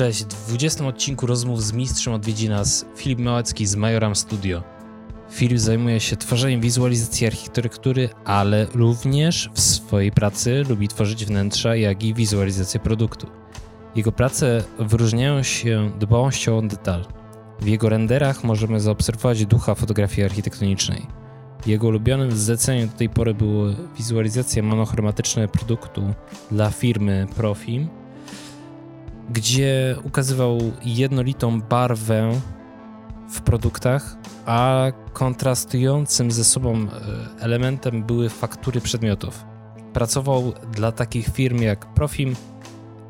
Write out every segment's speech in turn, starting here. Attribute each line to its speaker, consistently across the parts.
Speaker 1: Cześć, w 20 odcinku rozmów z mistrzem odwiedzi nas Filip Małecki z Majoram Studio. Filip zajmuje się tworzeniem wizualizacji architektury, ale również w swojej pracy lubi tworzyć wnętrza, jak i wizualizację produktu. Jego prace wyróżniają się dbałością o detal. W jego renderach możemy zaobserwować ducha fotografii architektonicznej. Jego ulubionym zleceniem do tej pory były wizualizacje monochromatyczne produktu dla firmy Profim – gdzie ukazywał jednolitą barwę w produktach, a kontrastującym ze sobą e, elementem były faktury przedmiotów. Pracował dla takich firm jak Profim,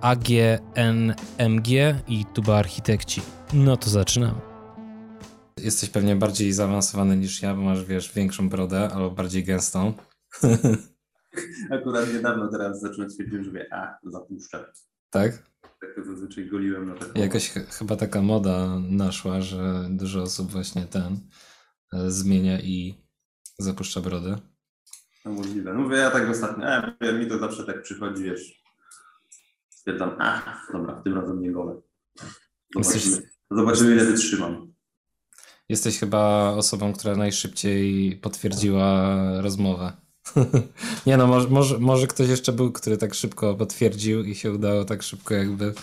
Speaker 1: AGNMG i Tuba Architekci. No to zaczynamy. Jesteś pewnie bardziej zaawansowany niż ja, bo masz, wiesz, większą brodę albo bardziej gęstą.
Speaker 2: Akurat niedawno teraz zacząłem stwierdzić, że wie, a, zapuszczę.
Speaker 1: Tak?
Speaker 2: Tak to zazwyczaj goliłem na taką...
Speaker 1: Jakoś ch chyba taka moda naszła, że dużo osób właśnie ten e, zmienia i zapuszcza brodę.
Speaker 2: No możliwe. No mówię, ja tak ostatnio, e, mi to zawsze tak przychodzi, wiesz, stwierdzam, a, dobra, tym razem nie golę. Zobaczymy, Jesteś... zobaczymy ile wytrzymam.
Speaker 1: Jesteś chyba osobą, która najszybciej potwierdziła rozmowę. nie no, może, może, może ktoś jeszcze był, który tak szybko potwierdził i się udało tak szybko jakby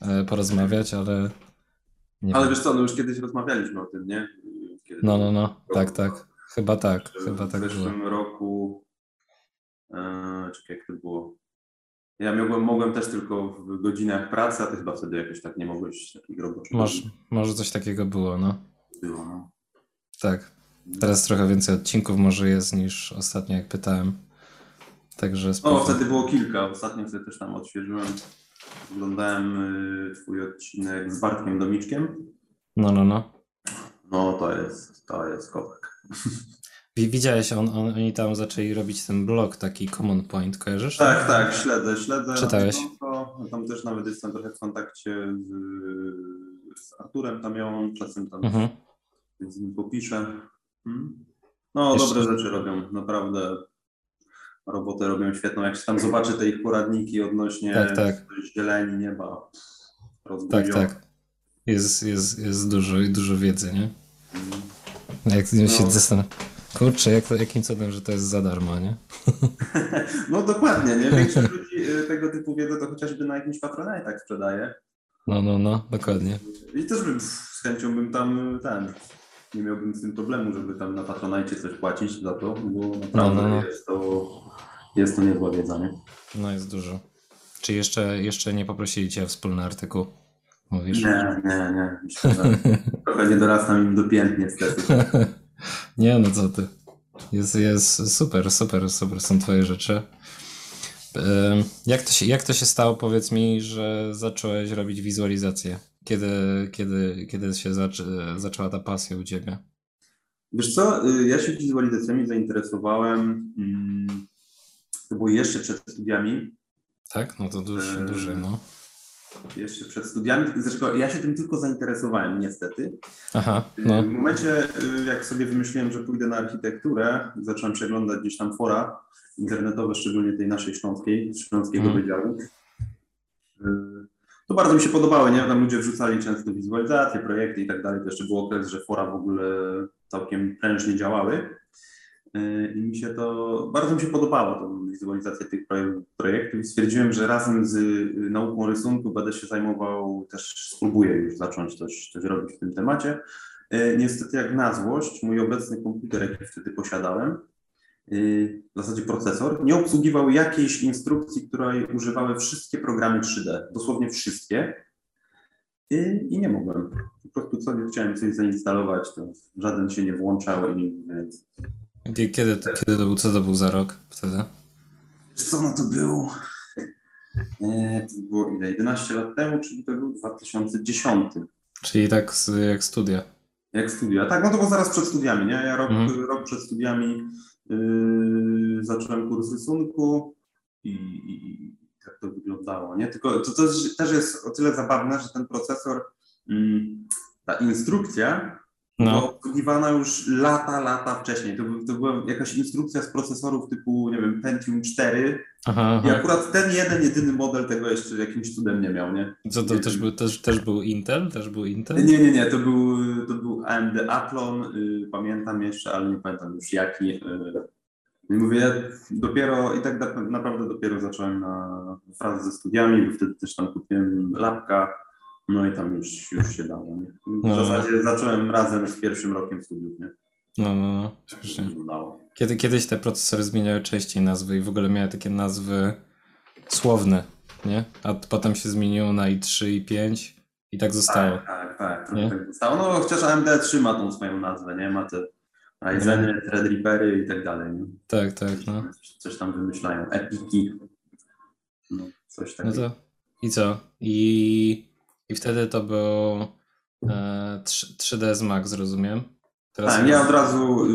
Speaker 1: e, porozmawiać, ale...
Speaker 2: ale wiem. wiesz co, no już kiedyś rozmawialiśmy o tym, nie?
Speaker 1: Kiedy no, no, no, tak, tak. Chyba tak, chyba tak
Speaker 2: W zeszłym było. roku, e, czekaj, jak to było? Ja mogłem, mogłem też tylko w godzinach pracy, a ty chyba wtedy jakoś tak nie mogłeś takich roboczych.
Speaker 1: Może, może coś takiego było, no.
Speaker 2: Było, no.
Speaker 1: Tak. Teraz trochę więcej odcinków może jest niż ostatnio, jak pytałem. Także
Speaker 2: O, wtedy było kilka. Ostatnio sobie też tam odświeżyłem. Oglądałem y, twój odcinek z Bartkiem Domiczkiem.
Speaker 1: No, no, no.
Speaker 2: No, to jest, to jest kopek.
Speaker 1: Widziałeś, on, on, oni tam zaczęli robić ten blog, taki Common Point, kojarzysz?
Speaker 2: Tak, tak, śledzę, śledzę.
Speaker 1: Czytałeś?
Speaker 2: To, tam też nawet jestem trochę w kontakcie z, z Arturem tam ją, czasem tam mhm. z nim popiszę. Hmm? No, Jeszcze... dobre rzeczy robią, naprawdę. Robotę robią świetną. Jak się tam zobaczy te ich poradniki odnośnie tak, tak. zieleni nieba.
Speaker 1: Tak, tak. Jest, jest, jest dużo, dużo wiedzy, nie? Hmm. Jak no. się zastanawiam. Kurczę, jak, jakim cudem, że to jest za darmo, nie?
Speaker 2: No dokładnie, nie? Większość ludzi y, tego typu wiedzę to chociażby na jakimś tak sprzedaje.
Speaker 1: No, no, no, dokładnie.
Speaker 2: I też bym z chęcią bym tam ten nie miałbym z tym problemu, żeby tam na Patronajcie coś płacić za to, bo naprawdę no, no, no. Jest, to, jest to niezła wiedza, nie?
Speaker 1: No jest dużo. Czy jeszcze, jeszcze nie poprosili Cię o wspólny artykuł?
Speaker 2: Mówisz? Nie, nie, nie. Myślę, trochę nie dorastam im do pięt niestety.
Speaker 1: nie, no co Ty. Jest, jest super, super, super są Twoje rzeczy. Jak to, się, jak to się stało, powiedz mi, że zacząłeś robić wizualizację? Kiedy, kiedy, kiedy się zaczę, zaczęła ta pasja u Ciebie?
Speaker 2: Wiesz co, y, ja się wizualizacjami zainteresowałem, mm, to było jeszcze przed studiami.
Speaker 1: Tak? No to duży, duży no.
Speaker 2: Jeszcze przed studiami, zresztą ja się tym tylko zainteresowałem niestety.
Speaker 1: Aha, no.
Speaker 2: W momencie, y, jak sobie wymyśliłem, że pójdę na architekturę, zacząłem przeglądać gdzieś tam fora internetowe, szczególnie tej naszej śląskiej, śląskiego hmm. wydziału to bardzo mi się podobało, nie? Tam ludzie wrzucali często wizualizacje, projekty i tak dalej. To jeszcze był okres, że fora w ogóle całkiem prężnie działały. Yy, I mi się to, bardzo mi się podobało, tą wizualizację tych projektów stwierdziłem, że razem z y, nauką rysunku będę się zajmował, też spróbuję już zacząć coś, coś robić w tym temacie. Yy, niestety jak na złość, mój obecny komputer, jaki wtedy posiadałem, Y, w zasadzie procesor, nie obsługiwał jakiejś instrukcji, której używały wszystkie programy 3D, dosłownie wszystkie. I, i nie mogłem. Po prostu sobie chciałem coś zainstalować, to żaden się nie włączał. I,
Speaker 1: kiedy, kiedy, to, kiedy to był, co to był za rok wtedy?
Speaker 2: Co no to był? E, to było ile? 11 lat temu, czyli to był 2010.
Speaker 1: Czyli tak jak studia.
Speaker 2: Jak studia. Tak, no to było zaraz przed studiami, nie? Ja rok, mhm. rok przed studiami Yy, zacząłem kurs rysunku i, i, tak to wyglądało, nie? Tylko to, to też jest o tyle zabawne, że ten procesor, mm, ta instrukcja no. obsługiwana już lata, lata wcześniej. To, to była jakaś instrukcja z procesorów typu, nie wiem, Pentium 4 aha, aha. i akurat ten jeden, jedyny model tego jeszcze jakimś cudem nie miał, nie?
Speaker 1: Co to też był, też, też był Intel? Też był Intel?
Speaker 2: Nie, nie, nie, to był, to był AMD Athlon, y, pamiętam jeszcze, ale nie pamiętam już jaki. Y, mówię, ja dopiero i tak naprawdę dopiero zacząłem na frazę ze studiami, bo wtedy też tam kupiłem lapka, no i tam już, już się dało. Nie? W no. zasadzie zacząłem razem z pierwszym rokiem studiów, nie?
Speaker 1: No, no, no. Kiedy, kiedyś te procesory zmieniały częściej nazwy i w ogóle miały takie nazwy słowne, nie? A potem się zmieniło na i3, i 5 i tak zostało.
Speaker 2: Tak, tak, tak. Nie? tak zostało. No chociaż AMD trzyma tą swoją nazwę, nie? Ma te Ryzeny, Threadrippery i tak dalej, nie?
Speaker 1: Tak, tak, no.
Speaker 2: Coś, coś tam wymyślają. Epiki. No, coś takiego.
Speaker 1: No to i co? I i wtedy to był e, 3, ds Max, rozumiem?
Speaker 2: Teraz tak, ja od razu y,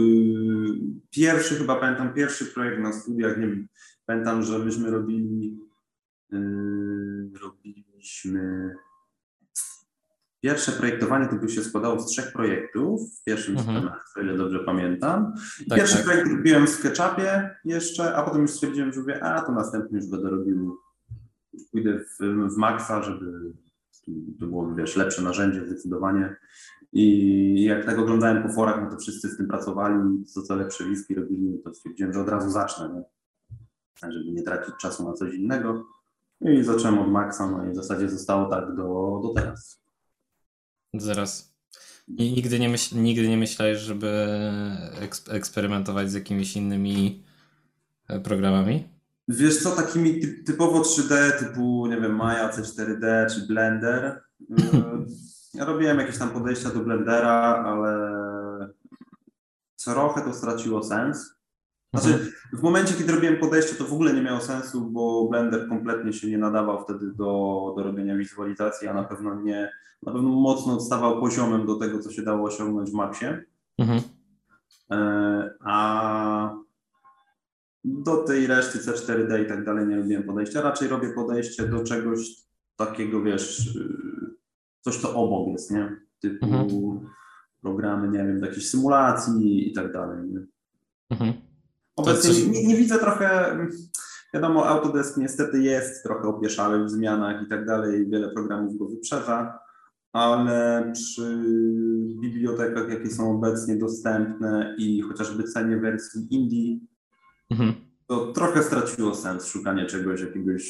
Speaker 2: pierwszy chyba pamiętam, pierwszy projekt na studiach, nie wiem, pamiętam, że myśmy robili y, robiliśmy pierwsze projektowanie to by się składało z trzech projektów w pierwszym mhm. o ile dobrze pamiętam. Tak, Pierwszy tak. projekt robiłem w SketchUpie jeszcze, a potem już stwierdziłem, że mówię, a to następny już będę robił, pójdę w, w Maxa, żeby to było, wiesz, lepsze narzędzie zdecydowanie. I jak tak oglądałem po forach, no to wszyscy z tym pracowali, co co lepsze wiski robili, no to stwierdziłem, że od razu zacznę, nie? żeby nie tracić czasu na coś innego. I zacząłem od Maxa, no i w zasadzie zostało tak do, do teraz.
Speaker 1: Zaraz. I nigdy nie, myśl, nigdy nie myślałeś, żeby eksperymentować z jakimiś innymi e, programami?
Speaker 2: Wiesz co, takimi typowo 3D, typu, nie wiem, Maya, C4D czy Blender. Ja robiłem jakieś tam podejścia do Blendera, ale trochę to straciło sens. Znaczy, mhm. w momencie, kiedy robiłem podejście, to w ogóle nie miało sensu, bo Blender kompletnie się nie nadawał wtedy do, do robienia wizualizacji, a na pewno nie, na pewno mocno odstawał poziomem do tego, co się dało osiągnąć w Maxie. Mhm. E, a do tej reszty C4D i tak dalej nie robiłem podejścia. Raczej robię podejście do czegoś takiego, wiesz, coś to obok jest, nie? Typu mhm. programy, nie wiem, do jakiejś symulacji i tak dalej. Nie? Mhm. Obecnie coś... nie, nie, widzę trochę, wiadomo, Autodesk niestety jest trochę opieszały w zmianach i tak dalej, wiele programów go wyprzedza, ale przy bibliotekach, jakie są obecnie dostępne i chociażby cenie wersji Indie, mhm. to trochę straciło sens szukanie czegoś, jakiegoś,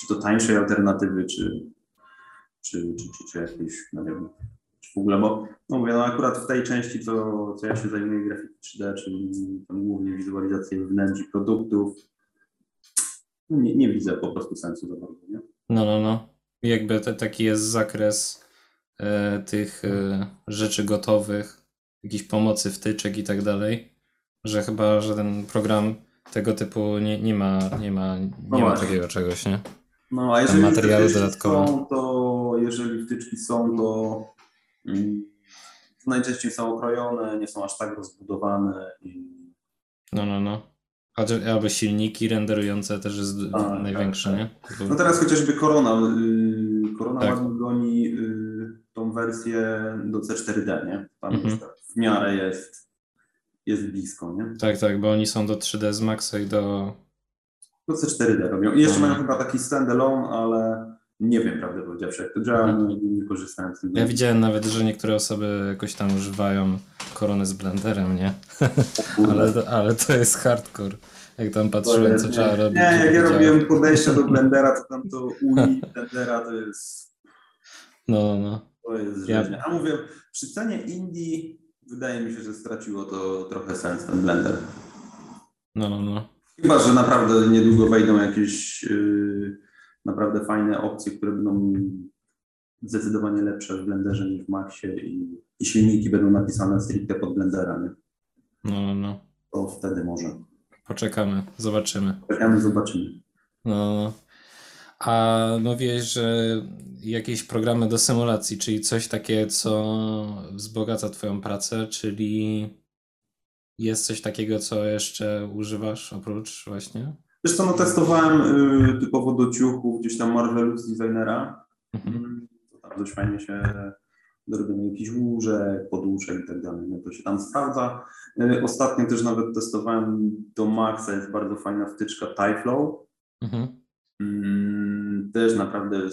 Speaker 2: czy to tańszej alternatywy, czy, czy, czy, czy, czy jakiejś, no nie wiem, czy w ogóle, bo no mówię, no akurat w tej części, co, co ja się zajmuję, grafiki 3D, czyli tam głównie wizualizację wnętrz produktów, no nie, nie widzę po prostu sensu za bardzo, nie?
Speaker 1: No, no, no. Jakby to, taki jest zakres e, tych e, rzeczy gotowych, jakiejś pomocy, wtyczek i tak dalej, że chyba żaden program tego typu nie, nie ma, nie ma, nie no ma takiego czegoś, nie?
Speaker 2: No, a jeżeli materiały dodatkowe. Są, to jeżeli wtyczki są, to mm, najczęściej są okrojone, nie są aż tak rozbudowane. I...
Speaker 1: No, no, no. Albo silniki renderujące też jest a, tak, największe, tak, nie?
Speaker 2: Bo... No teraz chociażby Korona. Yy, Korona tak. ładnie goni yy, tą wersję do C4D, nie? Tam mhm. tak w miarę jest jest blisko, nie?
Speaker 1: Tak, tak, bo oni są do 3D z Maxa i do...
Speaker 2: Do C4D robią. I jeszcze mhm. mają chyba taki standalone, ale nie wiem, prawdę powiedziawszy, jak to działa, mhm. nie, nie korzystałem z tego.
Speaker 1: Ja widziałem nawet, że niektóre osoby jakoś tam używają korony z blenderem, nie? ale, to, ale to jest hardcore. Jak tam patrzyłem, co trzeba robić.
Speaker 2: Nie, jak ja robiłem podejścia do blendera, to tam to UI blendera to jest...
Speaker 1: No, no, no.
Speaker 2: To jest ja... A mówię, przy cenie Indii wydaje mi się, że straciło to trochę sens ten blender.
Speaker 1: No, no, no.
Speaker 2: Chyba, że naprawdę niedługo wejdą jakieś yy, naprawdę fajne opcje, które będą zdecydowanie lepsze w blenderze niż w Maxie i, i silniki będą napisane stricte pod blendera, nie?
Speaker 1: No, no, no.
Speaker 2: To wtedy może.
Speaker 1: Poczekamy, zobaczymy.
Speaker 2: Poczekamy, zobaczymy.
Speaker 1: No, no. No. A mówiłeś, że jakieś programy do symulacji, czyli coś takie, co wzbogaca Twoją pracę, czyli jest coś takiego, co jeszcze używasz oprócz właśnie?
Speaker 2: Wiesz co, no testowałem y, typowo do ciuchów gdzieś tam Marvelus Designera. Mhm. Mm, to tam dość fajnie się do robienia jakichś łóżek, poduszek i tak dalej. No to się tam sprawdza. E, ostatnio też nawet testowałem do Maxa, jest bardzo fajna wtyczka TyFlow. Mhm. Mm, też naprawdę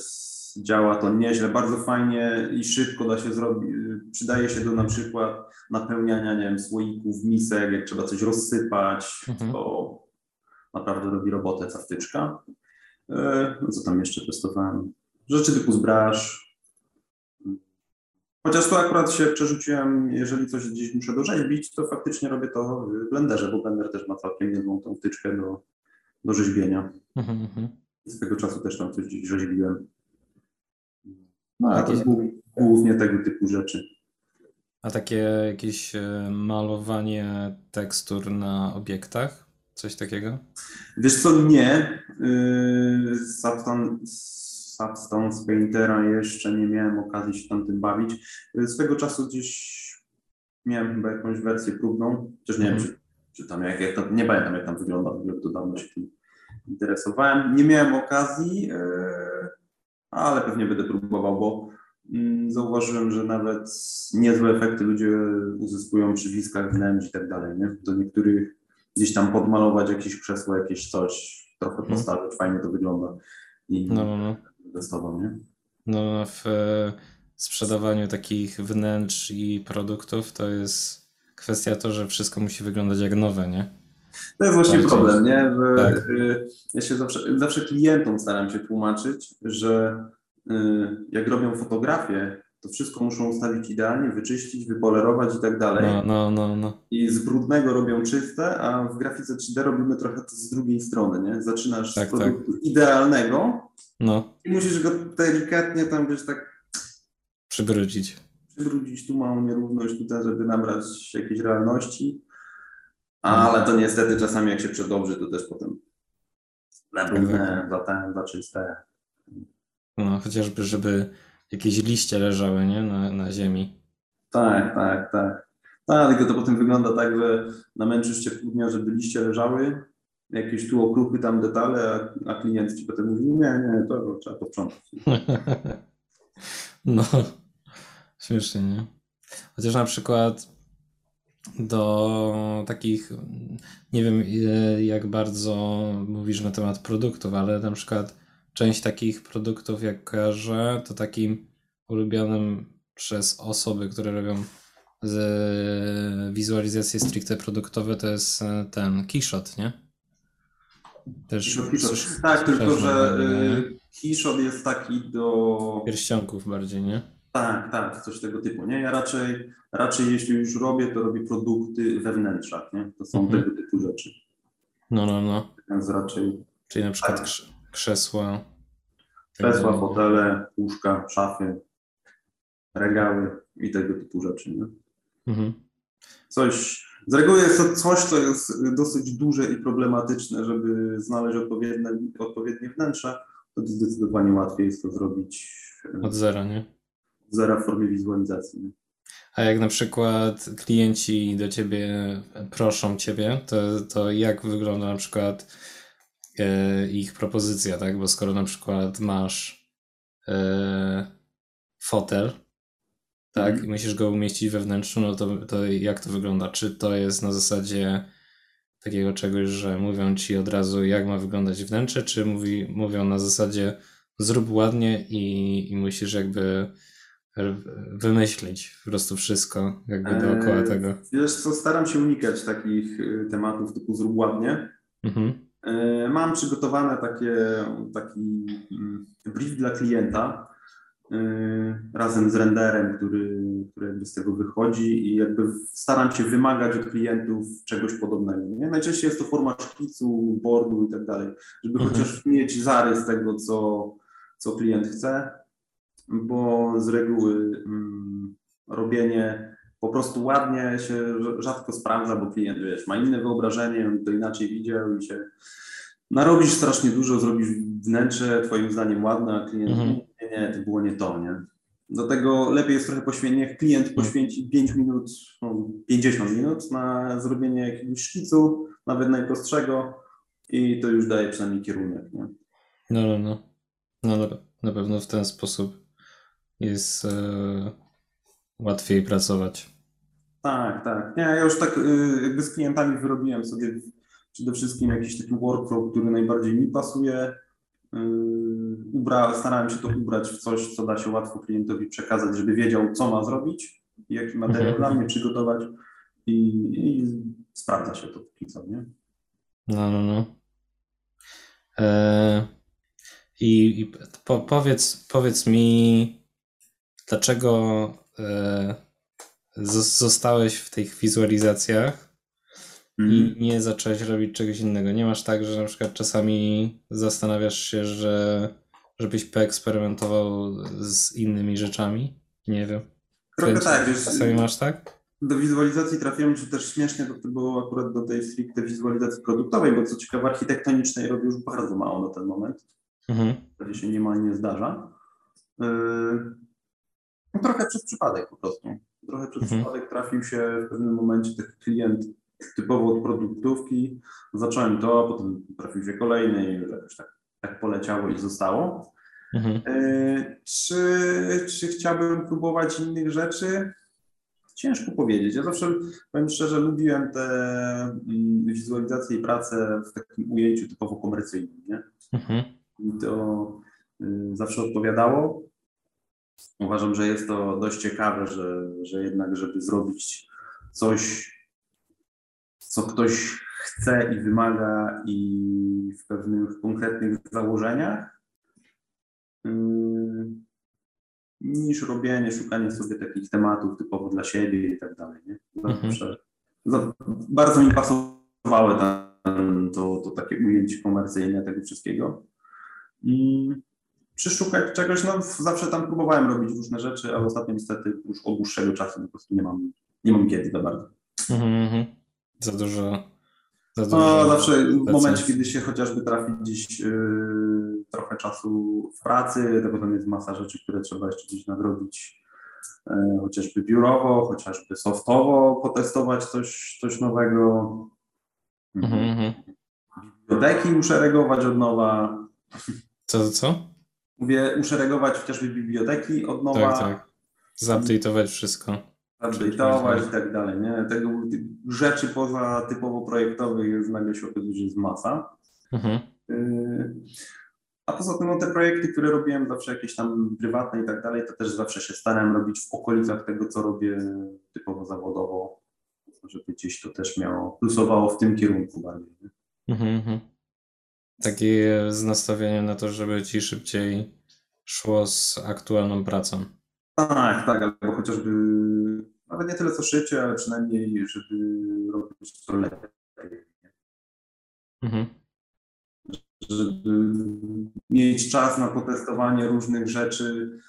Speaker 2: działa to nieźle, bardzo fajnie i szybko da się zrobić. Przydaje się do na przykład napełniania, nie wiem, słoików, misek, jak trzeba coś rozsypać, mhm. to naprawdę robi robotę ta wtyczka. E, no co tam jeszcze testowałem? Rzeczy typu zbraż. Chociaż tu akurat się przerzuciłem, jeżeli coś gdzieś muszę dorzeźbić, to faktycznie robię to w Blenderze, bo Blender też ma całkiem niezłą tą wtyczkę do, do rzeźbienia. Mhm, Z tego czasu też tam coś gdzieś rzeźbiłem. No, a to jest głównie tego typu rzeczy.
Speaker 1: A takie jakieś e, malowanie tekstur na obiektach? Coś takiego?
Speaker 2: Wiesz co, nie. Yy, Substance Paintera jeszcze nie miałem okazji się tam tym bawić. Yy, swego czasu gdzieś miałem chyba jakąś wersję próbną, chociaż nie wiem, mhm. czy, czy tam jak, jak to, nie pamiętam jak tam wygląda, to dawno się tym interesowałem. Nie miałem okazji, yy, ale pewnie będę próbował, bo mm, zauważyłem, że nawet niezłe efekty ludzie uzyskują przy bliskach wnętrz i tak dalej, nie? Do niektórych gdzieś tam podmalować jakieś krzesło, jakieś coś, trochę mhm. postawić, fajnie to wygląda i no, no, no. testował, nie?
Speaker 1: No, no w e, sprzedawaniu takich wnętrz i produktów to jest kwestia to, że wszystko musi wyglądać jak nowe, nie?
Speaker 2: To jest właśnie Bardziej. problem, nie? Że tak. Y, ja się zawsze, zawsze klientom staram się tłumaczyć, że y, jak robią fotografię, to wszystko muszą ustawić idealnie, wyczyścić, wypolerować i tak dalej.
Speaker 1: No, no, no, no.
Speaker 2: I z brudnego robią czyste, a w grafice 3D robimy trochę to z drugiej strony, nie? Zaczynasz tak, z produktu tak. idealnego no. i musisz go delikatnie tam wiesz tak
Speaker 1: przybrudzić.
Speaker 2: Przybrudzić tu małą nierówność tutaj, żeby nabrać jakiejś realności. Ale to niestety czasami jak się przedobrzy, to też potem na brudne, za ten, za czyste.
Speaker 1: No, chociażby, żeby jakieś liście leżały, nie? Na, na ziemi.
Speaker 2: Tak, tak, tak. Tak, tylko to potem wygląda tak, że namęczysz się pół dnia, żeby liście leżały, jakieś tu okruchy tam detale, a, a klient ci potem mówi, nie, nie, to trzeba posprzątać.
Speaker 1: no, śmiesznie, nie? Chociaż na przykład do takich, nie wiem jak bardzo mówisz na temat produktów, ale na przykład część takich produktów, jak kojarzę, to takim ulubionym przez osoby, które robią z wizualizacje stricte produktowe, to jest e, ten Keyshot, nie?
Speaker 2: Też. Tak, tylko że Keyshot jest taki do...
Speaker 1: Pierścionków bardziej, nie?
Speaker 2: Tak, tak, coś tego typu, nie? Ja raczej, raczej jeśli już robię, to robię produkty we wnętrzach, nie? To są mhm. tego typu rzeczy.
Speaker 1: No, no, no.
Speaker 2: Więc raczej...
Speaker 1: Czyli na przykład tak krzesła.
Speaker 2: Krzesła, fotele, łóżka, szafy, regały i tego typu rzeczy. Nie? Mhm. Coś, z reguły jest to coś, co jest dosyć duże i problematyczne, żeby znaleźć odpowiednie, odpowiednie wnętrze, to zdecydowanie łatwiej jest to zrobić
Speaker 1: e, od zera, nie?
Speaker 2: Zera w formie wizualizacji. Nie?
Speaker 1: A jak na przykład klienci do ciebie proszą ciebie, to, to jak wygląda na przykład e, ich propozycja, tak? Bo skoro na przykład masz e, fotel, tak, mm. i musisz go umieścić we wnętrzu, no to, to jak to wygląda? Czy to jest na zasadzie takiego czegoś, że mówią ci od razu, jak ma wyglądać wnętrze, czy mówi, mówią na zasadzie zrób ładnie i, i musisz jakby wymyślić po prostu wszystko jakby dookoła eee, tego.
Speaker 2: Wiesz co, staram się unikać takich y, tematów typu zrób ładnie. Mhm. E, mam przygotowane takie, taki mm, brief dla klienta e, razem z renderem, który, który jakby z tego wychodzi i jakby staram się wymagać od klientów czegoś podobnego. Nie? Najczęściej jest to forma szkicu, boardu i tak dalej, żeby mhm. chociaż mieć zarys tego, co, co klient chce, bo z reguły mm, robienie po prostu ładnie się rzadko sprawdza, bo klient wiesz, ma inne wyobrażenie, on to inaczej widział i się narobisz strasznie dużo, zrobisz wnętrze twoim zdaniem ładne, a klient mhm. nie, nie, to było nie to, nie? Do tego lepiej jest trochę poświęcić, niech klient mhm. poświęci 5 minut, no 50 minut na zrobienie jakiegoś szkicu, nawet najprostszego i to już daje przynajmniej kierunek, nie?
Speaker 1: No, no, no. No, na pewno w ten sposób jest e, łatwiej pracować.
Speaker 2: Tak, tak. Nie, ja już tak y, jakby z klientami wyrobiłem sobie przede wszystkim jakiś taki workflow, który najbardziej mi pasuje. Y, ubra, starałem się to ubrać w coś, co da się łatwo klientowi przekazać, żeby wiedział, co ma zrobić, jaki materiał mhm. dla mnie przygotować i, i sprawdza się to póki co, nie?
Speaker 1: No, no, no. E, I, i po, powiedz, powiedz mi, dlaczego e, zostałeś w tych wizualizacjach mm. i mhm. nie zacząłeś robić czegoś innego. Nie masz tak, że na przykład czasami zastanawiasz się, że żebyś poeksperymentował z innymi rzeczami? Nie wiem.
Speaker 2: Trochę tak. Wiesz,
Speaker 1: czasami masz tak?
Speaker 2: Do wizualizacji trafiłem, czy też śmiesznie to było akurat do tej stricte wizualizacji produktowej, bo co ciekawe architektonicznej robię już bardzo mało na ten moment. Mhm. To się niemal nie zdarza. Yy, no trochę przez przypadek po prostu. Trochę przez mhm. przypadek trafił się w pewnym momencie taki klient typowo od produktówki. Zacząłem to, potem trafił się kolejny i już jakoś tak, tak poleciało i zostało. Mhm. E, czy, czy chciałbym próbować innych rzeczy? Ciężko powiedzieć. Ja zawsze, powiem szczerze, lubiłem te mm, wizualizacje i pracę w takim ujęciu typowo komercyjnym. Nie? Mhm. I to y, zawsze odpowiadało. Uważam, że jest to dość ciekawe, że, że jednak, żeby zrobić coś, co ktoś chce i wymaga i w pewnych konkretnych założeniach, yy, niż robienie, szukanie sobie takich tematów typowo dla siebie i tak dalej. Nie? Mhm. bardzo mi pasowały ten, to, to takie ujęcie komercyjne tego wszystkiego. I przyszukać czegoś, no zawsze tam próbowałem robić różne rzeczy, ale ostatnio niestety już od dłuższego czasu po prostu nie mam, nie mam kiedy za bardzo.
Speaker 1: Mm-hmm. Za dużo.
Speaker 2: Za dużo no, zawsze w momencie, kiedy się chociażby trafi gdzieś yy, trochę czasu w pracy, to potem jest masa rzeczy, które trzeba jeszcze gdzieś nadrobić, yy, chociażby biurowo, chociażby softowo potestować coś, coś nowego. Mm-hmm. Biblioteki uszeregować od nowa.
Speaker 1: Co, co?
Speaker 2: Mówię, uszeregować chociażby biblioteki od nowa.
Speaker 1: Tak, tak. Zupdate'ować wszystko.
Speaker 2: Zupdate'ować i tak dalej, nie? Tego rzeczy poza typowo projektowych jest nagle się okazuje, że jest masa. Mhm. Y, a poza tym no, te projekty, które robiłem zawsze jakieś tam prywatne i tak dalej, to też zawsze się starałem robić w okolicach tego, co robię typowo zawodowo, żeby gdzieś to też miało, plusowało w tym kierunku bardziej. Nie? Mhm,
Speaker 1: Takie z nastawieniem na to, żeby ci szybciej szło z aktualną pracą.
Speaker 2: Tak, tak, albo chociażby nawet nie tyle co szybciej, ale przynajmniej, żeby robić to lepiej. Mhm. Żeby mieć czas na potestowanie różnych rzeczy,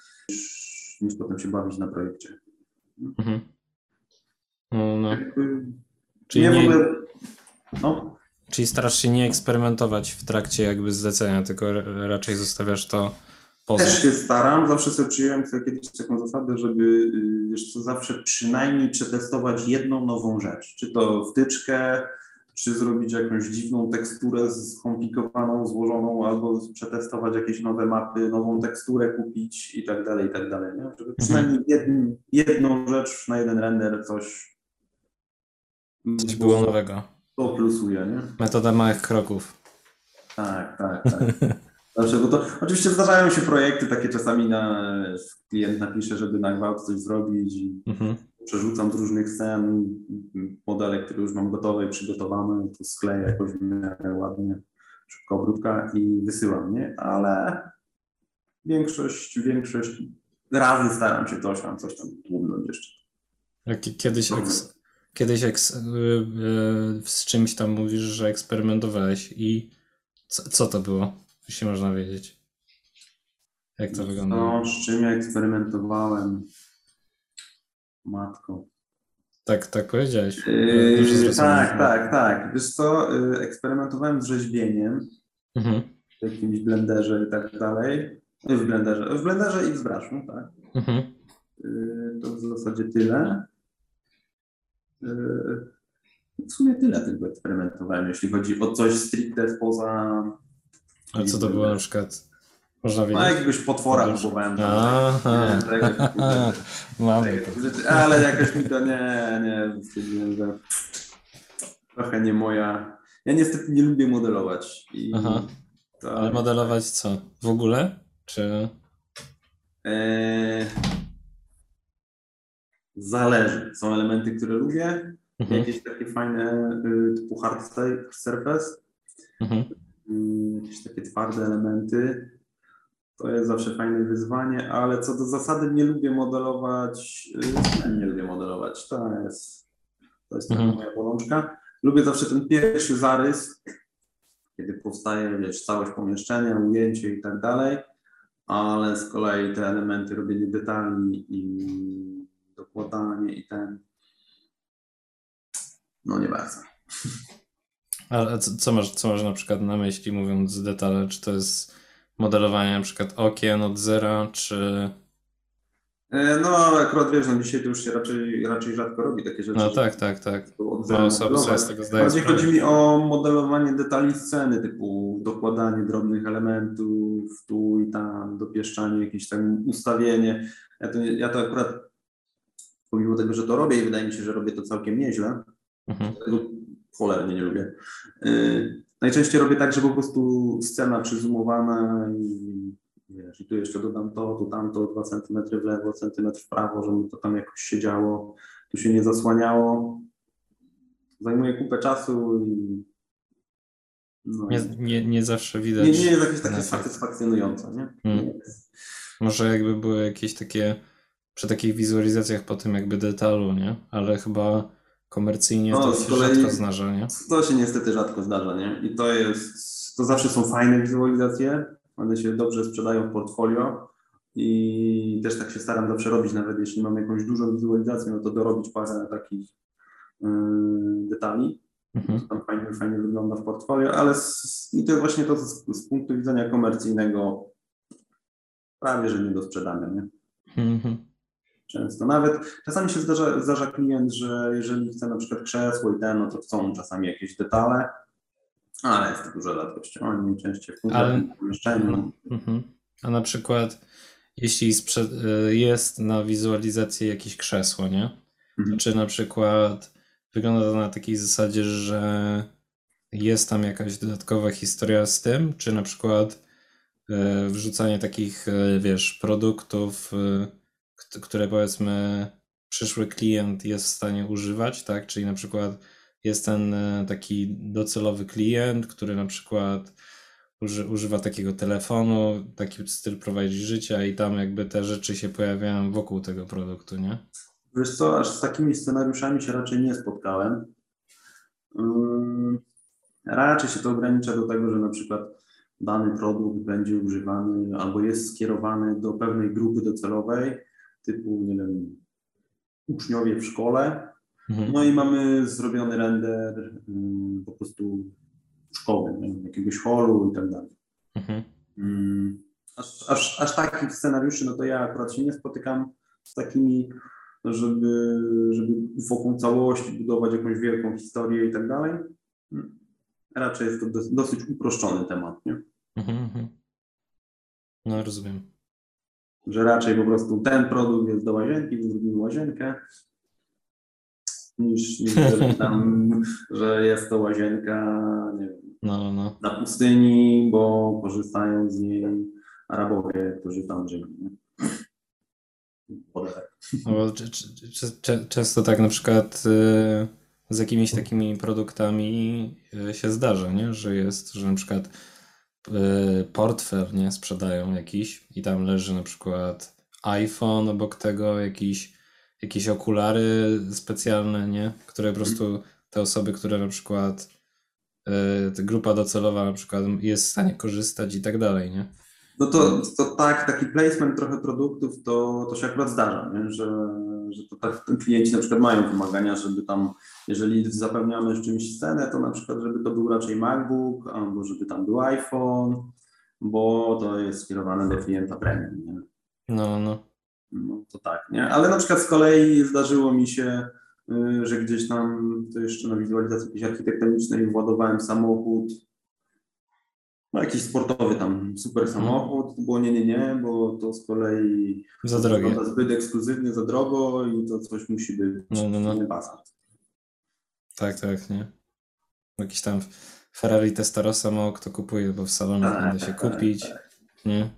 Speaker 2: niż, potem się bawić na projekcie. Mhm.
Speaker 1: No, no. Czyli nie, nie... Czyli starasz się nie eksperymentować w trakcie jakby zlecenia, tylko raczej zostawiasz to poza.
Speaker 2: Też się staram, zawsze sobie przyjąłem sobie kiedyś taką zasadę, żeby y, wiesz co, zawsze przynajmniej przetestować jedną nową rzecz. Czy to wtyczkę, czy zrobić jakąś dziwną teksturę skomplikowaną, złożoną, albo przetestować jakieś nowe mapy, nową teksturę kupić i tak dalej, i tak dalej. Nie? Żeby mhm. przynajmniej jedn, jedną rzecz na jeden render coś...
Speaker 1: Coś było nowego
Speaker 2: to plusuje, nie?
Speaker 1: Metoda małych kroków.
Speaker 2: Tak, tak, tak. Zawsze, bo to, oczywiście zdarzają się projekty takie czasami na klient napisze, żeby na gwałt coś zrobić i mhm. przerzucam z różnych scen modele, które już mam gotowe i przygotowane, to skleję jakoś ładnie, szybko obróbka i wysyłam, nie? Ale większość, większość razy staram się coś tam, coś tam tłumnąć jeszcze.
Speaker 1: Kiedyś, eks, kiedyś y, y, z czymś tam mówisz, że eksperymentowałeś i co, co to było, jeśli można wiedzieć? Jak to wygląda?
Speaker 2: No, z czym ja eksperymentowałem? Matko.
Speaker 1: Tak, tak powiedziałeś.
Speaker 2: Yy, tak, tak, tak. Wiesz co, yy, eksperymentowałem z rzeźbieniem mhm. w jakimś blenderze i tak dalej. W blenderze, w blenderze i w zbraszu, tak. Mhm. Yy, to w zasadzie tyle. Yy, w sumie tyle tylko eksperymentowałem, jeśli chodzi o coś stricte spoza.
Speaker 1: A co to było na przykład? Można wiedzieć?
Speaker 2: No jakiegoś potwora próbowałem.
Speaker 1: Aha. Mamy to.
Speaker 2: Ale jakoś mi to nie, nie, że trochę nie moja. Ja niestety nie lubię modelować.
Speaker 1: Aha.
Speaker 2: to,
Speaker 1: Ale modelować co? W ogóle? Czy...
Speaker 2: e, zależy. Są elementy, które lubię.
Speaker 1: Mhm.
Speaker 2: Jakieś takie fajne y, typu hard surface.
Speaker 1: Mhm.
Speaker 2: Mm, jakieś takie twarde elementy. To jest zawsze fajne wyzwanie, ale co do zasady nie lubię modelować, yy, nie lubię modelować, to jest, to jest taka
Speaker 1: Mhm.
Speaker 2: moja bolączka. Lubię zawsze ten pierwszy zarys, kiedy powstaje, wiesz, całość pomieszczenia, ujęcie i tak dalej, ale z kolei te elementy, robienie detali i dokładanie i ten, no nie bardzo.
Speaker 1: Ale co, co, masz, co masz na przykład na myśli, mówiąc detale? Czy to jest modelowanie na przykład okien od zera, czy...
Speaker 2: E, No, akurat wiesz, no dzisiaj to już się raczej, raczej rzadko robi takie rzeczy.
Speaker 1: No tak, tak, tak. Mało osób sobie z tego zdaje
Speaker 2: Bardziej
Speaker 1: sprawę.
Speaker 2: chodzi mi o modelowanie detali sceny, typu dokładanie drobnych elementów tu i tam, dopieszczanie, jakieś tam ustawienie. Ja to, ja to akurat, pomimo tego, że to robię i wydaje mi się, że robię to całkiem nieźle,
Speaker 1: Mhm.
Speaker 2: tego cholernie nie lubię. Yy, najczęściej robię tak, że po prostu scena przyzoomowana i wiesz, i tu jeszcze dodam to, tu tamto, 2 cm w lewo, centymetr w prawo, żeby to tam jakoś się działo, tu się nie zasłaniało. Zajmuje kupę czasu i no,
Speaker 1: Nie, nie, nie zawsze widać.
Speaker 2: nie, nie jest jakieś takie
Speaker 1: efekt.
Speaker 2: satysfakcjonujące, nie?
Speaker 1: Hmm. Może jakby były jakieś takie, przy takich wizualizacjach po tym jakby detalu, nie? Ale chyba komercyjnie
Speaker 2: No,
Speaker 1: to się
Speaker 2: kolei-
Speaker 1: rzadko zdarza, nie?
Speaker 2: To się niestety rzadko zdarza, nie? I to jest, to zawsze są fajne wizualizacje, one się dobrze sprzedają w portfolio i też tak się staram zawsze robić, nawet jeśli mam jakąś dużą wizualizację, no to dorobić parę takich yy, detali,
Speaker 1: Mhm.
Speaker 2: to tam fajnie, fajnie wygląda w portfolio, ale z, i to jest właśnie to z, z punktu widzenia komercyjnego prawie, że nie do sprzedania, nie?
Speaker 1: Mhm.
Speaker 2: Często. Nawet czasami się zdarza, zdarza klient, że jeżeli chce na przykład krzesło i ten, no to chcą czasami jakieś detale, ale jest to duża rzadkość. Oni najczęściej w konkretnym pomieszczeniu.
Speaker 1: Mhm. A na przykład, jeśli y, jest na wizualizacji jakieś krzesło, nie?
Speaker 2: Mhm.
Speaker 1: Czy na przykład wygląda to na takiej zasadzie, że jest tam jakaś dodatkowa historia z tym, czy na przykład y, wrzucanie takich, y, wiesz, produktów, kt- które powiedzmy przyszły klient jest w stanie używać, tak? Czyli na przykład jest ten y, taki docelowy klient, który na przykład uży, używa takiego telefonu, taki styl prowadzi życia i tam jakby te rzeczy się pojawiają wokół tego produktu, nie?
Speaker 2: Wiesz co, aż z takimi scenariuszami się raczej nie spotkałem. Ym, Raczej się to ogranicza do tego, że na przykład dany produkt będzie używany albo jest skierowany do pewnej grupy docelowej, typu, nie wiem, uczniowie w szkole,
Speaker 1: Mhm.
Speaker 2: No i mamy zrobiony render ym, po prostu szkoły, nie? jakiegoś holu i tak dalej.
Speaker 1: Mhm.
Speaker 2: Ym, Aż, aż, aż takich scenariuszy, no to ja akurat się nie spotykam z takimi, żeby, żeby wokół całości budować jakąś wielką historię i tak dalej. Ym, Raczej jest to dos- dosyć uproszczony temat, nie?
Speaker 1: Mhm. No rozumiem.
Speaker 2: Że raczej po prostu ten produkt jest do łazienki, zrobimy łazienkę, niż, niż że, tam, że jest to łazienka nie wiem,
Speaker 1: No, no.
Speaker 2: na pustyni, bo korzystają z niej Arabowie, którzy tam żyją.
Speaker 1: No, często tak na przykład y, z jakimiś takimi produktami y, się zdarza, nie? Że jest, że na przykład portfel, nie? Sprzedają jakiś i tam leży na przykład iPhone, obok tego jakiś, jakieś okulary specjalne, nie? Które po prostu te osoby, które na przykład y, grupa docelowa na przykład jest w stanie korzystać i tak dalej, nie?
Speaker 2: No to, to tak, taki placement trochę produktów to, to się akurat zdarza, nie? Że, że to tak klienci na przykład mają wymagania, żeby tam, jeżeli zapewniamy z czymś scenę, to na przykład, żeby to był raczej MacBook, albo żeby tam był iPhone, bo to jest skierowane do klienta premium, nie?
Speaker 1: No, no.
Speaker 2: No to tak, nie? Ale na przykład z kolei zdarzyło mi się, y, że gdzieś tam, to jeszcze na wizualizacji jakiejś architektonicznej władowałem samochód, No jakiś sportowy tam super samochód, to było nie, nie, nie, bo to z kolei
Speaker 1: Za drogie.
Speaker 2: wygląda zbyt ekskluzywnie, za drogo i to coś musi być
Speaker 1: No, no, no. Tak, tak, nie? Jakiś tam Ferrari Testarossa mało kto kupuje, bo w salonie
Speaker 2: Tak,
Speaker 1: będę się
Speaker 2: tak,
Speaker 1: kupić. Nie?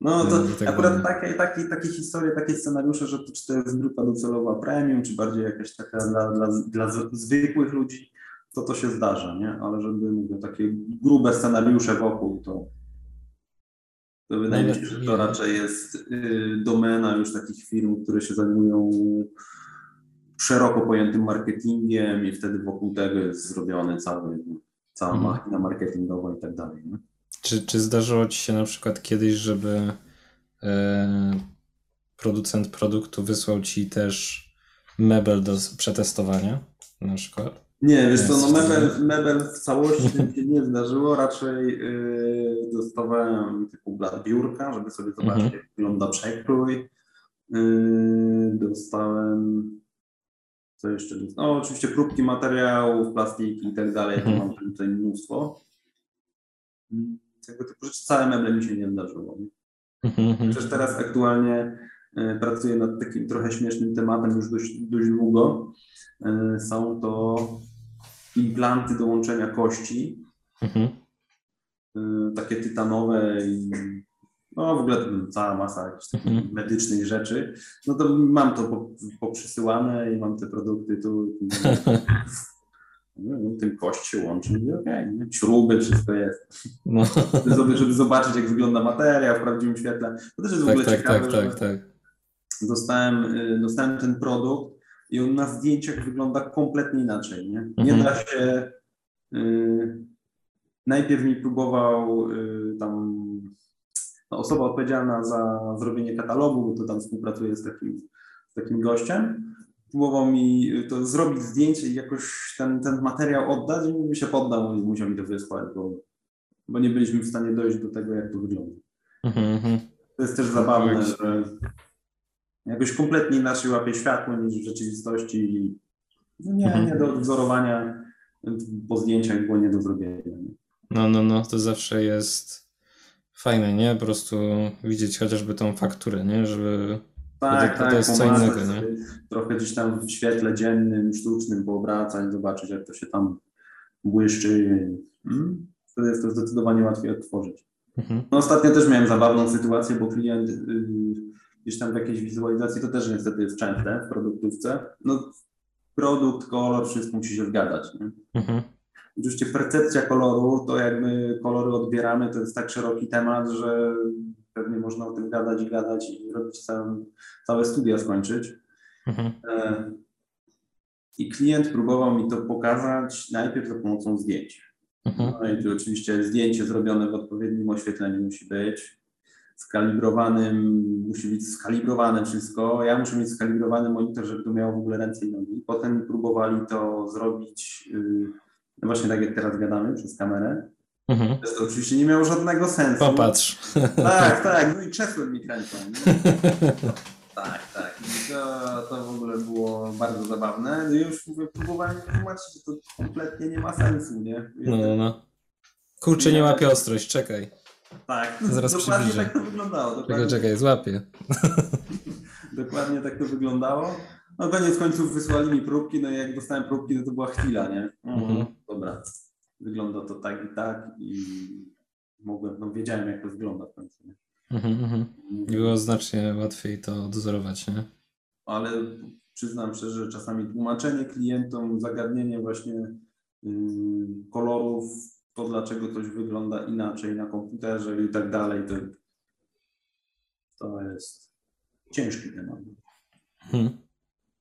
Speaker 2: No to
Speaker 1: tak
Speaker 2: akurat takie, takie, takie historie, takie scenariusze, że to, czy to jest grupa docelowa premium, czy bardziej jakaś taka dla, dla, dla zwykłych ludzi, to to się zdarza, nie? Ale żeby mówię, takie grube scenariusze wokół, to, to wydaje mi się, że to raczej jest y, domena już takich firm, które się zajmują szeroko pojętym marketingiem i wtedy wokół tego jest zrobiony cały, cała
Speaker 1: Mhm.
Speaker 2: machina marketingowa i tak dalej. Nie?
Speaker 1: Czy, czy zdarzyło Ci się na przykład kiedyś, żeby e, producent produktu wysłał Ci też mebel do przetestowania na przykład?
Speaker 2: Nie, wiesz co, no mebel, mebel w całości mi się nie zdarzyło, raczej yy, dostawałem typu blat biurka, żeby sobie zobaczyć
Speaker 1: Mhm.
Speaker 2: jak wygląda przekrój. Yy, dostałem, co jeszcze dostałem? No oczywiście próbki materiałów, plastiki i tak dalej, to
Speaker 1: Mhm.
Speaker 2: mam tutaj mnóstwo. Mm, Tego typu rzeczy, całe meble mi się nie zdarzyło. nie?
Speaker 1: Mhm, mhm.
Speaker 2: Teraz aktualnie pracuję nad takim trochę śmiesznym tematem już dość, dość długo. E, Są to implanty do łączenia kości,
Speaker 1: Mhm.
Speaker 2: e, takie tytanowe i no w ogóle cała masa jakichś
Speaker 1: Mhm.
Speaker 2: medycznych rzeczy. No to mam to po- poprzysyłane i mam te produkty tu. No, tym kość się łączy okej, nie? śruby, wszystko jest.
Speaker 1: No,
Speaker 2: Żeby, żeby zobaczyć, jak wygląda materia w prawdziwym świetle. To też jest w
Speaker 1: tak,
Speaker 2: ogóle
Speaker 1: tak,
Speaker 2: ciekawe,
Speaker 1: tak, tak, tak.
Speaker 2: Dostałem, y, dostałem ten produkt i on na zdjęciach wygląda kompletnie inaczej. Nie, nie
Speaker 1: Mhm.
Speaker 2: da się. Y, najpierw mi próbował y, tam no, osoba odpowiedzialna za zrobienie katalogu, bo to tam współpracuje z takim, z takim gościem. Próbował mi to zrobić zdjęcie i jakoś ten, ten materiał oddać i mi się poddał i musiał mi to wysłać, bo, bo nie byliśmy w stanie dojść do tego, jak to wygląda.
Speaker 1: Mhm, mhm.
Speaker 2: To jest też zabawne, że jakoś kompletnie inaczej łapie światło niż w rzeczywistości. i No nie,
Speaker 1: Mhm.
Speaker 2: nie do odwzorowania po zdjęciach było nie do zrobienia. nie?
Speaker 1: No, no, no, to zawsze jest fajne, nie? Po prostu widzieć chociażby tą fakturę, nie? Żeby...
Speaker 2: Tak,
Speaker 1: to- to
Speaker 2: tak,
Speaker 1: jest co innego, nie?
Speaker 2: sobie, Trochę gdzieś tam w świetle dziennym, sztucznym poobracać, zobaczyć jak to się tam błyszczy. Mm, Wtedy jest to zdecydowanie łatwiej odtworzyć.
Speaker 1: Mhm.
Speaker 2: No ostatnio też miałem zabawną sytuację, bo klient y, gdzieś tam w jakiejś wizualizacji, to też niestety jest częste w produktówce, no produkt, kolor, wszystko musi się zgadzać.
Speaker 1: Mhm.
Speaker 2: Oczywiście percepcja koloru, to jak my kolory odbieramy, to jest tak szeroki temat, że pewnie można o tym gadać i gadać i robić całe, całe studia skończyć.
Speaker 1: Mhm.
Speaker 2: E, I klient próbował mi to pokazać najpierw za pomocą zdjęć.
Speaker 1: Mhm.
Speaker 2: No i tu oczywiście zdjęcie zrobione w odpowiednim oświetleniu musi być. Skalibrowanym, musi być skalibrowane wszystko. Ja muszę mieć skalibrowany monitor, żeby to miało w ogóle ręce i nogi. Potem próbowali to zrobić, yy, no właśnie tak jak teraz gadamy, przez kamerę.
Speaker 1: Mhm.
Speaker 2: To oczywiście nie miało żadnego sensu.
Speaker 1: Popatrz.
Speaker 2: Tak, tak, no i krzesłem mi kręcą. Tak, tak. To, to w ogóle było bardzo zabawne. No i już mówię, próbowałem tłumaczyć, że to kompletnie nie ma sensu, nie?
Speaker 1: No, no, no. Kurczę, nie łapie ostrość, czekaj.
Speaker 2: Tak,
Speaker 1: Zaraz
Speaker 2: dokładnie
Speaker 1: przybliżę.
Speaker 2: tak to wyglądało.
Speaker 1: Czekaj,
Speaker 2: Dokładnie,
Speaker 1: czekaj, złapię.
Speaker 2: dokładnie tak to wyglądało. No koniec końców wysłali mi próbki, no i jak dostałem próbki, no to była chwila, nie? Mhm.
Speaker 1: Mhm.
Speaker 2: Dobra, wygląda to tak i tak i mogłem, no wiedziałem jak to wygląda w końcu. Nie?
Speaker 1: Mhm, mhm. Było znacznie łatwiej to odwzorować, nie?
Speaker 2: ale przyznam szczerze, że czasami tłumaczenie klientom, zagadnienie właśnie yy, kolorów, to dlaczego coś wygląda inaczej na komputerze i tak dalej, to, to jest ciężki temat.
Speaker 1: Mhm.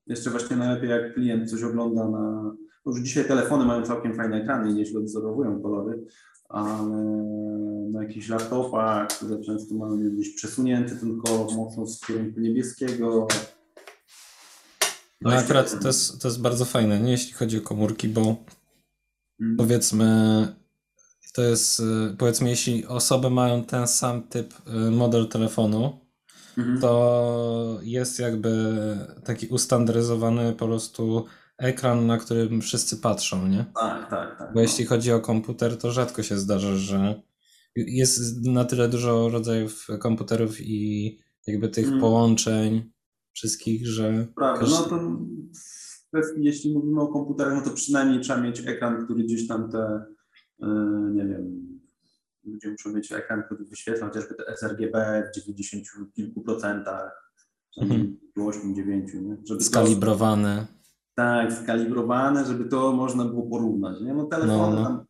Speaker 2: Jeszcze właśnie najlepiej jak klient coś ogląda na... no Już dzisiaj telefony mają całkiem fajne ekrany i nieźle odwzorowują kolory, ale na jakichś laptopach, które często mają gdzieś przesunięty ten kolor mocno z kierunku niebieskiego,
Speaker 1: No akurat to jest, to jest bardzo fajne, nie? Jeśli chodzi o komórki, bo
Speaker 2: Mm.
Speaker 1: powiedzmy, to jest, y, powiedzmy, jeśli osoby mają ten sam typ y, model telefonu,
Speaker 2: Mhm.
Speaker 1: to jest jakby taki ustandaryzowany po prostu ekran, na którym wszyscy patrzą, nie?
Speaker 2: Tak, tak, tak.
Speaker 1: Bo
Speaker 2: no.
Speaker 1: jeśli chodzi o komputer, to rzadko się zdarza, że jest na tyle dużo rodzajów komputerów i jakby tych mm. połączeń wszystkich, że...
Speaker 2: Prawda, każdy... no to kwestii, jeśli mówimy o komputerach, no to przynajmniej trzeba mieć ekran, który gdzieś tam te, nie wiem, ludzie muszą mieć ekran, który wyświetla chociażby te sRGB w 90 kilku procentach, mhm. 8, 9, nie?
Speaker 1: Żeby Skalibrowane. To,
Speaker 2: tak, skalibrowane, żeby to można było porównać. Nie? No telefony no, no. tam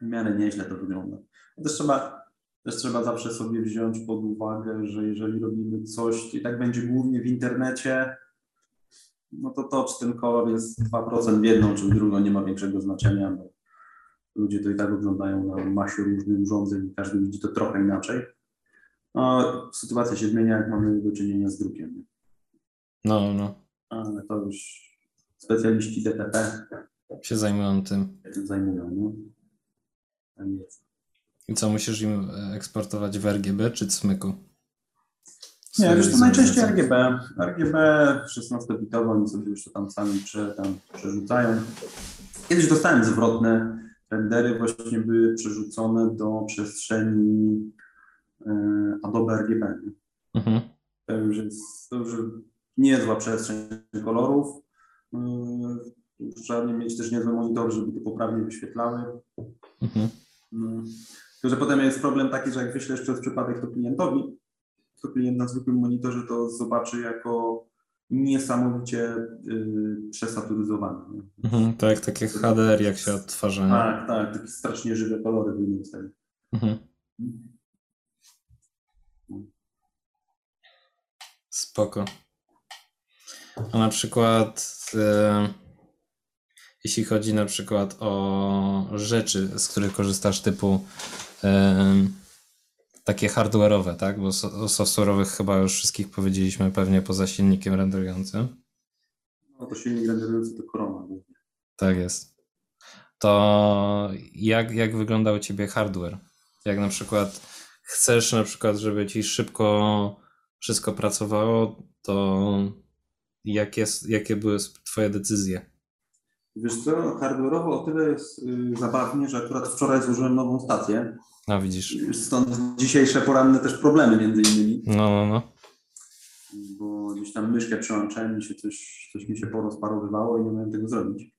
Speaker 2: w miarę nieźle to wygląda. Też trzeba, też trzeba zawsze sobie wziąć pod uwagę, że jeżeli robimy coś i tak będzie głównie w internecie, no to to, czy ten kolor jest 2% w jedną czy w drugą, nie ma większego znaczenia, bo ludzie to i tak oglądają na masie różnych urządzeń, każdy widzi to trochę inaczej. No, sytuacja się zmienia, jak mamy do czynienia z drukiem.
Speaker 1: No, no.
Speaker 2: Ale to już specjaliści DTP
Speaker 1: się zajmują tym.
Speaker 2: Zajmują, no.
Speaker 1: Tak jest. I co, musisz im eksportować w RGB czy CMYK-u?
Speaker 2: Nie, wiesz, to najczęściej RGB. RGB 16-bitowo, oni sobie już to tam sami prze, tam przerzucają. Kiedyś dostałem zwrotne rendery, właśnie były przerzucone do przestrzeni e, Adobe RGB. Mhm. To już jest to już niezła przestrzeń kolorów. E, trzeba mieć też niezłe monitory, żeby to poprawnie wyświetlały. Mhm. No. Tylko, że potem jest problem taki, że jak wyślesz przez przypadek to klientowi, to klient na zwykłym monitorze to zobaczy jako niesamowicie y, przesaturyzowany.
Speaker 1: Mhm, tak, takie HDR jak się odtwarza.
Speaker 2: Tak, tak, takie strasznie żywe kolory wyjdą tego. Mhm.
Speaker 1: Spoko. A na przykład e, jeśli chodzi na przykład o rzeczy, z których korzystasz typu e, takie hardware'owe, tak? Bo o software'owych chyba już wszystkich powiedzieliśmy pewnie poza silnikiem renderującym.
Speaker 2: No to silnik renderujący to korona.
Speaker 1: Tak jest. To jak, jak wyglądał u Ciebie hardware? Jak na przykład chcesz na przykład, żeby Ci szybko wszystko pracowało, to jak jest, jakie były Twoje decyzje?
Speaker 2: Wiesz co, hardware'owo o tyle jest y, zabawnie, że akurat wczoraj złożyłem nową stację
Speaker 1: a widzisz.
Speaker 2: Stąd dzisiejsze poranne też problemy między innymi.
Speaker 1: No, no, no.
Speaker 2: Bo gdzieś tam myszkę przełączałem i się coś, coś mi się porozparowywało i nie miałem tego zrobić.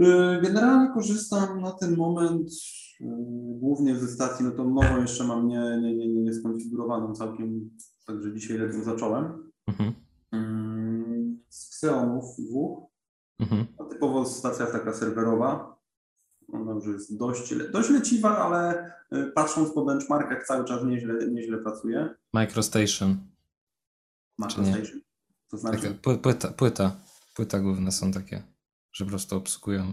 Speaker 2: Y, generalnie korzystam na ten moment y, głównie ze stacji, no to nową jeszcze mam nie, nie, nie, nie skonfigurowaną całkiem, także dzisiaj ledwo zacząłem. Mhm. Mm, z Xeonów dwóch. Mhm. A typowo stacja taka serwerowa. Ona już jest dość, dość leciwa, ale y, patrząc po benchmarkach cały czas nieźle, nieźle pracuje.
Speaker 1: Microstation.
Speaker 2: Microstation. To znaczy?
Speaker 1: płyta, płyta, płyta główne są takie, że po prostu obsługują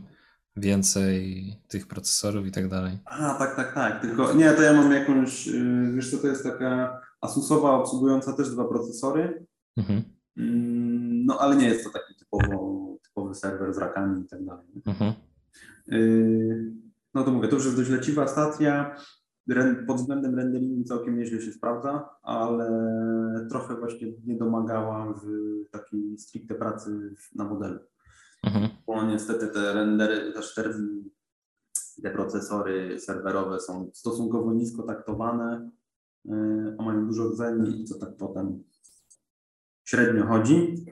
Speaker 1: więcej tych procesorów i tak dalej.
Speaker 2: A, tak, tak, tak. Tylko nie, to ja mam jakąś, y, wiesz co, to jest taka Asusowa obsługująca też dwa procesory. Mhm. Mm, no, ale nie jest to taki typowo, typowy serwer z rakami i tak dalej. Mhm. Yy, no to mówię, to już jest dość leciwa stacja. Pod względem renderingu całkiem nieźle się sprawdza, ale trochę właśnie nie domagała w takiej stricte pracy na modelu. Mhm. Bo niestety te rendery, też te, te procesory serwerowe są stosunkowo nisko taktowane, yy, a mają dużo rdzeni i co tak potem średnio chodzi.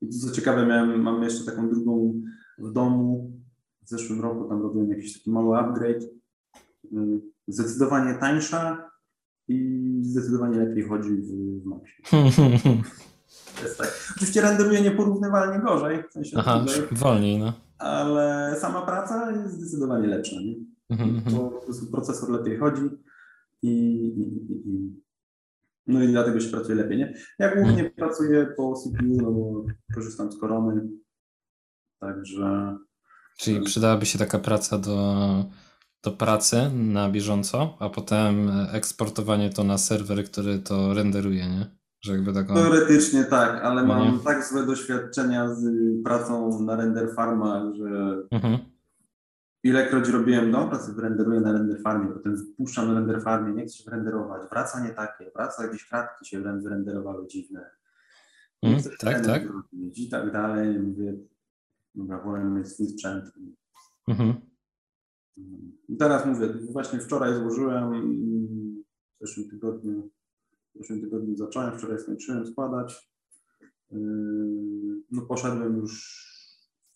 Speaker 2: I co ciekawe, miałem, mam jeszcze taką drugą w domu, w zeszłym roku tam robiłem jakiś taki mały upgrade. Y, zdecydowanie tańsza i zdecydowanie lepiej chodzi w, w Maxie. jest tak. Oczywiście renderuje nieporównywalnie gorzej. W sensie
Speaker 1: Aha, tutaj, wolniej, no.
Speaker 2: Ale sama praca jest zdecydowanie lepsza. Nie? Mhm, mhm. po prostu procesor lepiej chodzi i, i, i, no i dlatego się pracuje lepiej. Nie? Ja głównie hmm. pracuję po CPU, no bo korzystam z korony, także
Speaker 1: Czyli przydałaby się taka praca do, do pracy na bieżąco, a potem eksportowanie to na serwer, który to renderuje, nie?
Speaker 2: Że jakby taką... Teoretycznie tak, ale no mam tak złe doświadczenia z pracą na render farmach, że mhm. ilekroć robiłem, dobra, sobie renderuję na render farmie, potem wpuszczam na render farmie, nie chcę się renderować, wraca nie takie, wraca jakieś kratki się wyrenderowały dziwne.
Speaker 1: Mm, tak, tak.
Speaker 2: I tak dalej. Mówię, Wolę mieć sprzęt. Mhm. Teraz mówię, właśnie wczoraj złożyłem, w zeszłym tygodniu, w zeszłym tygodniu zacząłem, wczoraj skończyłem składać. Yy, no poszedłem już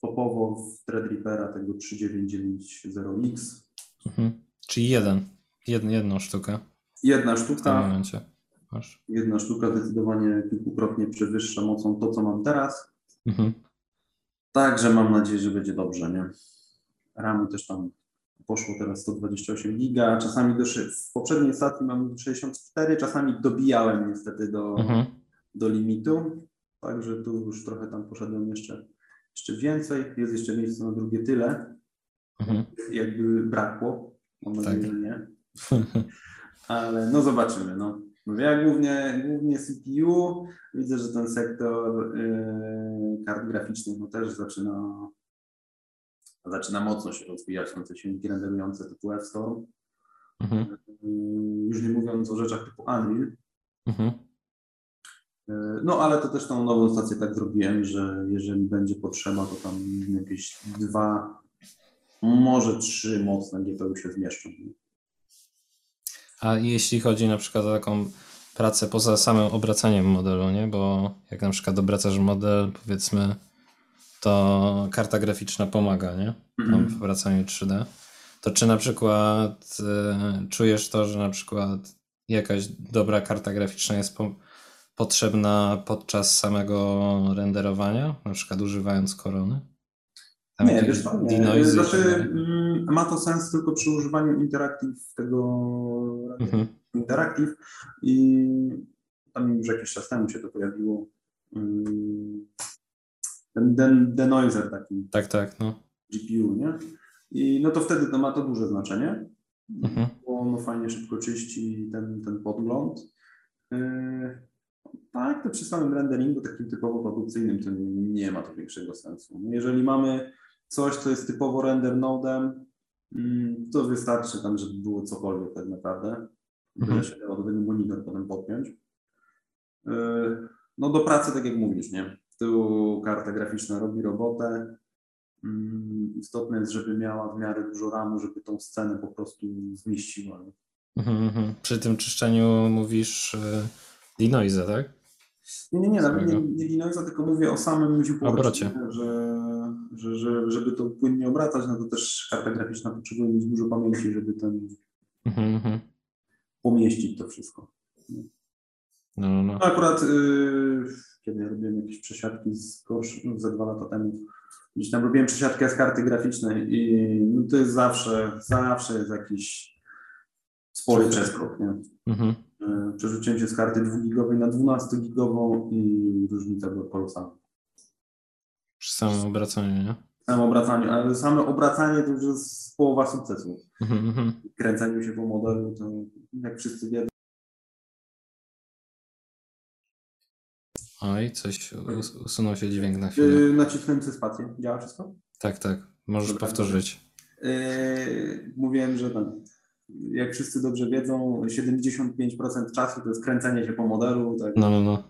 Speaker 2: topowo w Threadrippera tego 3990X.
Speaker 1: Mhm. Czyli jeden, Jed, jedną sztukę.
Speaker 2: Jedna
Speaker 1: W tym
Speaker 2: sztuka,
Speaker 1: momencie. Masz.
Speaker 2: jedna sztuka zdecydowanie kilkukrotnie przewyższa mocą to, co mam teraz.
Speaker 1: Mhm.
Speaker 2: Także mam nadzieję, że będzie dobrze, nie? RAMu też tam poszło teraz 128 giga, czasami do, w poprzedniej stacji mam 64, czasami dobijałem niestety do,
Speaker 1: Mhm.
Speaker 2: do limitu, także tu już trochę tam poszedłem jeszcze, jeszcze więcej, jest jeszcze miejsce na drugie tyle,
Speaker 1: Mhm.
Speaker 2: jakby brakło, mam nadzieję,
Speaker 1: Tak.
Speaker 2: że nie, ale no zobaczymy, no. Mówię, ja głównie, głównie CPU, widzę, że ten sektor yy, kart graficznych no też zaczyna zaczyna mocno się rozwijać, no te silniki renderujące typu F-Storm,
Speaker 1: Mhm.
Speaker 2: Yy, już nie mówiąc o rzeczach typu Unreal,
Speaker 1: Mhm.
Speaker 2: Yy, No, ale to też tą nową stację tak zrobiłem, że jeżeli będzie potrzeba, to tam jakieś dwa, może trzy mocne GPU się zmieszczą.
Speaker 1: A jeśli chodzi na przykład o taką pracę poza samym obracaniem modelu, nie? Bo jak na przykład obracasz model, powiedzmy, to karta graficzna pomaga, nie? Tam
Speaker 2: Mhm.
Speaker 1: w obracaniu 3D. To czy na przykład e, czujesz to, że na przykład jakaś dobra karta graficzna jest po, potrzebna podczas samego renderowania, na przykład używając korony? Tam
Speaker 2: Nie, wiesz co, nie. Znaczy, ma to sens tylko przy używaniu Interactive tego
Speaker 1: Mhm.
Speaker 2: Interactive i tam już jakiś czas temu się to pojawiło. mm, Ten den, denoiser taki
Speaker 1: Tak, tak, no.
Speaker 2: GPU, nie? I no to wtedy to ma to duże znaczenie,
Speaker 1: Mhm.
Speaker 2: bo ono fajnie szybko czyści ten, ten podgląd. Yy, tak, to przy samym renderingu takim typowo produkcyjnym to nie ma to większego sensu. Jeżeli mamy coś, co jest typowo render nodem, to wystarczy tam, żeby było cokolwiek tak naprawdę. Byle
Speaker 1: Mhm.
Speaker 2: się dało do tego monitor potem podpiąć. Yy, No do pracy, tak jak mówisz, nie? Tu karta graficzna robi robotę. Mm, Istotne jest, żeby miała w miarę dużo ramu, żeby tą scenę po prostu zmieściła.
Speaker 1: Mhm, mhm. Przy tym czyszczeniu mówisz y, denoise, tak?
Speaker 2: Nie, nie, nie, nie, nie Dinoisa, tylko mówię o samym
Speaker 1: Obrocie.
Speaker 2: że, że, że żeby to płynnie obracać, no to też karta graficzna potrzebuje mieć dużo pamięci, żeby ten
Speaker 1: Mhm, mhm.
Speaker 2: pomieścić to wszystko.
Speaker 1: No, no,
Speaker 2: No
Speaker 1: no.
Speaker 2: akurat yy, kiedy ja robiłem jakieś przesiadki z gorsz, no, ze dwa lata temu, gdzieś tam robiłem przesiadkę z karty graficznej i no, to jest zawsze, zawsze jest jakiś spory przeskok, nie?
Speaker 1: Mhm.
Speaker 2: Yy, Przerzuciłem się z karty 2-gigowej na 12-gigową i różnica była kolosalna.
Speaker 1: Przy samym obracaniu, nie?
Speaker 2: Samo obracanie, ale same obracanie to już jest połowa sukcesu.
Speaker 1: Mhm, mhm.
Speaker 2: Kręceniu się po modelu, to jak wszyscy wiedzą,
Speaker 1: Oj, coś us- usunął się dźwięk na chwilę.
Speaker 2: yy, nacisnąłem sobie spację. Działa wszystko?
Speaker 1: Tak, tak. Możesz
Speaker 2: Dobra.
Speaker 1: powtórzyć.
Speaker 2: Yy, mówiłem, że ten, jak wszyscy dobrze wiedzą, 75% czasu to jest kręcenie się po modelu, tak
Speaker 1: No, no, no.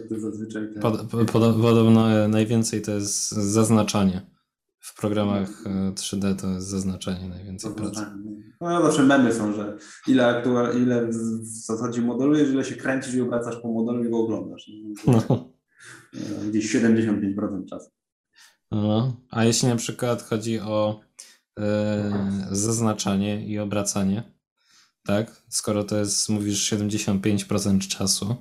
Speaker 2: Jak to zazwyczaj. Ten,
Speaker 1: Pod, po- pod, podobno e, najwięcej to jest zaznaczanie. W programach e, 3D to jest zaznaczanie najwięcej pracy.
Speaker 2: zaznaczanie. no zawsze memy są, że ile, aktual, ile w, zasadzie modelujesz, ile się kręcisz i obracasz po modelu i go oglądasz.
Speaker 1: No.
Speaker 2: Yy, Gdzieś 75% czasu.
Speaker 1: No. A jeśli na przykład chodzi o e, zaznaczanie i obracanie, tak? Skoro to jest, mówisz, 75% czasu,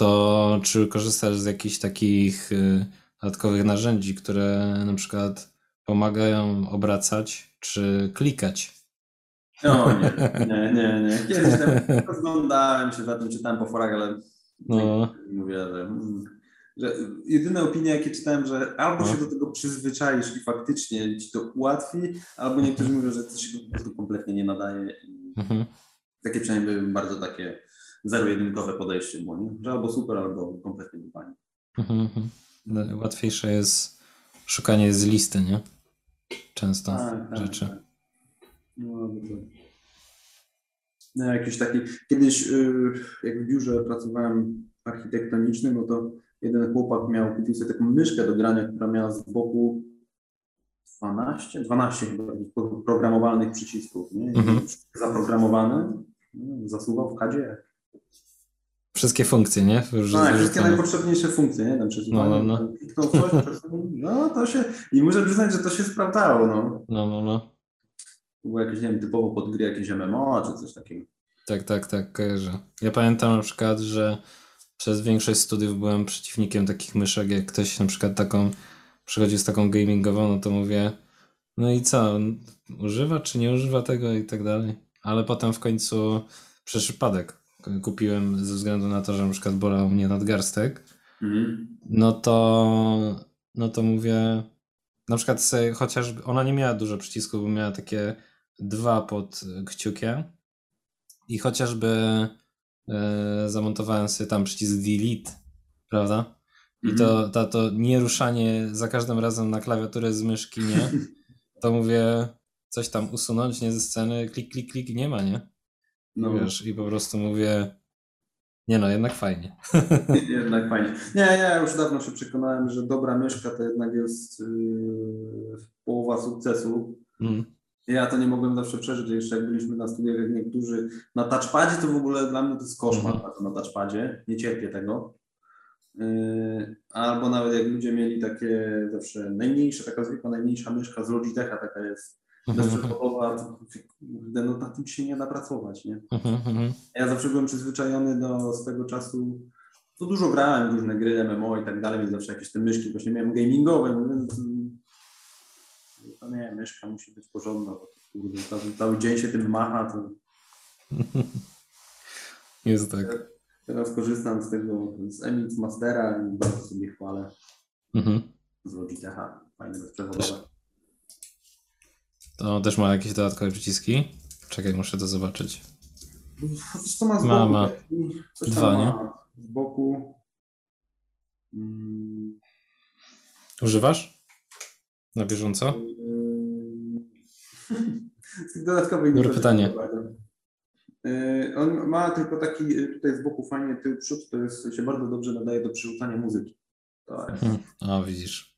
Speaker 1: to czy korzystasz z jakichś takich e, dodatkowych narzędzi, które na przykład pomagają obracać czy klikać?
Speaker 2: No nie, nie, nie, nie. Kiedyś tam rozglądałem się za tym, czytałem po forach, ale
Speaker 1: No.
Speaker 2: mówię, że, mm, że jedyne opinie, jakie czytałem, że albo
Speaker 1: No.
Speaker 2: się do tego przyzwyczaisz i faktycznie ci to ułatwi, albo niektórzy mówią, że to się po prostu kompletnie nie nadaje.
Speaker 1: Mhm.
Speaker 2: takie przynajmniej były bardzo takie zero-jedynkowe podejście było, nie? że albo super, albo kompletnie nie pani.
Speaker 1: Mhm, mhm. No, Łatwiejsze jest szukanie z listy, nie? Często rzeczy.
Speaker 2: No, to... no, jakiś taki, kiedyś y, jak w biurze pracowałem architektonicznym, no to jeden chłopak miał, kupił sobie taką myszkę do grania, która miała z boku 12, 12 chyba programowalnych przycisków, nie? Mhm. Zaprogramowany, no, zasuwał w kadzie.
Speaker 1: Wszystkie funkcje, nie?
Speaker 2: Już tak, wszystkie najpotrzebniejsze funkcje, nie? Tam no, no, no. Coś, no to się, i muszę przyznać, że to się sprawdzało, no.
Speaker 1: No, no, no.
Speaker 2: Było jakieś, nie wiem, typowo pod gry jakieś MMO, czy coś takiego.
Speaker 1: Tak, tak, tak, kojarzę. Ja pamiętam na przykład, że przez większość studiów byłem przeciwnikiem takich myszek, jak ktoś na przykład taką przychodzi z taką gamingową, no to mówię, no i co, używa czy nie używa tego i tak dalej. Ale potem w końcu przez przypadek kupiłem ze względu na to, że na przykład bolał mnie nadgarstek, mhm. no to no to mówię, na przykład sobie, chociaż ona nie miała dużo przycisków, bo miała takie dwa pod kciukiem i chociażby e, zamontowałem sobie tam przycisk delete, prawda? I to, mhm. to, to nieruszanie za każdym razem na klawiaturę z myszki, nie? To mówię, coś tam usunąć, nie ze sceny, klik, klik, klik, nie ma, nie? No. Wiesz, i po prostu mówię, nie no, jednak fajnie.
Speaker 2: jednak fajnie. Nie, ja już dawno się przekonałem, że dobra myszka to jednak jest yy, połowa sukcesu. Mm. Ja to nie mogłem zawsze przeżyć, jeszcze jak byliśmy na studiach, jak niektórzy na touchpadzie, to w ogóle dla mnie to jest koszmar mm. na touchpadzie. Nie cierpię tego. Yy, albo nawet jak ludzie mieli takie zawsze najmniejsze, taka zwykła najmniejsza myszka z Logitecha, taka jest bezprzewodowa, to no, na tym się nie da pracować, nie? Mhm, mhm. Ja zawsze byłem przyzwyczajony do swego czasu, to dużo grałem, różne gry, MMO i tak dalej, więc zawsze jakieś te myszki, właśnie miałem gamingowe, więc to nie, myszka musi być porządna, kurde, cały, cały dzień się tym macha, to...
Speaker 1: Jest tak.
Speaker 2: Teraz korzystam z tego, z MX Mastera i bardzo sobie chwalę. Mhm. Z Logitecha, fajne bezprzewodowe.
Speaker 1: To też ma jakieś dodatkowe przyciski? Czekaj, muszę to zobaczyć.
Speaker 2: Co ma z boku? Ma, ma. Coś Dwa, nie? Z boku.
Speaker 1: Hmm. Używasz? Na bieżąco?
Speaker 2: Dodatkowe
Speaker 1: Dobre pytanie.
Speaker 2: E, on ma tylko taki e, tutaj z boku fajnie tył przód, to jest, się bardzo dobrze nadaje do przerzucania muzyki. To
Speaker 1: jest. Hmm. O, widzisz.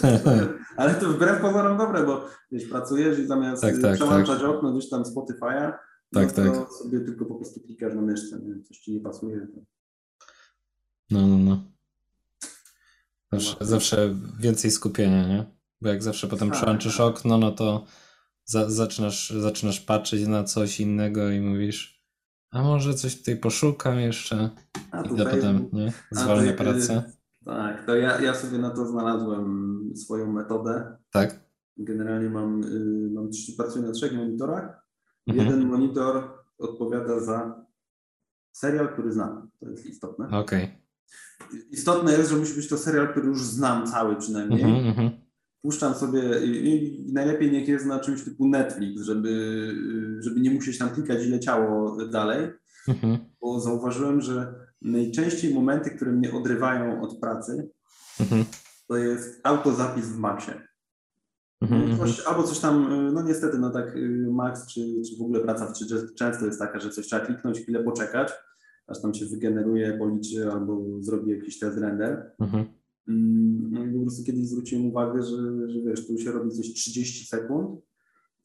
Speaker 2: Ale to wbrew pozorom dobre, bo wiesz, pracujesz i zamiast tak, tak, przełączać tak. okno gdzieś tam Spotify'a, tak, no to tak. sobie tylko po prostu klikasz na myszce, nie? coś ci nie pasuje.
Speaker 1: No, no, no. Zawsze, zawsze więcej skupienia, nie? Bo jak zawsze potem tak, przełączysz tak. okno, no to za, zaczynasz, zaczynasz patrzeć na coś innego i mówisz, a może coś tutaj poszukam jeszcze. A I to potem nie? zwalnia pracę.
Speaker 2: Tak, to ja, ja sobie na to znalazłem swoją metodę.
Speaker 1: Tak.
Speaker 2: Generalnie mam, y, mam pracuję na trzech monitorach. Mhm. Jeden monitor odpowiada za serial, który znam. To jest istotne.
Speaker 1: Okej. Okay.
Speaker 2: Istotne jest, że musi być to serial, który już znam cały przynajmniej. Mhm, mhm. Puszczam sobie i, i, najlepiej niech jest na czymś typu Netflix, żeby, żeby nie musieć tam klikać i leciało dalej. Mhm. Bo zauważyłem, że najczęściej momenty, które mnie odrywają od pracy, mhm. to jest autozapis w Maxie. Mhm, mhm. Coś, albo coś tam, no niestety, no tak y, Max, czy, czy w ogóle praca w 3 często jest taka, że coś trzeba kliknąć, chwilę poczekać, aż tam się wygeneruje, policzy albo zrobi jakiś test render. Mhm. Mm, no i po prostu kiedyś zwróciłem uwagę, że, że wiesz, tu się robi coś 30 sekund,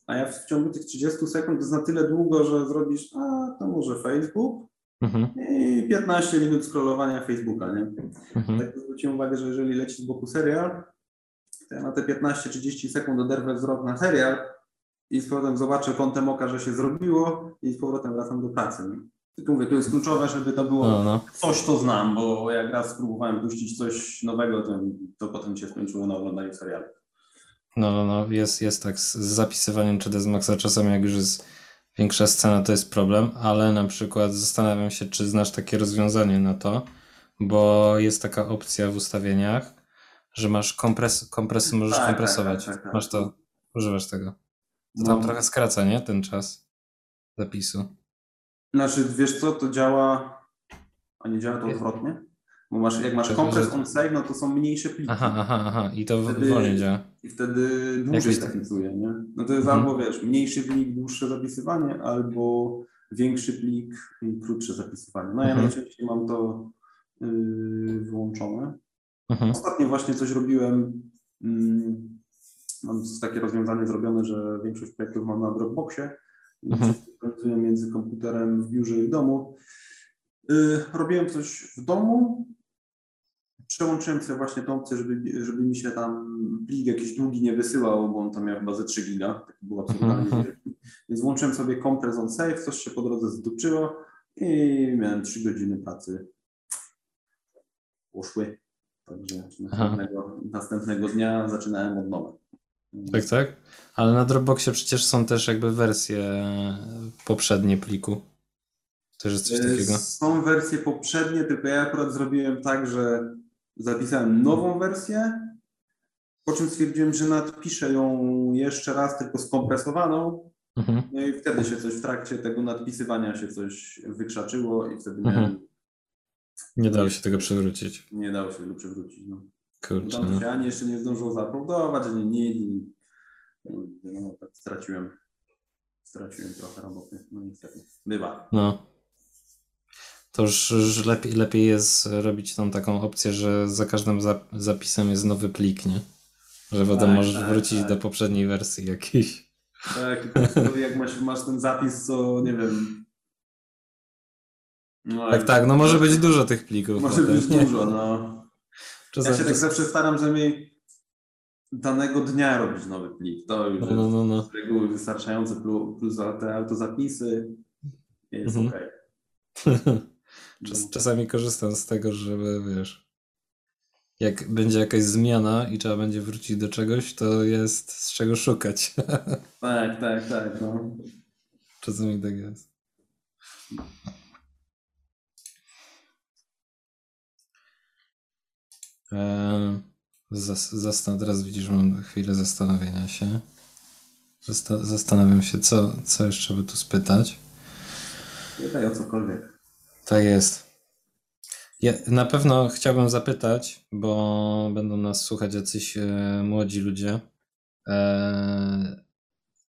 Speaker 2: a ja w ciągu tych 30 sekund to jest na tyle długo, że zrobisz, a to może Facebook, Mhm. I 15 minut scrollowania Facebooka, nie? Mhm. Tak zwróciłem uwagę, że jeżeli leci z boku serial, to ja na te 15-30 sekund oderwę wzrok na serial i z powrotem zobaczę kątem oka, że się zrobiło i z powrotem wracam do pracy. Nie? Tylko mówię, to jest kluczowe, żeby to było no, no. coś, to znam, bo jak raz spróbowałem puścić coś nowego, to, to potem się skończyło na oglądaniu serialu.
Speaker 1: No, no, no, jest, jest tak z zapisywaniem czy z Maxa czasami, jak już jest większa scena to jest problem, ale na przykład zastanawiam się, czy znasz takie rozwiązanie na to, bo jest taka opcja w ustawieniach, że masz kompres, kompresy, możesz tak, tak kompresować. Tak, tak, tak, masz to, używasz tego. To tam no. trochę skraca, nie? Ten czas zapisu.
Speaker 2: Znaczy, wiesz co, to działa, a nie działa to odwrotnie? Bo masz, jak masz kompres on save, no to są mniejsze pliki.
Speaker 1: Aha, aha, aha. I to wtedy, wolniej działa.
Speaker 2: I wtedy dłużej zapisuje, nie? No to jest mhm. albo, wiesz, mniejszy plik, dłuższe zapisywanie, albo większy plik i krótsze zapisywanie. No ja mhm. najczęściej mam to yy, wyłączone. Mhm. Ostatnio właśnie coś robiłem, yy, mam takie rozwiązanie zrobione, że większość projektów mam na Dropboxie,
Speaker 1: Mhm.
Speaker 2: pracuję między komputerem w biurze i w domu. Y, Robiłem coś w domu, przełączyłem sobie właśnie tą opcję, żeby, żeby mi się tam plik jakiś długi nie wysyłał, bo on tam miał chyba ze 3 giga, taki był absurdalnie
Speaker 1: Mhm.
Speaker 2: wielki. Więc włączyłem sobie Compress on Save, coś się po drodze zdupczyło i miałem 3 godziny pracy. Poszły. Także następnego, następnego dnia zaczynałem od nowa.
Speaker 1: Tak, tak. Ale na Dropboxie przecież są też jakby wersje poprzednie pliku. Też jest coś takiego.
Speaker 2: Y, Są wersje poprzednie, tylko ja akurat zrobiłem tak, że zapisałem nową wersję, po czym stwierdziłem, że nadpiszę ją jeszcze raz, tylko skompresowaną.
Speaker 1: Mhm.
Speaker 2: No i wtedy się coś w trakcie tego nadpisywania się coś wykrzaczyło i wtedy
Speaker 1: Mhm.
Speaker 2: miałem,
Speaker 1: Nie dało się tego przywrócić.
Speaker 2: nie dało się tego przywrócić. No.
Speaker 1: Kurczę.
Speaker 2: Tam
Speaker 1: No.
Speaker 2: się ani jeszcze nie zdążyło zauploadować, ani nie. I, no, tak straciłem, straciłem trochę roboty. No niestety. Bywa.
Speaker 1: no. To już, już lepiej, lepiej jest robić tą taką opcję, że za każdym zap- zapisem jest nowy plik, nie? Że potem
Speaker 2: Tak,
Speaker 1: możesz
Speaker 2: tak,
Speaker 1: wrócić
Speaker 2: tak.
Speaker 1: do poprzedniej wersji jakiejś.
Speaker 2: Tak, jak masz, masz ten zapis, co nie wiem. No,
Speaker 1: Tak, tak, no może być dużo tych plików.
Speaker 2: Może
Speaker 1: potem,
Speaker 2: być
Speaker 1: nie?
Speaker 2: dużo, no. Ja się tak zawsze staram, że mi danego dnia robić nowy plik. To już
Speaker 1: no, no, no, no.
Speaker 2: jest z reguły wystarczające, plus, plus te autozapisy. Jest
Speaker 1: Mhm.
Speaker 2: okej.
Speaker 1: Czas, czasami korzystam z tego, żeby wiesz, jak będzie jakaś zmiana i trzeba będzie wrócić do czegoś, to jest z czego szukać.
Speaker 2: Tak, tak, tak. No.
Speaker 1: czasami tak jest. Eee, zas, zastan- teraz widzisz, mam chwilę zastanowienia się. Zasta- zastanawiam się, co, co jeszcze by tu spytać.
Speaker 2: Pytaj o cokolwiek.
Speaker 1: Tak jest. Ja na pewno chciałbym zapytać, bo będą nas słuchać jacyś e, młodzi ludzie. E,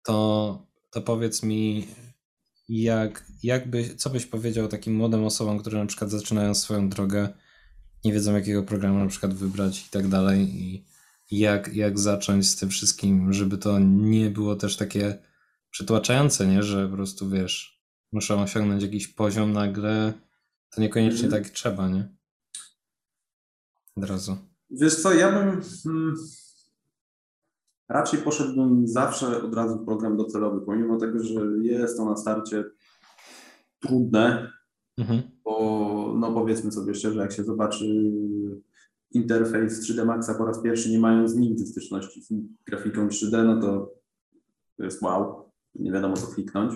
Speaker 1: to, to powiedz mi, jak, jak by, co byś powiedział takim młodym osobom, które na przykład zaczynają swoją drogę, nie wiedzą jakiego programu na przykład wybrać i tak dalej, i jak, jak zacząć z tym wszystkim, żeby to nie było też takie przytłaczające, nie? Że po prostu wiesz, muszą osiągnąć jakiś poziom nagle, to niekoniecznie
Speaker 2: Mhm.
Speaker 1: tak trzeba, nie? Od razu.
Speaker 2: Wiesz co, ja bym hmm, raczej poszedłbym zawsze od razu w program docelowy, pomimo tego, że jest to na starcie trudne,
Speaker 1: Mhm.
Speaker 2: bo no powiedzmy sobie szczerze, jak się zobaczy interfejs 3D Maxa po raz pierwszy, nie mając nigdy styczności z grafiką 3D, no to to jest wow, nie wiadomo co kliknąć.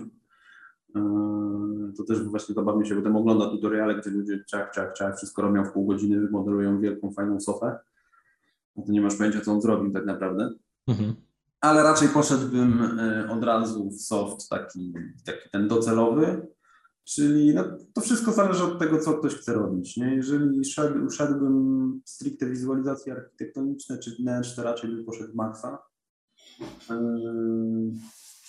Speaker 2: Yy, To też właśnie zabawnie się potem ogląda tutoriale, gdzie ludzie ciach, ciach, ciach, wszystko robią w pół godziny, modelują wielką, fajną sofę. No to nie masz pojęcia, co on zrobił tak naprawdę.
Speaker 1: Mhm.
Speaker 2: Ale raczej poszedłbym y, od razu w soft taki, taki ten docelowy, czyli no, to wszystko zależy od tego, co ktoś chce robić. Nie? Jeżeli szedł, szedłbym stricte wizualizacje architektoniczne czy wnętrz, to raczej bym poszedł w Maxa.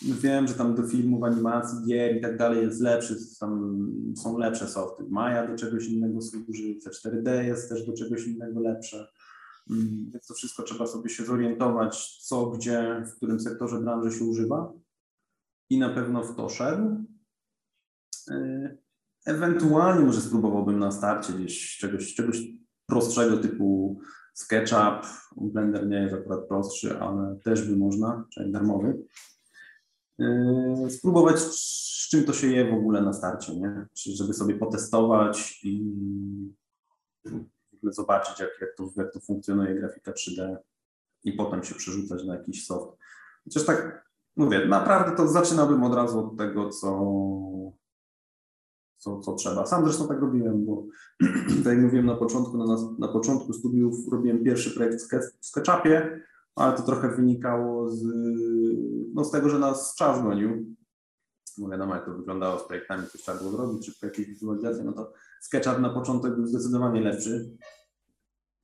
Speaker 2: Wiem, że tam do filmów, animacji, gier i tak dalej jest lepszy, tam są lepsze softy. Maya do czegoś innego służy, C4D jest też do czegoś innego lepsze. Mm, Więc to wszystko trzeba sobie się zorientować, co, gdzie, w którym sektorze branży się używa. I na pewno w to szedł. Yy, Ewentualnie może spróbowałbym na starcie gdzieś czegoś, czegoś prostszego typu SketchUp. Blender nie jest akurat prostszy, ale też by można, czyli darmowy. Yy, Spróbować z czym to się je w ogóle na starcie, nie? Czy żeby sobie potestować i zobaczyć, jak, jak, to, jak to funkcjonuje grafika 3D i potem się przerzucać na jakiś soft. Chociaż tak mówię, naprawdę to zaczynałbym od razu od tego, co, co, co trzeba. Sam zresztą tak robiłem, bo tak jak mówiłem na początku, na, na początku studiów robiłem pierwszy projekt w SketchUpie, ale to trochę wynikało z, no, z tego, że nas czas gonił. No wiadomo, jak to wyglądało z projektami, coś trzeba było zrobić, szybko jakieś wizualizacje, no to SketchUp na początek był zdecydowanie lepszy.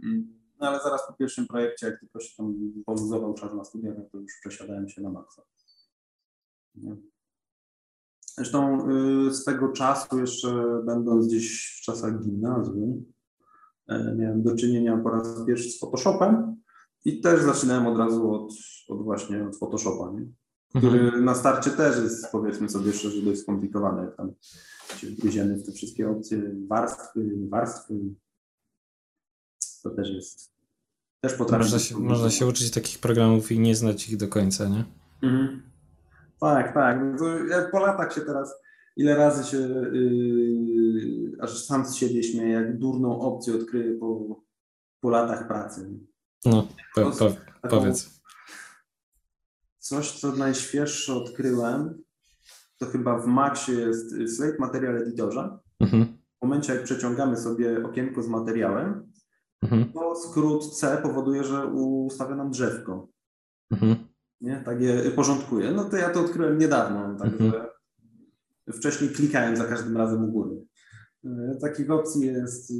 Speaker 2: Mm, No ale zaraz po pierwszym projekcie, jak tylko się tam poluzował czas na studiach, no to już przesiadałem się na maksa. Nie? Zresztą y, swego czasu jeszcze będąc gdzieś w czasach gimnazjum, e, miałem do czynienia po raz pierwszy z Photoshopem I też zaczynałem od razu od, od właśnie od Photoshopa, nie? który mhm. na starcie też jest, powiedzmy sobie szczerze, dość skomplikowany, jak tam się wgryziemy w te wszystkie opcje, warstwy, warstwy. To też jest, też potrafi...
Speaker 1: Można się, można się uczyć takich programów i nie znać ich do końca, nie? Mhm.
Speaker 2: Tak, tak. No ja po latach się teraz, ile razy się yy, aż sam z siebie śmieję, jak durną opcję odkryję po, po latach pracy.
Speaker 1: No, po, po, powiedz.
Speaker 2: Coś, co najświeższe odkryłem, to chyba w Maxie jest Slate Material Editorze. Mhm. W momencie, jak przeciągamy sobie okienko z materiałem, mhm. to skrót C powoduje, że ustawia nam drzewko. Mhm. Nie? Tak je porządkuje. No to ja to odkryłem niedawno, także mhm. wcześniej klikałem za każdym razem u góry. E, takich opcji jest y,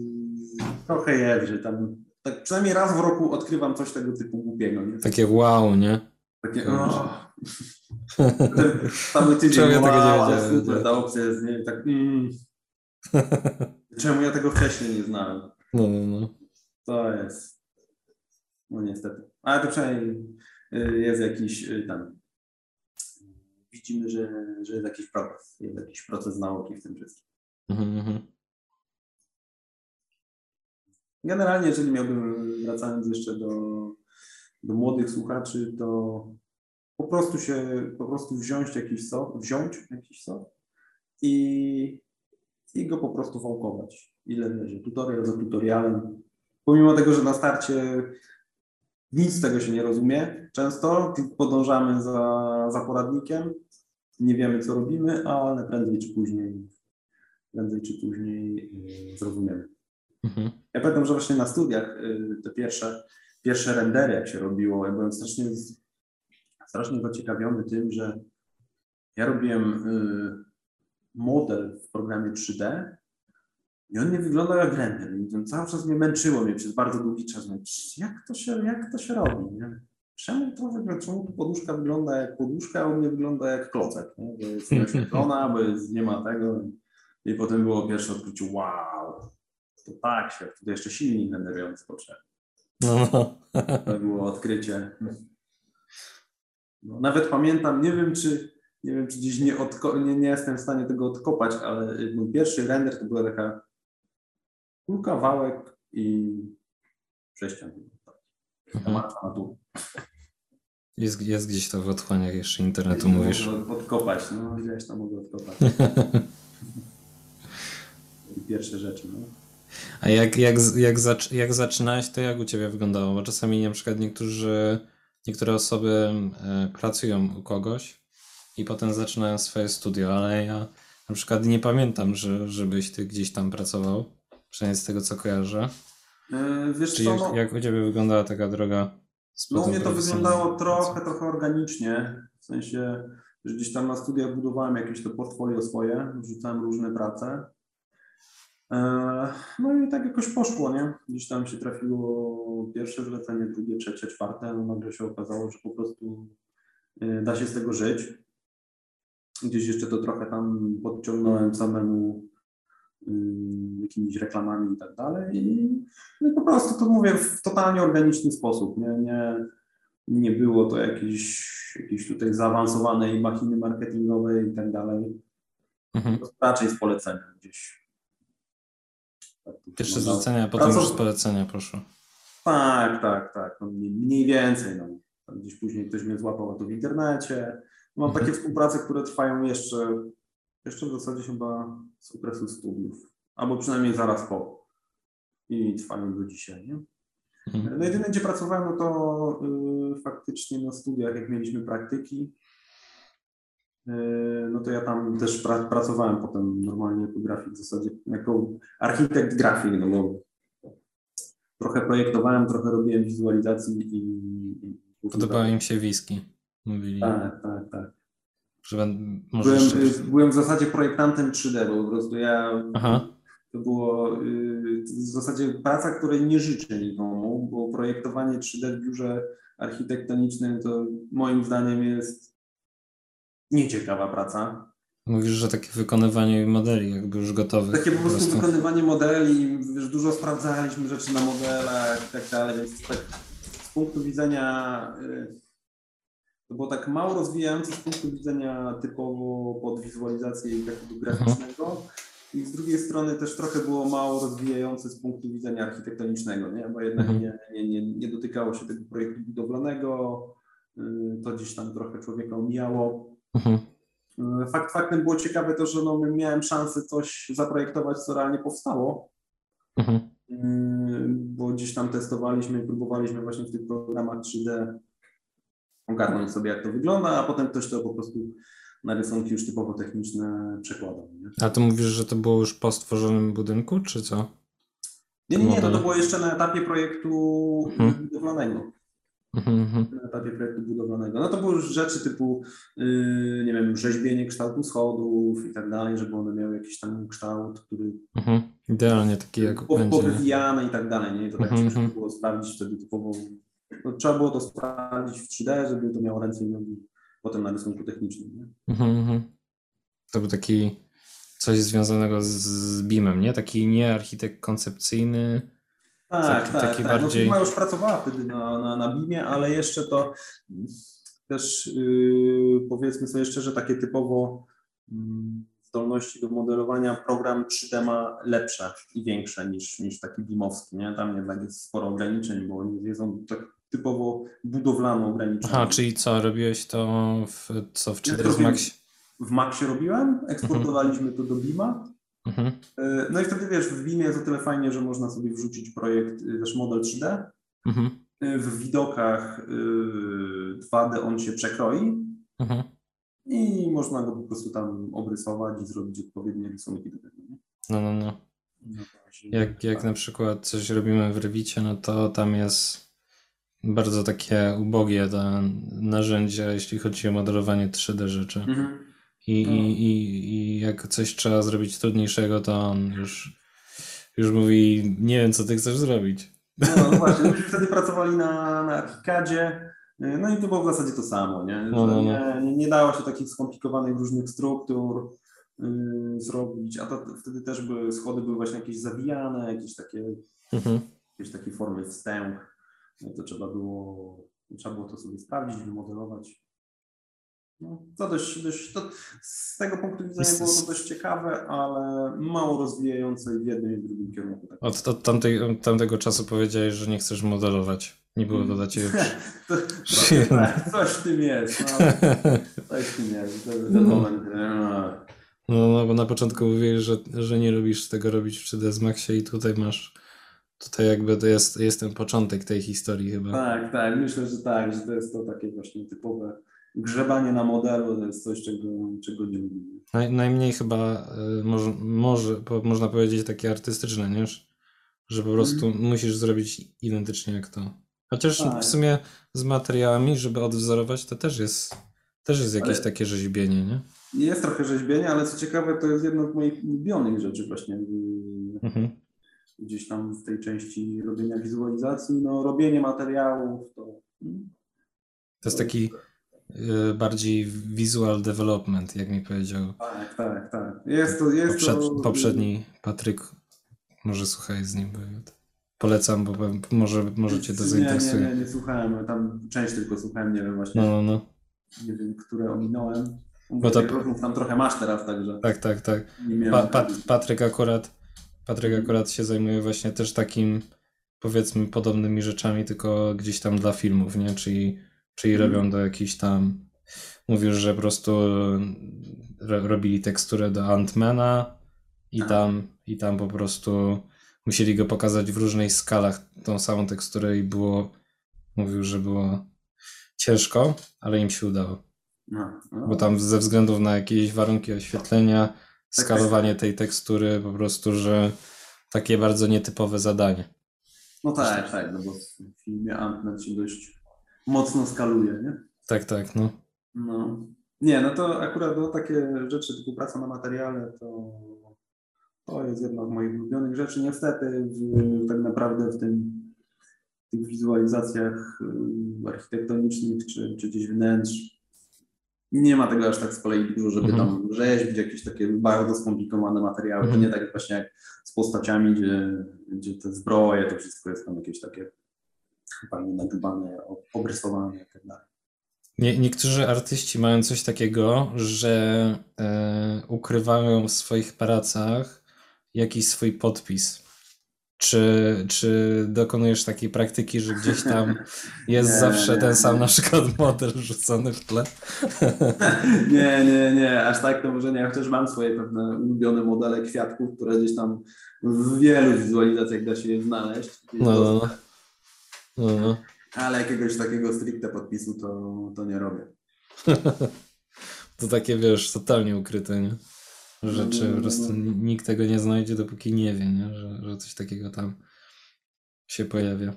Speaker 2: trochę jest, że tam tak przynajmniej raz w roku odkrywam coś tego typu głupiego. Nie?
Speaker 1: Takie wow, nie?
Speaker 2: Takie, o. Cały tydzień, Czemu ja tego? Super, ta opcja jest, nie? Tak, mm. Czemu ja tego wcześniej nie znałem?
Speaker 1: No, no, no.
Speaker 2: To jest. No niestety. Ale to przynajmniej y, jest jakiś y, tam. Widzimy, że, że jest jakiś progres, jest jakiś proces nauki w tym wszystkim. Mhm, mhm. Generalnie, jeżeli miałbym, wracając jeszcze do, do młodych słuchaczy, to po prostu się, po prostu wziąć jakiś sok, wziąć jakiś sok i, i go po prostu wałkować. Ile leży, tutorial za tutorialem. Pomimo tego, że na starcie nic z tego się nie rozumie, często podążamy za, za poradnikiem, nie wiemy co robimy, ale prędzej czy później, prędzej czy później yy, zrozumiemy. Mhm. Ja pamiętam, że właśnie na studiach yy, te pierwsze, pierwsze rendery, jak się robiło, ja byłem strasznie strasznie zaciekawiony tym, że ja robiłem y, model w programie 3D i on nie wyglądał jak render. Cały czas mnie męczyło mnie przez bardzo długi czas. Jak to się, jak to się robi? Nie? Czemu, to, czemu poduszka wygląda jak poduszka, a u mnie wygląda jak klocek? Nie? Bo jest nieoświetlona, bo jest, nie ma tego. I potem było pierwsze odkrycie, wow, to tak się, wtedy jeszcze silnik renderujący potrzebny. No. To było odkrycie. No, nawet pamiętam, nie wiem czy, nie wiem, czy gdzieś nie, odko- nie, nie jestem w stanie tego odkopać, ale mój pierwszy render to była taka kulka, wałek i sześcian. Mhm. Na dół.
Speaker 1: Jest, jest gdzieś to w otchłaniach jeszcze internetu, gdzieś mówisz.
Speaker 2: Odkopać, no gdzieś tam mogę odkopać. Pierwsze rzeczy, no.
Speaker 1: A jak, jak, jak, zac jak zaczynałeś, to jak u Ciebie wyglądało? Bo czasami na przykład niektórzy niektóre osoby e, pracują u kogoś i potem zaczynają swoje studio, ale ja na przykład nie pamiętam, że, żebyś ty gdzieś tam pracował, przynajmniej z tego co kojarzę. Yy, wiesz co, jak, no, jak u ciebie wyglądała taka droga?
Speaker 2: No u mnie to wyglądało trochę, trochę organicznie, w sensie, że gdzieś tam na studiach budowałem jakieś to portfolio swoje, wrzucałem różne prace no i tak jakoś poszło, nie? Gdzieś tam się trafiło pierwsze zlecenie, drugie, trzecie, czwarte, no nagle się okazało, że po prostu e, da się z tego żyć. Gdzieś jeszcze to trochę tam podciągnąłem samemu y, jakimiś reklamami i tak dalej. I no po prostu to mówię w totalnie organiczny sposób. Nie, nie, nie było to jakiejś, jakiejś tutaj zaawansowanej machiny marketingowej i tak dalej. Mhm. Raczej z polecenia gdzieś
Speaker 1: Pierwsze zlecenia, a potem już z polecenia proszę.
Speaker 2: Tak, tak, tak. No mniej, mniej więcej. No. Gdzieś później ktoś mnie złapał to w internecie. Mam mhm. takie współprace, które trwają jeszcze, jeszcze w zasadzie chyba z okresu studiów. Albo przynajmniej zaraz po. I trwają do dzisiaj. Nie? Mhm. No jedyne, gdzie pracowałem, no to y, faktycznie na studiach, jak mieliśmy praktyki, no to ja tam też pra pracowałem potem normalnie jako grafik w zasadzie, jako architekt grafik, no bo trochę projektowałem, trochę robiłem wizualizacji i... i
Speaker 1: Podobały im się wiski, mówili.
Speaker 2: Tak, tak, tak. Byłem, jeszcze... byłem w zasadzie projektantem 3D, bo po prostu ja... Aha. To było yy, w zasadzie praca, której nie życzę nikomu, bo projektowanie 3D w biurze architektonicznym to moim zdaniem jest nieciekawa praca.
Speaker 1: Mówisz, że takie wykonywanie modeli jakby już gotowych.
Speaker 2: Takie po prostu, prostu. wykonywanie modeli, wiesz, dużo sprawdzaliśmy rzeczy na modelach i tak dalej, więc tak punktu widzenia, y, to było tak mało rozwijające z punktu widzenia typowo pod wizualizację i grafiku graficznego. I z drugiej strony też trochę było mało rozwijające z punktu widzenia architektonicznego, nie? bo jednak
Speaker 1: Mhm.
Speaker 2: nie, nie, nie, nie dotykało się tego projektu budowlanego, y, to gdzieś tam trochę człowieka omijało.
Speaker 1: Mhm.
Speaker 2: Y, Fakt faktem było ciekawe to, że no, miałem szansę coś zaprojektować, co realnie powstało,
Speaker 1: Mhm.
Speaker 2: Yy, bo gdzieś tam testowaliśmy i próbowaliśmy właśnie w tych programach 3D ogarnąć sobie, jak to wygląda, a potem ktoś to po prostu na rysunki już typowo techniczne przekładał. Nie,
Speaker 1: A ty mówisz, że to było już po stworzonym budynku, czy co?
Speaker 2: nie, nie, nie no to było jeszcze na etapie projektu
Speaker 1: Mhm.
Speaker 2: budowlanego.
Speaker 1: Mhm. mhm.
Speaker 2: Na etapie projektu budowlanego. No to były już rzeczy typu, yy, nie wiem, rzeźbienie kształtu schodów i tak dalej, żeby one miały jakiś tam kształt, który
Speaker 1: Mhm. Idealnie taki jak
Speaker 2: po-
Speaker 1: będzie.
Speaker 2: powywijane i tak dalej, nie? I to tak
Speaker 1: Mhm,
Speaker 2: ciężko
Speaker 1: mhm.
Speaker 2: było sprawdzić wtedy typowo. No, trzeba było to sprawdzić w 3D, żeby to miało ręce i nogi potem na rysunku technicznym, nie?
Speaker 1: Mhm. To był taki coś związanego z, z BIM-em, nie? Taki nie architekt koncepcyjny.
Speaker 2: Tak,
Speaker 1: Taki-
Speaker 2: tak,
Speaker 1: taki
Speaker 2: tak.
Speaker 1: bardziej-
Speaker 2: No, firma już pracowała wtedy na, na, na BIM-ie, ale jeszcze to też yy, powiedzmy sobie szczerze, takie typowo mm, zdolności do modelowania program 3D ma lepsze i większe niż, niż taki BIM-owski, nie? Tam jednak jest sporo ograniczeń, bo oni są tak typowo budowlane ograniczenia.
Speaker 1: Aha, czyli co, robiłeś to w, co w 3ds
Speaker 2: robiłem-
Speaker 1: Maxie?
Speaker 2: w Maxie robiłem, eksportowaliśmy to do Bima.
Speaker 1: Mhm.
Speaker 2: E, No i wtedy wiesz, w Bimie jest o tyle fajnie, że można sobie wrzucić projekt, y, też model 3D.
Speaker 1: Mhm.
Speaker 2: Y, W widokach y, 2D on się przekroi
Speaker 1: Mhm.
Speaker 2: i można go po prostu tam obrysować i zrobić odpowiednie rysunki do tego. nie?
Speaker 1: No, no, no.
Speaker 2: No się-
Speaker 1: Jak, jak na przykład coś robimy w Revicie, no to tam jest bardzo takie ubogie to narzędzie, jeśli chodzi o modelowanie 3D rzeczy.
Speaker 2: Mhm.
Speaker 1: I,
Speaker 2: No.
Speaker 1: i, i, I jak coś trzeba zrobić trudniejszego, to on już, już mówi, nie wiem, co ty chcesz zrobić.
Speaker 2: No, no właśnie, myśmy wtedy pracowali na, na Archicadzie, y, no i to było w zasadzie to samo, nie?
Speaker 1: No, no, no.
Speaker 2: Nie, nie, dało się takich skomplikowanych różnych struktur y, zrobić, a to wtedy też były, schody były właśnie jakieś zawijane, jakieś takie,
Speaker 1: Mhm.
Speaker 2: jakieś takie formy wstęp, no to trzeba było, trzeba było to sobie sprawdzić, wymodelować. No, to dość, dość to z tego punktu widzenia było to dość ciekawe, ale mało rozwijające w jednym i w drugim kierunku. Tak.
Speaker 1: Od, od tamtej, od tamtego czasu powiedziałeś, że nie chcesz modelować. Nie było to dla ciebie.
Speaker 2: To,
Speaker 1: Przyjemne.
Speaker 2: tak, coś w tym jest. No, coś w tym jest. Ten, ten moment.
Speaker 1: No, no, bo na początku mówiłeś, że, że nie lubisz tego robić w 3ds Maxie i tutaj masz, tutaj jakby to jest, jest ten początek tej historii chyba.
Speaker 2: Tak, tak. Myślę, że tak, że to jest to takie właśnie typowe grzebanie na modelu. To jest coś, czego, czego nie lubimy.
Speaker 1: Naj, najmniej chyba y, może, może po, można powiedzieć takie artystyczne, nie? Że po prostu musisz zrobić identycznie jak to. Chociaż
Speaker 2: Tak.
Speaker 1: w sumie z materiałami, żeby odwzorować, to też jest, też jest jakieś
Speaker 2: Ale-
Speaker 1: takie rzeźbienie, nie?
Speaker 2: Jest trochę rzeźbienia, ale co ciekawe, to jest jedna z moich ulubionych rzeczy właśnie y,
Speaker 1: Mhm.
Speaker 2: gdzieś tam w tej części robienia wizualizacji. No, robienie materiałów to... mm,
Speaker 1: To jest taki bardziej visual development, jak mi powiedział
Speaker 2: Tak, tak, tak. Jest to... Jest
Speaker 1: poprzed,
Speaker 2: to
Speaker 1: poprzedni Patryk. Może słuchaj z nim, bo polecam, bo może, może cię to
Speaker 2: Nie,
Speaker 1: zainteresuje.
Speaker 2: nie, nie, nie słuchałem. Tam część tylko słuchałem, nie wiem właśnie.
Speaker 1: No, no, no.
Speaker 2: nie wiem, które ominąłem.
Speaker 1: Bo to-
Speaker 2: Bo to... tam trochę masz teraz, także
Speaker 1: Tak, tak, tak. Pa, Pat, Patryk akurat Patryk akurat się zajmuje właśnie też takim powiedzmy podobnymi rzeczami, tylko gdzieś tam dla filmów, nie? Czyli, czyli
Speaker 2: Mhm.
Speaker 1: robią do jakichś tam mówił, że po prostu ro, robili teksturę do Antmana i
Speaker 2: Aha.
Speaker 1: tam, i tam po prostu musieli go pokazać w różnych skalach tą samą teksturę i było mówił, że było ciężko, ale im się udało.
Speaker 2: No, no.
Speaker 1: Bo tam ze względów na jakieś warunki oświetlenia,
Speaker 2: Tak,
Speaker 1: skalowanie tej tekstury, po prostu, że takie bardzo nietypowe zadanie.
Speaker 2: no tak, tak, no bo w filmie Ant-Man się dość mocno skaluje, nie?
Speaker 1: Tak, tak, no.
Speaker 2: No. Nie, no to akurat no, takie rzeczy typu praca na materiale to, to jest jedna z moich ulubionych rzeczy. Niestety w, tak naprawdę w tym w tych wizualizacjach y, architektonicznych czy, czy gdzieś wnętrz nie ma tego aż tak z kolei dużo, żeby
Speaker 1: Mhm.
Speaker 2: tam rzeźbić jakieś takie bardzo skomplikowane materiały.
Speaker 1: Mhm.
Speaker 2: To nie tak właśnie jak z postaciami, gdzie, gdzie te zbroje, to wszystko jest tam jakieś takie fajnie nagrywane, obrysowane i tak dalej.
Speaker 1: Nie, niektórzy artyści mają coś takiego, że e, ukrywają w swoich pracach jakiś swój podpis. Czy, czy dokonujesz takiej praktyki, że gdzieś tam jest nie, zawsze nie, ten sam nie. na przykład model rzucony w tle?
Speaker 2: Nie, nie, nie, aż tak to może nie. Chociaż mam swoje pewne ulubione modele kwiatków, które gdzieś tam w wielu wizualizacjach da się je znaleźć.
Speaker 1: No, no, no. no, no.
Speaker 2: Ale jakiegoś takiego stricte podpisu to, to nie robię.
Speaker 1: to takie, wiesz, totalnie ukryte, nie? Rzeczy, no, no, po prostu no. nikt tego nie znajdzie, dopóki nie wie, nie? Że, że coś takiego tam się pojawia.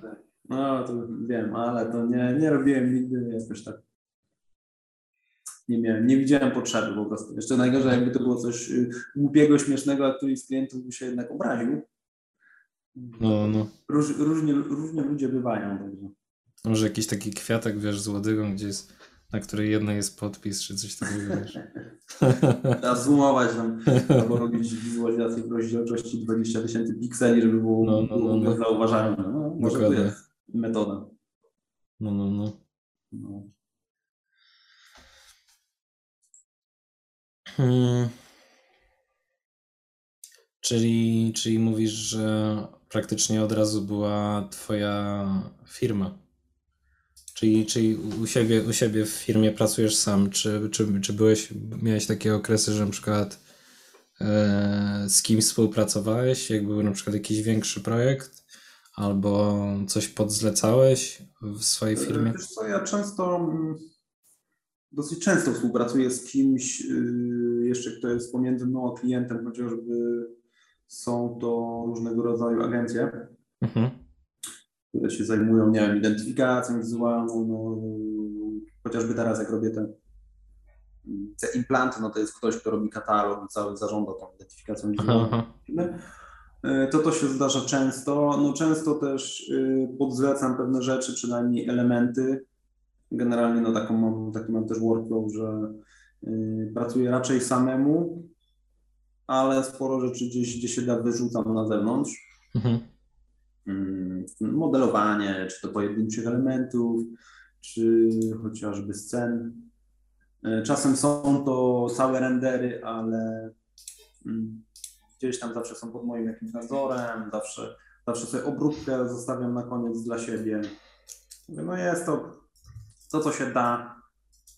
Speaker 2: No, to wiem, ale to nie, nie robiłem nigdy jakoś tak. Nie miałem, nie widziałem potrzeby po prostu. Jeszcze najgorzej, jakby to było coś y, głupiego, śmiesznego, a któryś z klientów by się jednak obraził.
Speaker 1: No, no.
Speaker 2: Róż, różnie, różnie ludzie bywają.
Speaker 1: Może jakiś taki kwiatek, wiesz, z łodygą, gdzie jest, na której jedna jest podpis, czy coś takiego, wiesz.
Speaker 2: Trzeba zoomować tam, albo robić wizualizację w rozdzielczości 20 tysięcy pikseli, żeby było, no, no, no, no. zauważalne. No, może Dokładnie. to jest metoda.
Speaker 1: No, no, no. no. Hmm. Czyli, czyli mówisz, że praktycznie od razu była twoja firma. Czyli, czyli u, siebie, u siebie w firmie pracujesz sam. Czy, czy, czy byłeś, miałeś takie okresy, że na przykład e, z kimś współpracowałeś, jak był na przykład jakiś większy projekt, albo coś podzlecałeś w swojej e, firmie?
Speaker 2: Wiesz co, ja często, mm, dosyć często współpracuję z kimś, y, jeszcze kto jest pomiędzy mną a klientem, chociażby są to różnego rodzaju agencje. Mhm które się zajmują, nie wiem, identyfikacją wizualną, no, chociażby teraz jak robię te, te implanty, no to jest ktoś, kto robi katalog i cały zarządza tą identyfikacją wizualną. E, to to się zdarza często. No często też y, podzlecam pewne rzeczy, przynajmniej elementy. Generalnie no taką mam, taki mam też workflow, że y, pracuję raczej samemu, ale sporo rzeczy gdzieś, gdzie się da wyrzucam na zewnątrz. Mhm. Mm, modelowanie, czy to pojedynczych elementów, czy chociażby scen. E, czasem są to całe rendery, ale mm, gdzieś tam zawsze są pod moim jakimś nadzorem, zawsze, zawsze sobie obróbkę zostawiam na koniec dla siebie. No jest to, to co się da,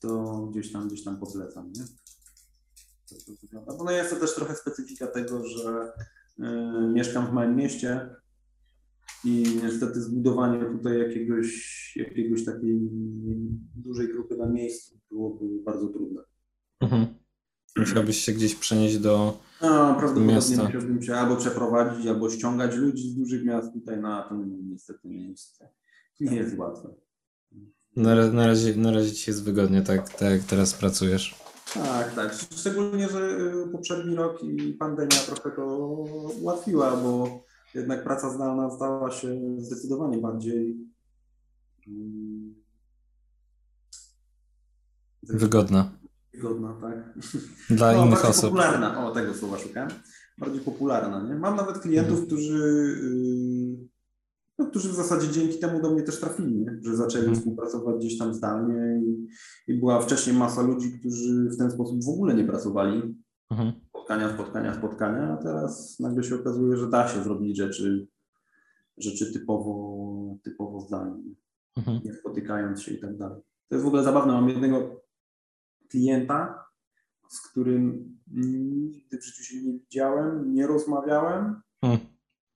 Speaker 2: to gdzieś tam, gdzieś tam podlecam, nie? Bo no jest to też trochę specyfika tego, że y, mieszkam w małym mieście, i niestety zbudowanie tutaj jakiegoś, jakiegoś takiej dużej grupy na miejscu byłoby bardzo trudne.
Speaker 1: Mhm. Musiałbyś się gdzieś przenieść do
Speaker 2: no, prawdopodobnie miasta. musiałbym się albo przeprowadzić, albo ściągać ludzi z dużych miast tutaj na to niestety nie jest, nie jest łatwe.
Speaker 1: Na, na, razie, na razie ci jest wygodnie, tak, tak jak teraz pracujesz.
Speaker 2: Tak, tak. Szczególnie, że y, poprzedni rok i pandemia trochę to ułatwiła, bo jednak praca zdalna stała się zdecydowanie bardziej
Speaker 1: mm, wygodna.
Speaker 2: Wygodna, tak.
Speaker 1: Dla no, innych osób.
Speaker 2: Popularna, o tego słowa szukałem. Bardziej popularna. Nie? Mam nawet klientów, mhm. którzy, yy, no, którzy w zasadzie dzięki temu do mnie też trafili, nie? że zaczęli mhm. współpracować gdzieś tam zdalnie i, i była wcześniej masa ludzi, którzy w ten sposób w ogóle nie pracowali. Mhm spotkania, spotkania, spotkania, a teraz nagle się okazuje, że da się zrobić rzeczy, rzeczy typowo, typowo zdalnie, mhm. nie spotykając się i tak dalej. To jest w ogóle zabawne. Mam jednego klienta, z którym nigdy w życiu się nie widziałem, nie rozmawiałem, mhm.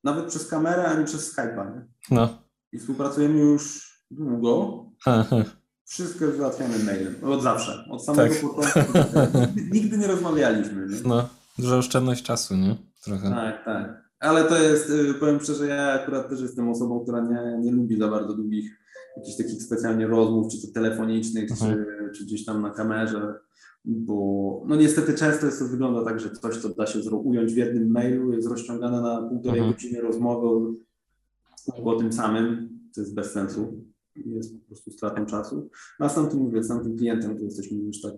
Speaker 2: Nawet przez kamerę, ani przez Skype'a. Nie? No. I współpracujemy już długo. Wszystko jest załatwiane mailem. Od zawsze. Od samego tak. początku. Nigdy nie rozmawialiśmy. Nie?
Speaker 1: No. Duża oszczędność czasu, nie? Trochę.
Speaker 2: Tak, tak. Ale to jest, y, powiem szczerze, ja akurat też jestem osobą, która nie, nie lubi za bardzo długich, jakichś takich specjalnie rozmów, czy to telefonicznych, czy, mhm. czy gdzieś tam na kamerze, bo no niestety często jest to wygląda tak, że coś, co da się ująć w jednym mailu, jest rozciągane na półtorej mhm. godziny rozmowy o, tym samym, to jest bez sensu, jest po prostu stratą czasu. A z tamtym, mówię, z tamtym klientem to jesteśmy już tak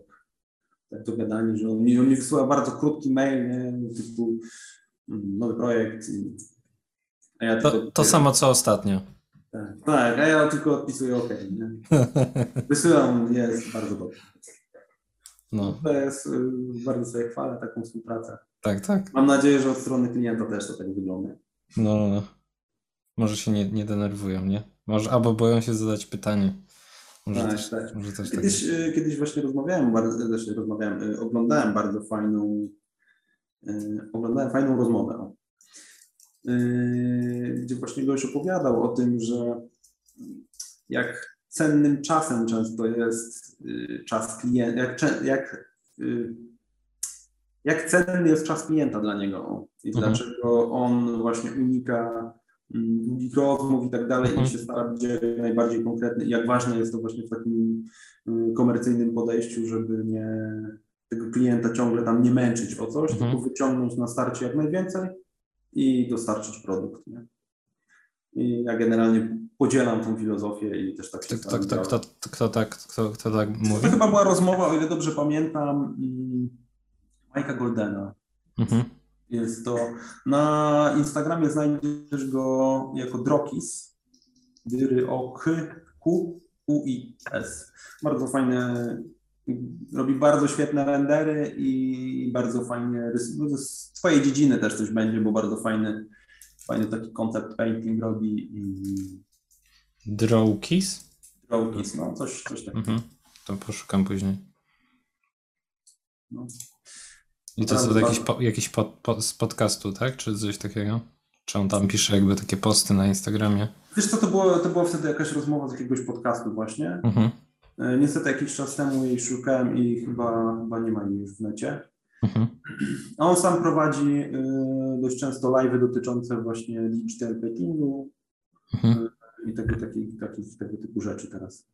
Speaker 2: tak dogadani, że on mi, on mi wysyła bardzo krótki mail, nie, typu mm, nowy projekt. I,
Speaker 1: ja to, to samo co ostatnio.
Speaker 2: Tak, tak, a ja tylko odpisuję OK. Nie? Wysyłam, jest bardzo dobrze.
Speaker 1: No,
Speaker 2: To jest, y, bardzo sobie chwalę taką współpracę.
Speaker 1: tak, tak.
Speaker 2: Mam nadzieję, że od strony klienta też to tak wygląda.
Speaker 1: No, no, no. Może się nie, nie denerwują, nie? Może, albo boją się zadać pytanie. Może
Speaker 2: Tak,
Speaker 1: też,
Speaker 2: tak.
Speaker 1: Może też tak
Speaker 2: Kiedyś, y, kiedyś właśnie rozmawiałem, bardzo, znaczy rozmawiałem, y, oglądałem bardzo fajną, y, oglądałem fajną rozmowę, o. Y, gdzie właśnie gość opowiadał o tym, że jak cennym czasem często jest y, czas klienta, jak, jak, y, jak cenny jest czas klienta dla niego i
Speaker 1: Mhm.
Speaker 2: dlaczego on właśnie unika mm, długich rozmów i tak dalej
Speaker 1: Mhm.
Speaker 2: i się stara być jak najbardziej konkretny i jak ważne jest to właśnie w takim y, komercyjnym podejściu, żeby nie tego klienta ciągle tam nie męczyć o coś,
Speaker 1: Mhm.
Speaker 2: tylko wyciągnąć na starcie jak najwięcej i dostarczyć produkt. Nie? I ja generalnie podzielam tą filozofię i też tak się
Speaker 1: Kto, kto, kto,
Speaker 2: staram
Speaker 1: kto, kto, tak, kto, kto tak mówi?
Speaker 2: To chyba była rozmowa, o ile dobrze pamiętam, Majka Goldena.
Speaker 1: Mhm.
Speaker 2: Jest to. Na Instagramie znajdziesz go jako Drokis. Dyry o k q u i s. Bardzo fajne. Robi bardzo świetne rendery i bardzo fajnie rysuje. No z twojej dziedziny też coś będzie, bo bardzo fajny, fajny taki concept painting robi i
Speaker 1: Drawkeys?
Speaker 2: Drokis, no coś, coś takiego.
Speaker 1: Mhm. To poszukam później.
Speaker 2: No.
Speaker 1: I to są jakiś, po, jakiś pod, pod, z podcastu, tak? Czy coś takiego? Czy on tam pisze jakby takie posty na Instagramie?
Speaker 2: Wiesz co, to było, to była wtedy jakaś rozmowa z jakiegoś podcastu właśnie.
Speaker 1: Mhm.
Speaker 2: E, Niestety jakiś czas temu jej szukałem i chyba, chyba nie ma jej już w necie.
Speaker 1: Mhm.
Speaker 2: A on sam prowadzi y, dość często live'y dotyczące właśnie digital paintingu
Speaker 1: Mhm.
Speaker 2: I tego, takich, takich, tego typu rzeczy teraz.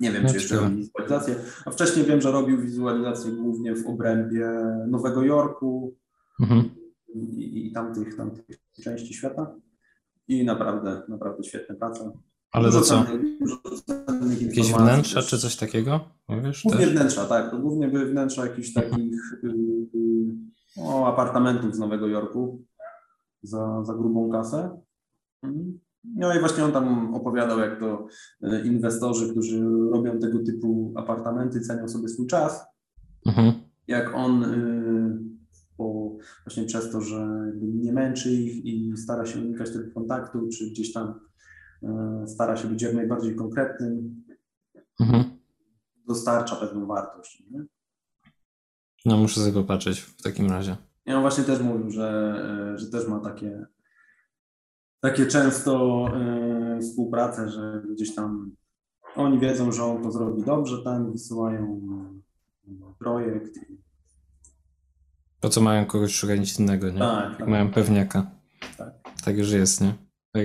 Speaker 2: Nie wiem,
Speaker 1: No,
Speaker 2: czy jeszcze robi wizualizację. A wcześniej wiem, że robił wizualizację głównie w obrębie Nowego Jorku
Speaker 1: Mhm.
Speaker 2: i, i tamtych, tamtych części świata. I naprawdę, naprawdę świetne prace.
Speaker 1: Ale to co?
Speaker 2: cennych- dużo
Speaker 1: Jakieś wnętrza
Speaker 2: też.
Speaker 1: czy coś takiego? Mówisz
Speaker 2: Głównie
Speaker 1: też?
Speaker 2: wnętrza, tak. Głównie były wnętrza jakichś takich y, y, o, apartamentów z Nowego Jorku za, za grubą kasę. No i właśnie on tam opowiadał, jak to y, inwestorzy, którzy robią tego typu apartamenty, cenią sobie swój czas.
Speaker 1: Mhm.
Speaker 2: Jak on y, po, właśnie przez to, że nie męczy ich i stara się unikać tego kontaktu, czy gdzieś tam y, stara się być jak najbardziej konkretnym,
Speaker 1: Mhm.
Speaker 2: dostarcza pewną wartość. Nie?
Speaker 1: No muszę sobie popatrzeć w takim razie.
Speaker 2: I on właśnie też mówił, że, e, że też ma takie, takie często e, współpracę, że gdzieś tam oni wiedzą, że on to zrobi dobrze, tam wysyłają projekt.
Speaker 1: Po co mają kogoś szukać innego, nie?
Speaker 2: tak, tak.
Speaker 1: mają pewniaka.
Speaker 2: Tak.
Speaker 1: Tak już jest, nie? Tak,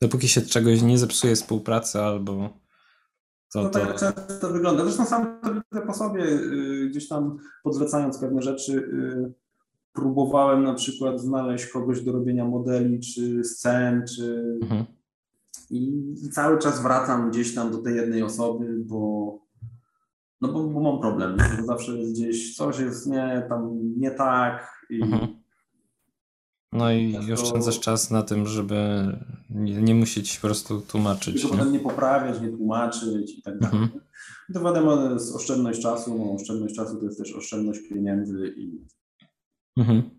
Speaker 1: dopóki się czegoś nie zepsuje współpracy albo to,
Speaker 2: To
Speaker 1: to...
Speaker 2: tak często wygląda. Zresztą sam to widzę po sobie, y, gdzieś tam podzlecając pewne rzeczy, y, próbowałem na przykład znaleźć kogoś do robienia modeli, czy scen, czy
Speaker 1: Mhm.
Speaker 2: I cały czas wracam gdzieś tam do tej jednej osoby, bo, no bo, bo mam problem. Bo zawsze jest gdzieś coś jest nie, tam nie tak i
Speaker 1: Mhm. No i
Speaker 2: Tak, to-
Speaker 1: oszczędzasz czas na tym, żeby nie, nie musieć po prostu tłumaczyć,
Speaker 2: tylko
Speaker 1: nie?
Speaker 2: potem nie poprawiać, nie tłumaczyć i tak dalej.
Speaker 1: Mhm.
Speaker 2: To wiadomo, jest oszczędność czasu, no, oszczędność czasu to jest też oszczędność pieniędzy i
Speaker 1: Mhm.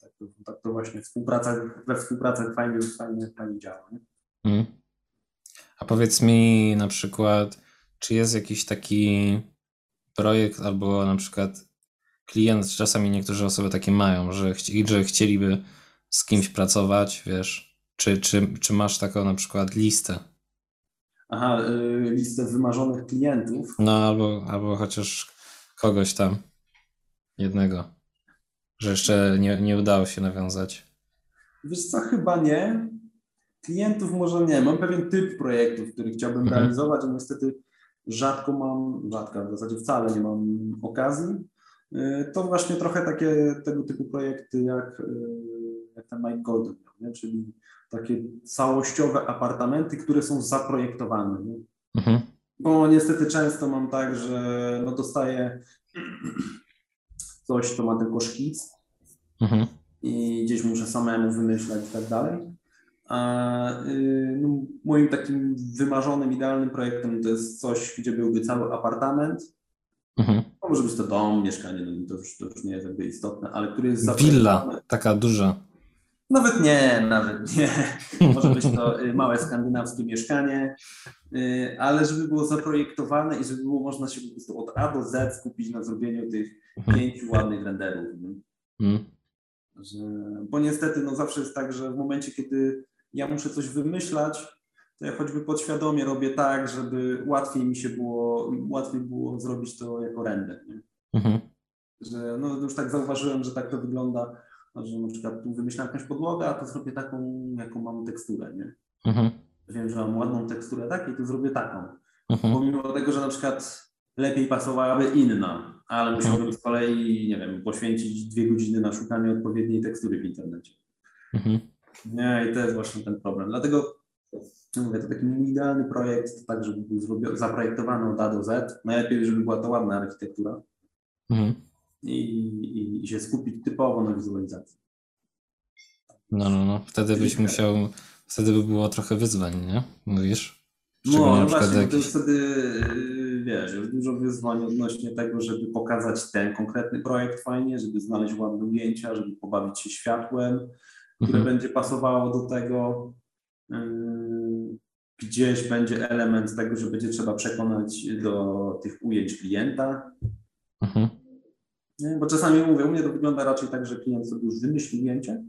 Speaker 2: tak to, tak to właśnie współpraca, we współpracach fajnie, fajnie, fajnie działa. Nie?
Speaker 1: Mhm. A powiedz mi na przykład, czy jest jakiś taki projekt albo na przykład klient, czasami niektóre osoby takie mają, że, chci, że chcieliby z kimś pracować, wiesz, czy, czy, czy masz taką na przykład listę?
Speaker 2: Aha, y, listę wymarzonych klientów.
Speaker 1: No albo, albo chociaż kogoś tam, jednego, że jeszcze nie, nie udało się nawiązać.
Speaker 2: Wiesz co, chyba nie. Klientów może nie. Mam pewien typ projektów, który chciałbym
Speaker 1: Mhm.
Speaker 2: realizować, a niestety rzadko mam, rzadko, w zasadzie wcale nie mam okazji. Y, To właśnie trochę takie tego typu projekty jak, y, jak ten Mike Golden, nie? czyli takie całościowe apartamenty, które są zaprojektowane. Nie?
Speaker 1: Mhm.
Speaker 2: Bo niestety często mam tak, że no dostaję coś, to ma tylko szkic,
Speaker 1: Mhm.
Speaker 2: i gdzieś muszę samemu wymyślać i tak dalej. A y, no, moim takim wymarzonym, idealnym projektem to jest coś, gdzie byłby cały apartament. Mhm. Może być to dom, mieszkanie, no, to, już, to już nie jest jakby istotne, ale który jest
Speaker 1: Willa, taka duża.
Speaker 2: Nawet nie, nawet nie. Może być to y, małe skandynawskie mieszkanie, y, ale żeby było zaprojektowane i żeby było można się po prostu od A do Z skupić na zrobieniu tych. Pięciu ładnych renderów. Mhm. Że, bo niestety no zawsze jest tak, że w momencie, kiedy ja muszę coś wymyślać, to ja choćby podświadomie robię tak, żeby łatwiej mi się było, łatwiej było zrobić to jako render. Mhm. Że, no już tak zauważyłem, że tak to wygląda, że na przykład tu wymyślam jakąś podłogę, a to zrobię taką, jaką mam teksturę, nie? Mhm. Wiem, że mam ładną teksturę takiej, to zrobię taką. Mhm. Pomimo tego, że na przykład lepiej pasowałaby inna, ale musiałbym mhm. z kolei, nie wiem, poświęcić dwie godziny na szukanie odpowiedniej tekstury w internecie. Mhm. Nie, i to jest właśnie ten problem. Dlatego mówię, to taki idealny projekt, tak, żeby był zrobiony, zaprojektowany od A do Z. Najlepiej, żeby była to ładna architektura. Mhm. I, i, I się skupić typowo na wizualizacji.
Speaker 1: No, no, no. Wtedy byś musiał, wtedy by było trochę wyzwań, nie? Mówisz?
Speaker 2: No, no właśnie, jakiś... to wtedy, wiesz, jest dużo wyzwań odnośnie tego, żeby pokazać ten konkretny projekt fajnie, żeby znaleźć ładne ujęcia, żeby pobawić się światłem, które mhm. będzie pasowało do tego. Gdzieś będzie element tego, że będzie trzeba przekonać do tych ujęć klienta. Mhm. Bo czasami mówię, u mnie to wygląda raczej tak, że klient sobie już wymyśli ujęcie.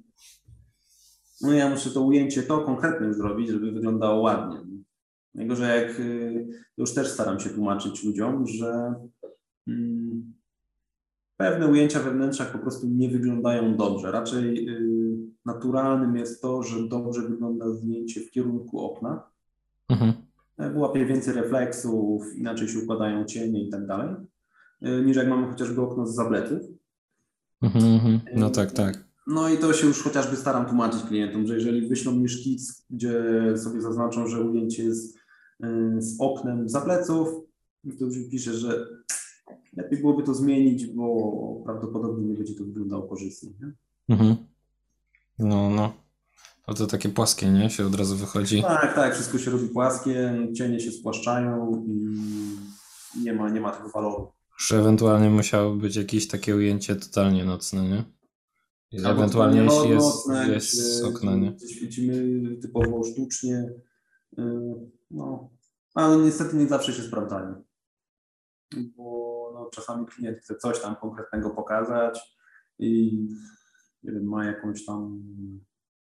Speaker 2: No ja muszę to ujęcie to konkretnie już zrobić, żeby wyglądało ładnie. Dlatego, że jak y, już też staram się tłumaczyć ludziom, że mm, pewne ujęcia we wnętrzach po prostu nie wyglądają dobrze. Raczej y, naturalnym jest to, że dobrze wygląda zdjęcie w kierunku okna. Mhm. Łapie więcej refleksów, inaczej się układają cienie i tak dalej, y, niż jak mamy chociażby okno z zabletów.
Speaker 1: Mhm, mhm. no tak, tak.
Speaker 2: No i to się już chociażby staram tłumaczyć klientom, że jeżeli wyślą mi szkic, gdzie sobie zaznaczą, że ujęcie jest z oknem za pleców, to już pisze, że lepiej byłoby to zmienić, bo prawdopodobnie nie będzie to wyglądało korzystnie. Nie? Mhm.
Speaker 1: No, no. No to takie płaskie, nie? Się od razu wychodzi.
Speaker 2: Tak, tak, wszystko się robi płaskie, cienie się spłaszczają i nie ma, nie ma tego waloru.
Speaker 1: Że ewentualnie musiało być jakieś takie ujęcie totalnie nocne, nie? Albo ewentualnie jeśli jest, nocne, jest z okna, nie?
Speaker 2: Świecimy typowo sztucznie, y, no, ale niestety nie zawsze się sprawdzają. Bo no, czasami klient chce coś tam konkretnego pokazać i wiem, ma jakąś tam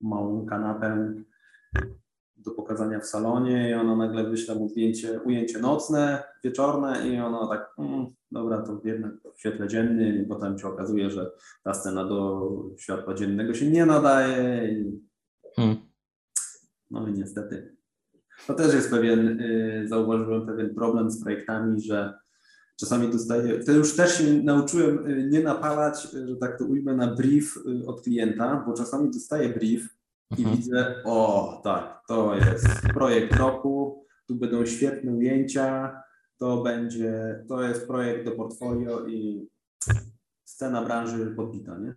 Speaker 2: małą kanapę do pokazania w salonie i ona nagle wyśle mu zdjęcie, ujęcie nocne, wieczorne i ona tak, mm, dobra, to jednak w świetle dziennym i potem się okazuje, że ta scena do światła dziennego się nie nadaje. Hmm. No i niestety. To też jest pewien, yy, zauważyłem pewien problem z projektami, że czasami dostaję, to już też się nauczyłem y, nie napalać, y, że tak to ujmę, na brief y, od klienta, bo czasami dostaję brief i mhm. widzę, o tak, to jest projekt roku, tu będą świetne ujęcia, to będzie, to jest projekt do portfolio i scena branży podbita, nie?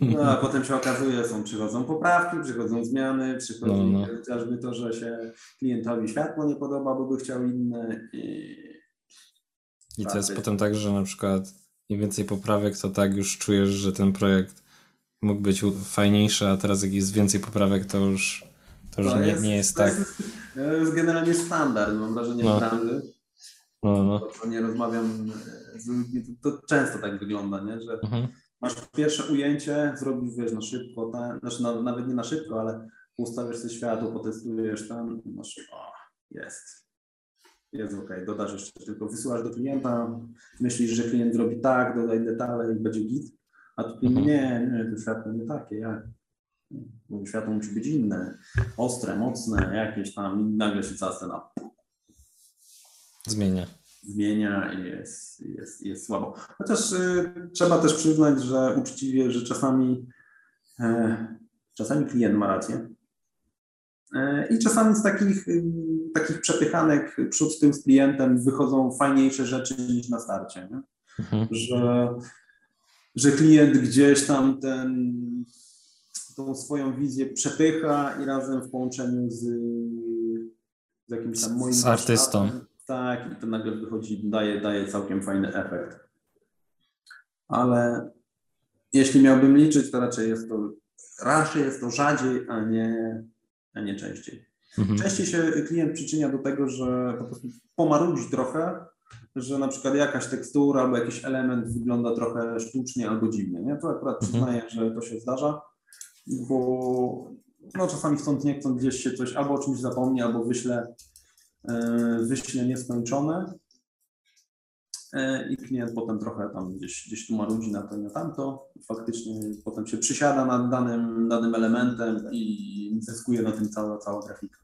Speaker 2: No, a potem się okazuje, są, przychodzą poprawki, przychodzą zmiany, przychodzi no, no. chociażby to, że się klientowi światło nie podoba, bo by chciał inne i
Speaker 1: i to jest potem tak, że na przykład im więcej poprawek, to tak już czujesz, że ten projekt mógł być fajniejszy, a teraz jak jest więcej poprawek, to już, to już nie, jest, nie jest tak.
Speaker 2: To jest generalnie standard, mam wrażenie, no. w branży. No, no. To, nie rozmawiam z ludźmi, to, to, często tak wygląda, nie? że mhm. masz pierwsze ujęcie, zrobisz wiesz, na szybko, ta, znaczy na, nawet nie na szybko, ale ustawisz sobie światło, potestujesz tam, masz, o, jest, jest ok, dodasz jeszcze tylko, wysyłasz do klienta, myślisz, że klient zrobi tak, dodaj detale i będzie git, a tu klient nie, nie, to światło nie takie, jak? Bo światło musi być inne, ostre, mocne, jakieś tam i nagle się scena
Speaker 1: zmienia.
Speaker 2: Zmienia i jest, jest, jest słabo. Chociaż y, trzeba też przyznać, że uczciwie, że czasami, y, czasami klient ma rację, E, I czasami z takich, y, takich przepychanek przód tył z klientem wychodzą fajniejsze rzeczy niż na starcie. Mhm. Że, że klient gdzieś tam ten tą swoją wizję przepycha i razem w połączeniu z, z jakimś tam moim
Speaker 1: z artystą.
Speaker 2: Tak, i to nagle wychodzi, daje, daje całkiem fajny efekt. Ale jeśli miałbym liczyć, to raczej jest to raczej jest to rzadziej, a nie, a nie częściej. Mhm. Częściej się klient przyczynia do tego, że po prostu pomarudzi trochę, że na przykład jakaś tekstura albo jakiś element wygląda trochę sztucznie albo dziwnie. Nie? To akurat mhm. przyznaję, że to się zdarza, bo no, czasami stąd nie chcąc gdzieś się coś albo o czymś zapomni, albo wyśle, yy, wyśle nieskończone yy, i klient potem trochę tam gdzieś, gdzieś tu marudzi na to na tamto. Faktycznie potem się przysiada nad danym, danym elementem i zyskuje na tym cała, cała grafika.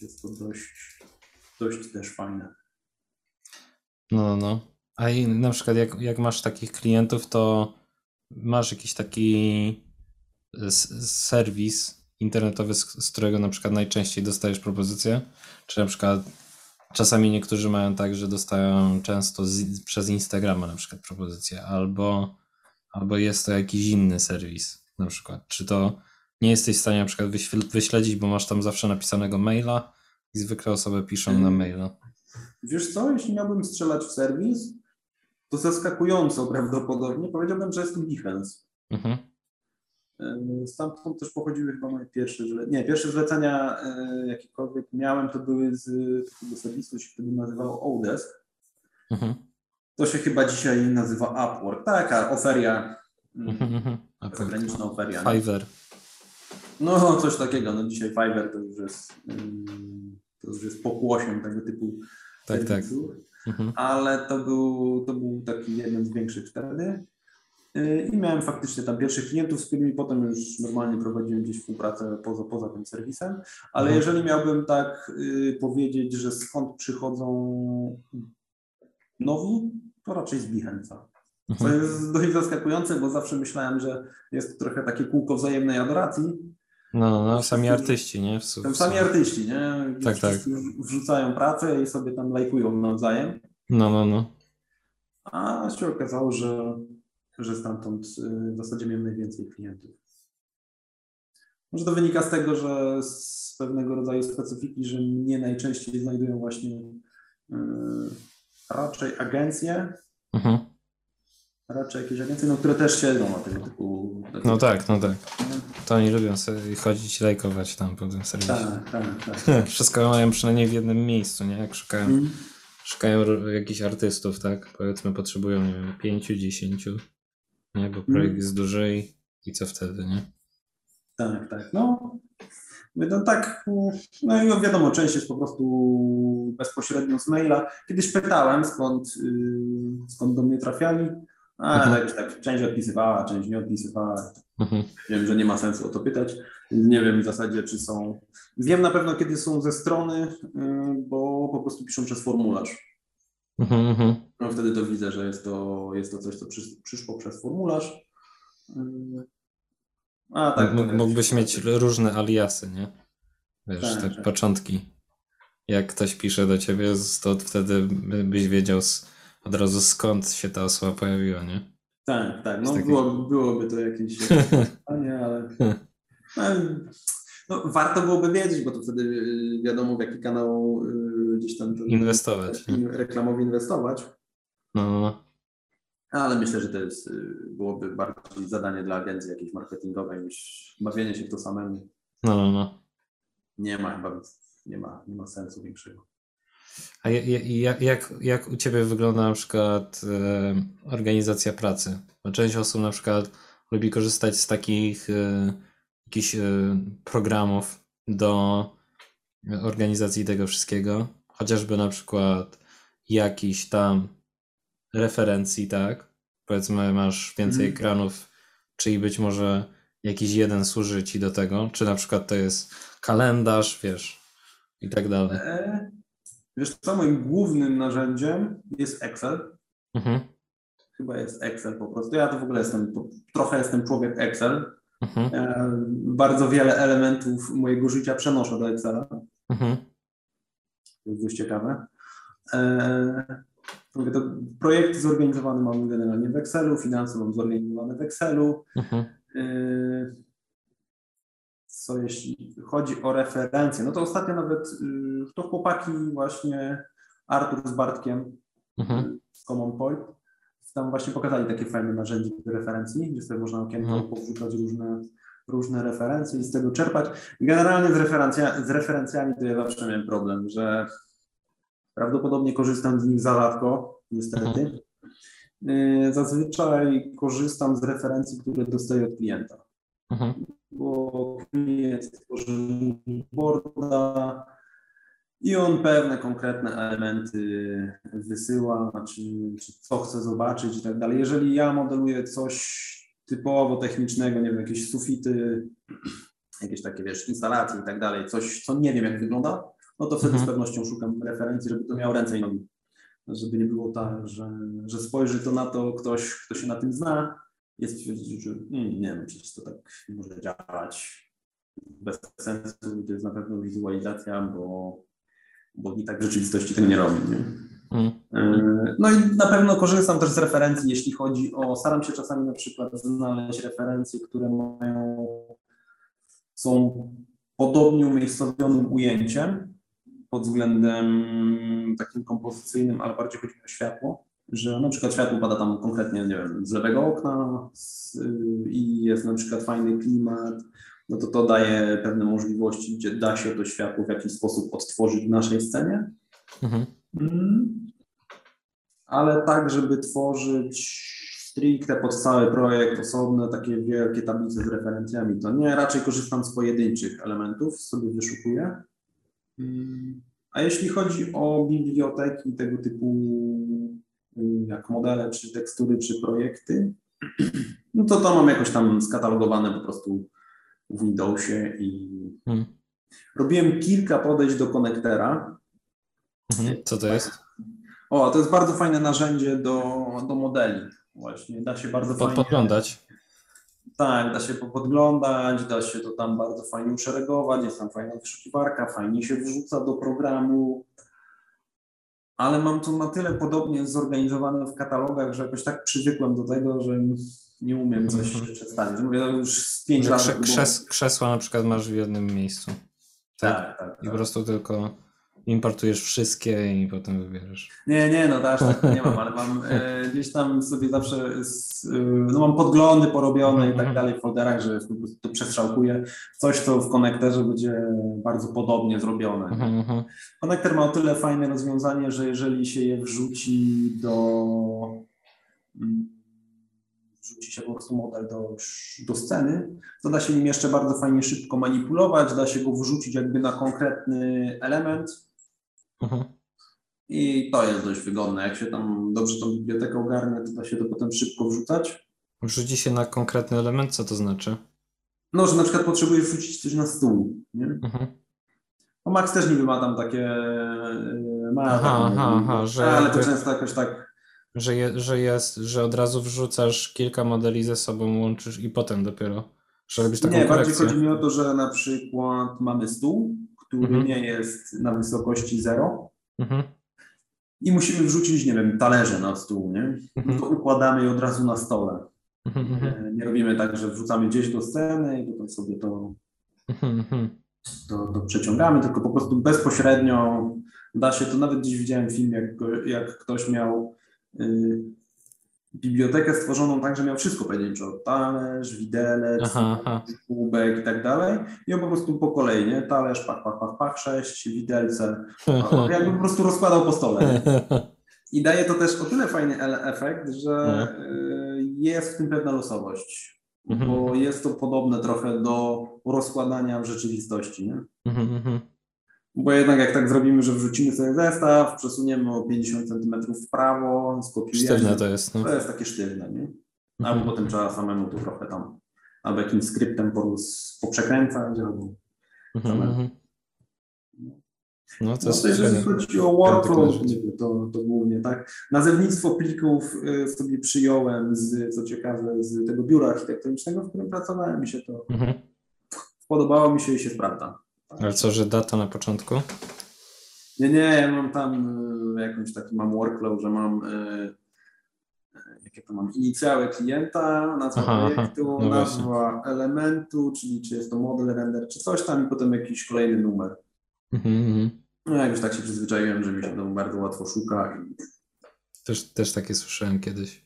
Speaker 2: Jest to dość, dość też fajne.
Speaker 1: No, no. no. A i na przykład jak, jak masz takich klientów, to masz jakiś taki serwis internetowy, z, z którego na przykład najczęściej dostajesz propozycje? Czy na przykład czasami niektórzy mają tak, że dostają często z, przez Instagrama na przykład propozycje, albo, albo jest to jakiś inny serwis na przykład. Czy to nie jesteś w stanie na przykład wyśledzić, bo masz tam zawsze napisanego maila i zwykle osoby piszą na mm. maila.
Speaker 2: Wiesz co, jeśli miałbym strzelać w serwis, to zaskakująco prawdopodobnie powiedziałbym, że jest to Behance. Mhm. Stamtąd też pochodziły chyba moje pierwsze zlecenia. Nie, pierwsze zlecenia e, jakiekolwiek miałem, to były z takiego serwisu, się wtedy nazywało Odesk. Mhm. To się chyba dzisiaj nazywa Upwork. Taka oferia, mhm, mhm. zagraniczna oferia.
Speaker 1: Fiverr.
Speaker 2: No, coś takiego. No dzisiaj Fiverr to już jest, to już jest pokłosiem tego typu
Speaker 1: tak, tak.
Speaker 2: Mhm. Ale to był, to był taki jeden z większych wtedy. Y, I miałem faktycznie tam pierwszych klientów, z którymi potem już normalnie prowadziłem gdzieś współpracę poza, poza tym serwisem. Ale mhm. jeżeli miałbym tak y, powiedzieć, że skąd przychodzą nowi, to raczej z Behance'a. Co mhm. jest dość zaskakujące, bo zawsze myślałem, że jest to trochę takie kółko wzajemnej adoracji.
Speaker 1: No, no sami artyści, nie? W,
Speaker 2: w, sami artyści, nie?
Speaker 1: Tak, tak.
Speaker 2: Wrzucają pracę i sobie tam lajkują nawzajem.
Speaker 1: No, no, no.
Speaker 2: A się okazało, że, że stamtąd y, w zasadzie miałem najwięcej klientów. Może to wynika z tego, że z pewnego rodzaju specyfiki, że mnie najczęściej znajdują właśnie yy, raczej agencje, mhm raczej jakieś agencje, no, które też siedzą na tego typu.
Speaker 1: No tak, no tak. To oni lubią sobie chodzić lajkować tam po tym serwisie.
Speaker 2: Tak, tak, tak.
Speaker 1: Wszystko mają przynajmniej w jednym miejscu, nie? Jak szukają, mm. szukają jakichś artystów, tak? Powiedzmy potrzebują, nie wiem, pięciu, dziesięciu, nie? Bo projekt mm. jest duży i, i co wtedy, nie?
Speaker 2: Tak, tak. No, no tak, no i wiadomo, część jest po prostu bezpośrednio z maila. Kiedyś pytałem, skąd, yy, skąd do mnie trafiali. A, mhm. jakoś tak część odpisywała, część nie odpisywała. Mhm. Wiem, że nie ma sensu o to pytać. Nie wiem w zasadzie, czy są. Wiem na pewno, kiedy są ze strony, y, bo po prostu piszą przez formularz. Mhm, mhm. no wtedy to widzę, że jest to, jest to coś, co przyszło przez formularz. Y,
Speaker 1: a, tak, Mógłbyś mieć różne aliasy, nie? Wiesz, tak, tak, tak, początki. Jak ktoś pisze do ciebie, to wtedy byś wiedział, od razu skąd się ta osoba pojawiła, nie?
Speaker 2: Tak, tak. No było, byłoby to jakieś pytanie, ale no, no, warto byłoby wiedzieć, bo to wtedy y, wiadomo w jaki kanał y, gdzieś tam
Speaker 1: inwestować.
Speaker 2: Reklamowy inwestować.
Speaker 1: No, no, no.
Speaker 2: Ale myślę, że to jest, y, byłoby bardziej zadanie dla agencji jakiejś marketingowej niż bawienie się w to samemu.
Speaker 1: No, no, no.
Speaker 2: Nie ma chyba, nie ma, nie ma sensu większego.
Speaker 1: A jak, jak, jak u Ciebie wygląda na przykład e, organizacja pracy? Bo część osób na przykład lubi korzystać z takich e, jakichś programów do organizacji tego wszystkiego, chociażby na przykład jakiś tam referencji, tak? Powiedzmy, masz więcej mm. ekranów, czyli być może jakiś jeden służy Ci do tego, czy na przykład to jest kalendarz, wiesz, i tak dalej. E,
Speaker 2: Wiesz co, moim głównym narzędziem jest Excel. Mhm. Chyba jest Excel po prostu. Ja to w ogóle jestem, trochę jestem człowiek Excel. Mhm. Ja bardzo wiele elementów mojego życia przenoszę do Excela. Mhm. To jest dość ciekawe. E, Mówię, to projekty zorganizowane mamy generalnie w Excelu, finanse mam zorganizowane w Excelu. Mhm. Y, co jeśli chodzi o referencje, no to ostatnio nawet y, to chłopaki właśnie Artur z Bartkiem mhm. z Common Point tam właśnie pokazali takie fajne narzędzie do referencji, gdzie sobie można okienko mhm. powrzucać różne, różne referencje i z tego czerpać. Generalnie z, referencja, z referencjami to ja zawsze miałem problem, że prawdopodobnie korzystam z nich za rzadko, niestety. Mhm. Y, zazwyczaj korzystam z referencji, które dostaję od klienta. Mhm. Bo klient tworzy boarda, i on pewne konkretne elementy wysyła, czy, czy co chce zobaczyć i tak dalej. Jeżeli ja modeluję coś typowo technicznego, nie wiem, jakieś sufity, jakieś takie, wiesz, instalacje i tak dalej, coś, co nie wiem, jak wygląda, no to wtedy mhm. z pewnością szukam referencji, żeby to miało ręce i nogi. Żeby nie było tak, że, że spojrzy to na to ktoś, kto się na tym zna, jest stwierdzi, że mm, nie wiem, przecież to tak nie może działać bez sensu, to jest na pewno wizualizacja, bo bo i tak w rzeczywistości tego nie robi. Nie? Mm. E, no i na pewno korzystam też z referencji, jeśli chodzi o, staram się czasami na przykład znaleźć referencje, które mają, są podobnie umiejscowionym ujęciem pod względem takim kompozycyjnym, ale bardziej chodzi o światło, że na przykład światło pada tam konkretnie, nie wiem, z lewego okna z, i jest na przykład fajny klimat, no to to daje pewne możliwości, gdzie da się to światło w jakiś sposób odtworzyć w naszej scenie. Mhm. Mm. Ale tak, żeby tworzyć stricte pod cały projekt osobne takie wielkie tablice z referencjami, to nie, raczej korzystam z pojedynczych elementów, sobie wyszukuję. Mm. A jeśli chodzi o biblioteki tego typu mm, jak modele, czy tekstury, czy projekty, no to to mam jakoś tam skatalogowane po prostu w Windowsie i hmm. robiłem kilka podejść do konektera.
Speaker 1: Mhm. Co to jest?
Speaker 2: O, to jest bardzo fajne narzędzie do, do modeli. Właśnie da się bardzo
Speaker 1: fajnie. Podglądać.
Speaker 2: Tak, da się podglądać, da się to tam bardzo fajnie uszeregować, jest tam fajna wyszukiwarka, fajnie się wrzuca do programu. Ale mam to na tyle podobnie zorganizowane w katalogach, że jakoś tak przywykłem do tego, że nie umiem coś przedstawić. Mówię, no już z pięć lat.
Speaker 1: Krze- krzes- krzesła na przykład masz w jednym miejscu.
Speaker 2: Tak, tak. tak,
Speaker 1: I po tak. prostu tylko importujesz wszystkie i potem wybierzesz.
Speaker 2: Nie, nie, no aż tak nie mam, ale mam e, gdzieś tam sobie zawsze, z, e, no mam podglądy porobione i tak mhm. dalej w folderach, że po prostu to przestrzałkuję. Coś, co w konekterze będzie bardzo podobnie zrobione. Mhm, mhm. Konektor ma o tyle fajne rozwiązanie, że jeżeli się je wrzuci do mm, wrzuci się po prostu model do, do sceny, to da się nim jeszcze bardzo fajnie szybko manipulować, da się go wrzucić jakby na konkretny element mhm. i to jest dość wygodne. Jak się tam dobrze tą bibliotekę ogarnie, to da się to potem szybko wrzucać.
Speaker 1: Wrzuci się na konkretny element, co to znaczy?
Speaker 2: No, że na przykład potrzebujesz wrzucić coś na stół, nie? Mhm. No Max też niby ma tam takie... E, ma aha, aha, aha, że ale to często jakoś tak
Speaker 1: że, je, że jest, że od razu wrzucasz kilka modeli ze sobą, łączysz i potem dopiero, że robisz taką
Speaker 2: Nie, bardziej chodzi mi o to, że na przykład mamy stół, który mhm. nie jest na wysokości zero mhm. i musimy wrzucić, nie wiem, talerze na stół, nie? Mhm. To układamy je od razu na stole. Mhm, mhm. Nie, nie robimy tak, że wrzucamy gdzieś do sceny i potem sobie to, to, to przeciągamy, tylko po prostu bezpośrednio da się, to nawet gdzieś widziałem film, jak, jak ktoś miał Y, bibliotekę stworzoną tak, że miał wszystko pojedynczo, talerz, widelec, aha, aha. kubek i tak dalej i on po prostu po kolei, nie? Talerz, pach, pach, pach, pach, sześć, widelce, jakby po prostu rozkładał po stole. I daje to też o tyle fajny efekt, że y, jest w tym pewna losowość, mhm. bo jest to podobne trochę do rozkładania w rzeczywistości, nie? Mhm, mhm. Bo jednak jak tak zrobimy, że wrzucimy sobie zestaw, przesuniemy o 50 cm w prawo, skopiujemy.
Speaker 1: Sztywne to jest. No.
Speaker 2: To jest takie sztywne, nie? Albo mhm. potem trzeba samemu to trochę tam, albo jakimś skryptem poprzekręcać, albo mhm. samemu. No to jest no, jeżeli chodzi o workflow, to, to głównie tak. Nazewnictwo plików y, sobie przyjąłem z, co ciekawe, z tego biura architektonicznego, w którym pracowałem mi się to mhm. podobało mi się i się sprawdza.
Speaker 1: Ale co, że data na początku?
Speaker 2: Nie, nie, ja mam tam y, jakąś taki mam workflow, że mam y, jakie to mam inicjały klienta, nazwa
Speaker 1: Aha, aha.
Speaker 2: projektu,
Speaker 1: No
Speaker 2: nazwa elementu, czyli czy jest to model render, czy coś tam i potem jakiś kolejny numer.
Speaker 1: Mhm, mhm.
Speaker 2: No ja już tak się przyzwyczaiłem, że mi się to bardzo łatwo szuka i
Speaker 1: Też, też takie słyszałem kiedyś.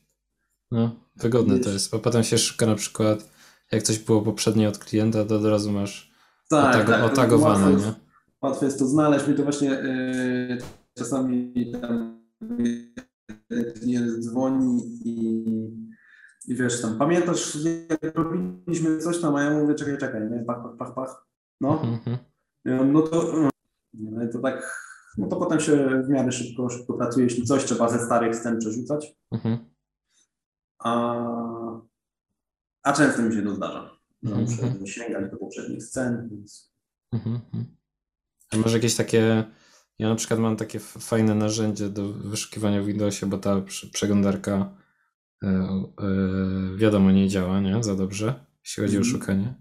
Speaker 1: No, wygodne to jest, bo potem się szuka na przykład, jak coś było poprzednio od klienta, to od razu masz
Speaker 2: tak,
Speaker 1: otago,
Speaker 2: tak,
Speaker 1: otagowane,
Speaker 2: łatwo,
Speaker 1: nie?
Speaker 2: jest, łatwo jest to znaleźć. Mi to właśnie yy, czasami tam klient dzwoni i, i wiesz tam, pamiętasz jak robiliśmy coś tam, a ja mówię czekaj, czekaj, nie, pach, pach, pach, pach. No,
Speaker 1: Mhm.
Speaker 2: Mówię, no to, no i to tak, no to potem się w miarę szybko, szybko pracuje, jeśli coś trzeba ze starych scen przerzucać,
Speaker 1: Mhm.
Speaker 2: a, a często mi się to zdarza,
Speaker 1: Mhm.
Speaker 2: Muszę sięgać do poprzednich scen, więc
Speaker 1: Mhm. mhm. A może jakieś takie, ja na przykład mam takie fajne narzędzie do wyszukiwania w Windowsie, bo ta prze- przeglądarka e, e, wiadomo nie działa, nie? Za dobrze, jeśli chodzi o
Speaker 2: Mhm.
Speaker 1: szukanie.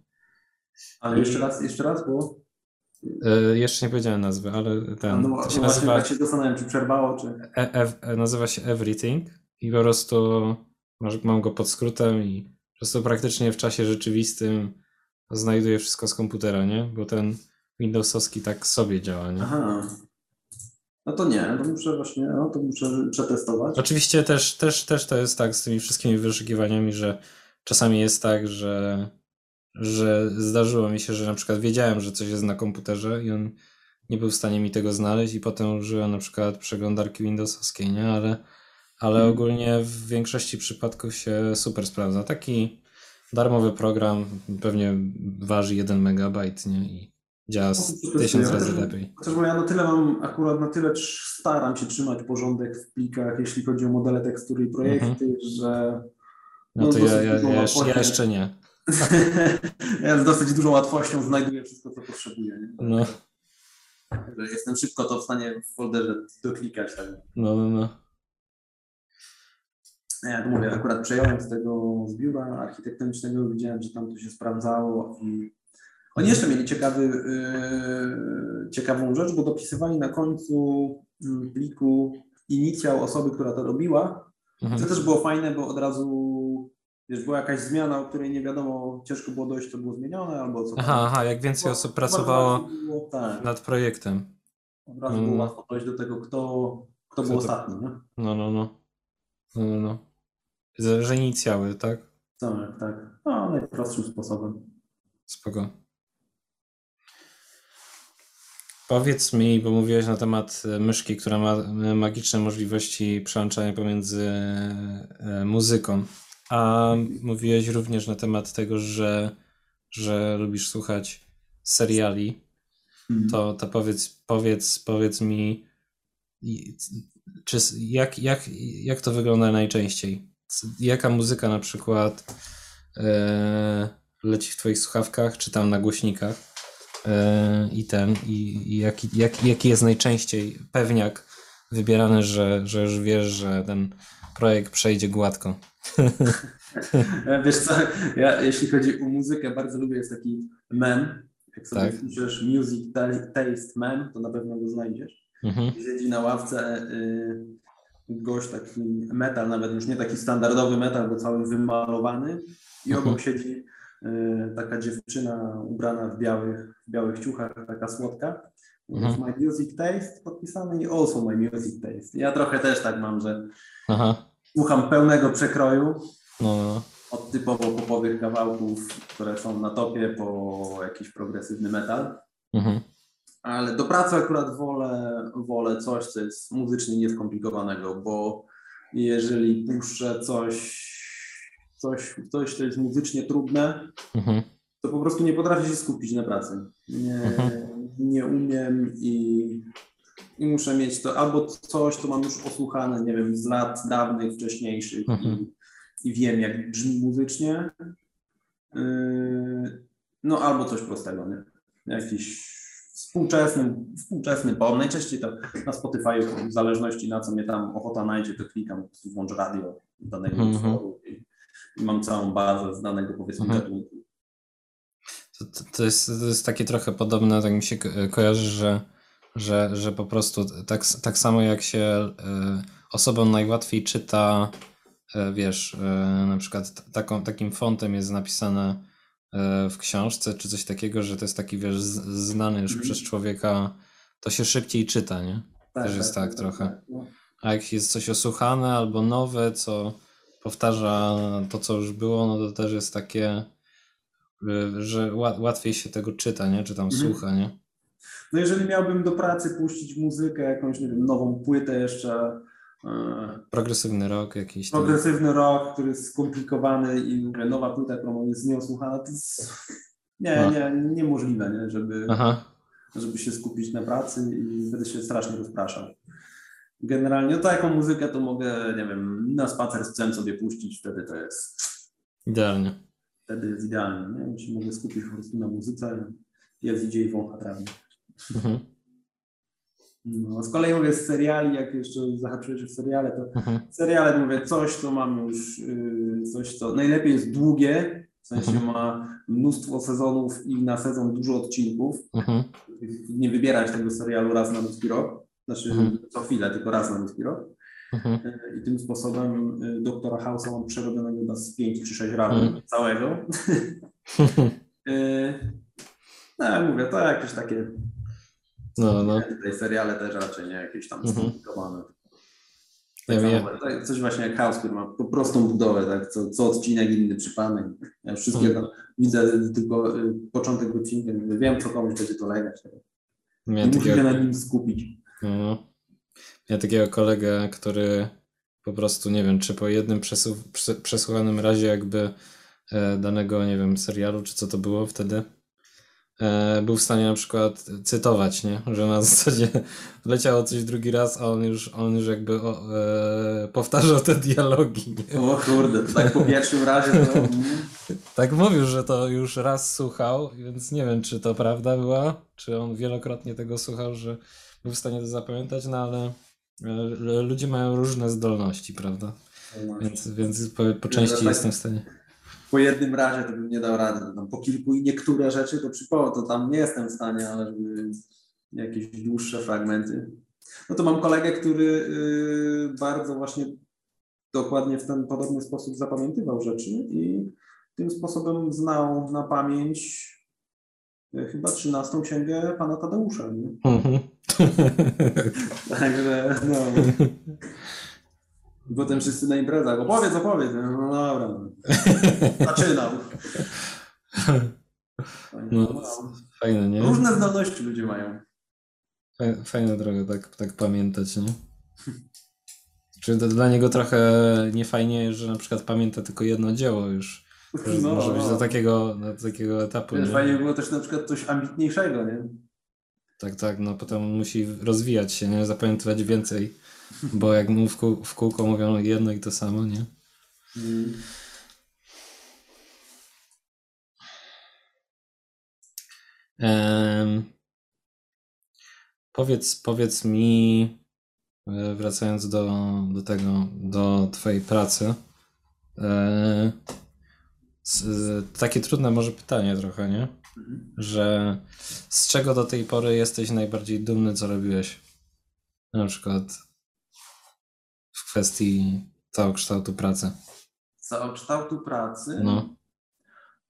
Speaker 2: ale jeszcze raz, jeszcze raz, bo
Speaker 1: E, jeszcze nie powiedziałem nazwy, ale
Speaker 2: no,
Speaker 1: ten,
Speaker 2: no,
Speaker 1: to
Speaker 2: właśnie
Speaker 1: się nazywa,
Speaker 2: tak się zastanawiam, czy przerwało, czy...
Speaker 1: e, e, e, nazywa się Everything i po prostu masz, mam go pod skrótem i po prostu praktycznie w czasie rzeczywistym znajduje wszystko z komputera, nie? Bo ten Windowsowski tak sobie działa, nie?
Speaker 2: Aha. No to nie, to muszę właśnie, no to muszę przetestować.
Speaker 1: Oczywiście też, też, też to jest tak z tymi wszystkimi wyszukiwaniami, że czasami jest tak, że, że zdarzyło mi się, że na przykład wiedziałem, że coś jest na komputerze i on nie był w stanie mi tego znaleźć i potem użyłem na przykład przeglądarki Windowsowskiej, nie? Ale, ale
Speaker 2: Mhm.
Speaker 1: ogólnie w większości przypadków się super sprawdza. Taki darmowy program pewnie waży 1 megabajt, nie? I działa z
Speaker 2: No,
Speaker 1: tysiąc razy lepiej.
Speaker 2: Chociaż ja na tyle mam, akurat na tyle staram się trzymać porządek w plikach, jeśli chodzi o modele tekstury i projekty, że
Speaker 1: No
Speaker 2: No,
Speaker 1: to ja, ja, ja, jeszcze, ja jeszcze nie.
Speaker 2: ja z dosyć dużą łatwością znajduję wszystko, co potrzebuję. Nie?
Speaker 1: No,
Speaker 2: Jestem szybko to w stanie w folderze doklikać. Tak.
Speaker 1: no, no, no.
Speaker 2: Ja tu mówię, akurat przejąłem z tego z biura architektonicznego, widziałem, że tam to się sprawdzało i oni jeszcze mieli ciekawy, yy, ciekawą rzecz, bo dopisywali na końcu mm, pliku inicjał osoby, która to robiła.
Speaker 1: Mhm.
Speaker 2: To też było fajne, bo od razu wiesz, była jakaś zmiana, o której nie wiadomo, ciężko było dojść, co było zmienione albo co.
Speaker 1: Aha, aha, jak więcej osób pracowało
Speaker 2: Było, tak,
Speaker 1: nad projektem.
Speaker 2: od razu
Speaker 1: Mm.
Speaker 2: było łatwo dojść do tego, kto, kto był
Speaker 1: to-
Speaker 2: ostatni. Nie?
Speaker 1: No, no, no. No, no, no. Że inicjały, tak?
Speaker 2: Tak, tak. No, najprostszym sposobem.
Speaker 1: Spoko. Powiedz mi, bo mówiłeś na temat e, myszki, która ma e, magiczne możliwości przełączania pomiędzy e, muzyką. A mówiłeś również na temat tego, że, że lubisz słuchać seriali. To, to powiedz, powiedz, powiedz mi, czy, jak, jak, jak to wygląda najczęściej? Jaka muzyka na przykład e, leci w Twoich słuchawkach, czy tam na głośnikach? E, I ten, i, i jaki, jak, jaki jest najczęściej pewniak wybierany, że, że już wiesz, że ten projekt przejdzie gładko?
Speaker 2: Wiesz co, ja, jeśli chodzi o muzykę, bardzo lubię, jest taki mem. Jak sobie
Speaker 1: Tak.
Speaker 2: wpiszesz Music Ta- Taste Mem, to na pewno go znajdziesz.
Speaker 1: Mhm.
Speaker 2: Siedzi na ławce y, gość taki metal, nawet już nie taki standardowy metal, bo cały wymalowany. I
Speaker 1: Mhm.
Speaker 2: obok siedzi y, taka dziewczyna ubrana w białych, w białych ciuchach, taka słodka.
Speaker 1: Mhm.
Speaker 2: My Music Taste podpisane i also My Music Taste. Ja trochę też tak mam, że
Speaker 1: Aha,
Speaker 2: słucham pełnego przekroju,
Speaker 1: no, no.
Speaker 2: od typowo popowych kawałków, które są na topie, po jakiś progresywny metal.
Speaker 1: Mhm.
Speaker 2: Ale do pracy akurat wolę, wolę coś, co jest muzycznie nieskomplikowanego, bo jeżeli puszczę coś, coś, coś co jest muzycznie trudne,
Speaker 1: Mhm.
Speaker 2: to po prostu nie potrafię się skupić na pracy. Nie,
Speaker 1: Mhm.
Speaker 2: nie umiem i, i muszę mieć to albo coś, co mam już posłuchane, nie wiem, z lat dawnych, wcześniejszych
Speaker 1: Mhm.
Speaker 2: i, i wiem, jak brzmi muzycznie. Yy, no albo coś prostego, nie? Jakiś współczesny, współczesny pop. Najczęściej to na Spotify, w zależności na co mnie tam ochota najdzie, to klikam, po prostu włącz radio danego
Speaker 1: Mhm.
Speaker 2: utworu i, i mam całą bazę z danego powiedzmy
Speaker 1: Mhm.
Speaker 2: gatunku.
Speaker 1: To, to, to, jest, to jest takie trochę podobne, tak mi się ko- kojarzy, że że, że po prostu tak, tak samo jak się osobom najłatwiej czyta, wiesz, na przykład taką, takim fontem jest napisane w książce, czy coś takiego, że to jest taki, wiesz, znany już mm. przez człowieka, to się szybciej czyta, nie? Tak, Też jest tak, tak, tak trochę. Tak, no. A jak jest coś osłuchane albo nowe, co powtarza to, co już było, no to też jest takie, y, że łatwiej się tego czyta, nie? Czy tam mhm. słucha, nie?
Speaker 2: No jeżeli miałbym do pracy puścić muzykę, jakąś, nie wiem, nową płytę jeszcze.
Speaker 1: E, progresywny rok jakiś.
Speaker 2: Progresywny rok, który jest skomplikowany i nowa płyta, którą jest nieosłuchana, to jest nie, no. nie, niemożliwe, nie? Żeby, Aha. żeby się skupić na pracy i będę się strasznie rozpraszał. Generalnie no taką muzykę to mogę, nie wiem, na spacer z psem sobie puścić, wtedy to jest...
Speaker 1: Idealnie.
Speaker 2: Wtedy jest idealnie, nie? Się mogę skupić po prostu na muzyce, jest idzie i wącha trawę. Mhm. No, z kolei mówię z seriali, jak jeszcze zahaczyłeś w seriale, to mhm. seriale mówię coś, co mam już, yy, coś, co najlepiej jest długie, w sensie mhm. ma mnóstwo sezonów i na sezon dużo odcinków. Mhm. Nie wybierać tego serialu raz na ludzki rok. Znaczy mhm. co chwilę, tylko raz na ludzki rok. Mhm. E, I tym sposobem e, doktora House'a mam przerobionego na z 5 czy 6 razy mhm. całego. E, no ja mówię, to jakieś takie no, no. Tutaj seriale też raczej nie jakieś tam mhm. skomplikowane. Tak ja tak, coś właśnie jak House, który ma po prostą budowę, tak? co, co odcinek inny przypadek. Ja wszystkie mhm. widzę tylko początek odcinka, wiem co komuś będzie to legać. Tak? Ja się na nim skupić.
Speaker 1: No. Ja takiego kolegę, który po prostu, nie wiem, czy po jednym przesłuchanym razie jakby e, danego, nie wiem, serialu, czy co to było wtedy, był w stanie na przykład cytować, nie? Że na zasadzie leciało coś drugi raz, a on już, on już jakby o, e, powtarzał te dialogi.
Speaker 2: Nie? O kurde, tak po pierwszym razie to...
Speaker 1: tak mówił, że to już raz słuchał, więc nie wiem, czy to prawda była, czy on wielokrotnie tego słuchał, że był w stanie to zapamiętać, no ale e, ludzie mają różne zdolności, prawda? No więc, więc po, po części tak jestem w stanie.
Speaker 2: Po jednym razie to bym nie dał rady. Tam po kilku i niektóre rzeczy to przypomnę, to tam nie jestem w stanie, ale żeby jakieś dłuższe fragmenty. No to mam kolegę, który y, bardzo właśnie dokładnie w ten podobny sposób zapamiętywał rzeczy i tym sposobem znał na pamięć E, chyba 13 księgę pana Tadeusza. Nie? Mhm. Także no. I potem wszyscy na imprezach, opowiedz, opowiedz. No dobra. Zaczynał.
Speaker 1: No, fajne, nie?
Speaker 2: Różne zdolności ludzie mają.
Speaker 1: Fajna droga tak, tak pamiętać, nie? Czy to dla niego trochę niefajnie, że na przykład pamięta tylko jedno dzieło już no, może być do takiego, do takiego etapu.
Speaker 2: Wiesz, fajnie było też na przykład coś ambitniejszego, nie?
Speaker 1: Tak, tak, no potem musi rozwijać się, nie? Zapamiętywać więcej, bo jak mu w, kół, w kółko mówią jedno i to samo, nie? Mm. Um, powiedz, powiedz mi, e, wracając do, do tego, do twojej pracy, e, takie trudne może pytanie trochę, nie? Że z czego do tej pory jesteś najbardziej dumny, co robiłeś? Na przykład w kwestii całokształtu pracy.
Speaker 2: Całokształtu pracy?
Speaker 1: No.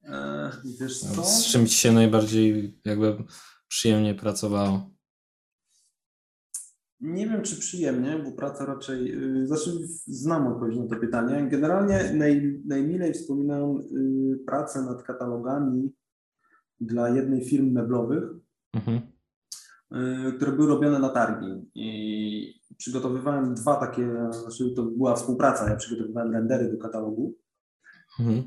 Speaker 2: E, wiesz co?
Speaker 1: Z czym ci się najbardziej jakby przyjemnie pracowało?
Speaker 2: Nie wiem, czy przyjemnie, bo praca raczej, yy, znaczy znam odpowiedź na to pytanie. Generalnie naj, najmilej wspominam yy, pracę nad katalogami dla jednej firmy meblowych, mhm. Yy, które były robione na targi. I przygotowywałem dwa takie, znaczy to była współpraca, ja przygotowywałem rendery do katalogu. Mhm.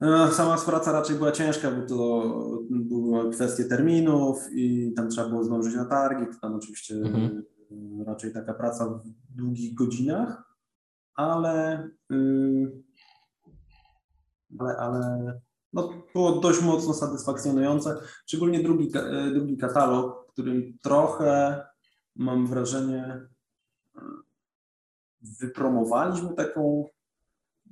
Speaker 2: E, sama praca raczej była ciężka, bo to były kwestie terminów i tam trzeba było zdążyć na targi, to tam oczywiście mhm raczej taka praca w długich godzinach, ale, y, ale, ale no, było dość mocno satysfakcjonujące, szczególnie drugi, y, drugi katalog, w którym trochę mam wrażenie wypromowaliśmy taką,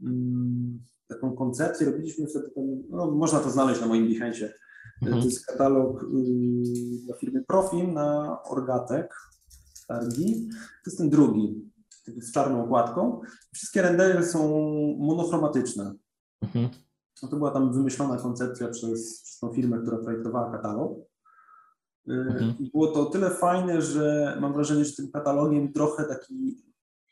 Speaker 2: mm, taką koncepcję, robiliśmy wtedy, no, można to znaleźć na moim Behance, Mhm. To jest katalog y, dla firmy Profim na Orgatek targi. To jest ten drugi, z czarną okładką. Wszystkie rendery są monochromatyczne. Mhm. No to była tam wymyślona koncepcja przez, przez tą firmę, która projektowała katalog. Mhm. I było to o tyle fajne, że mam wrażenie, że tym katalogiem trochę taki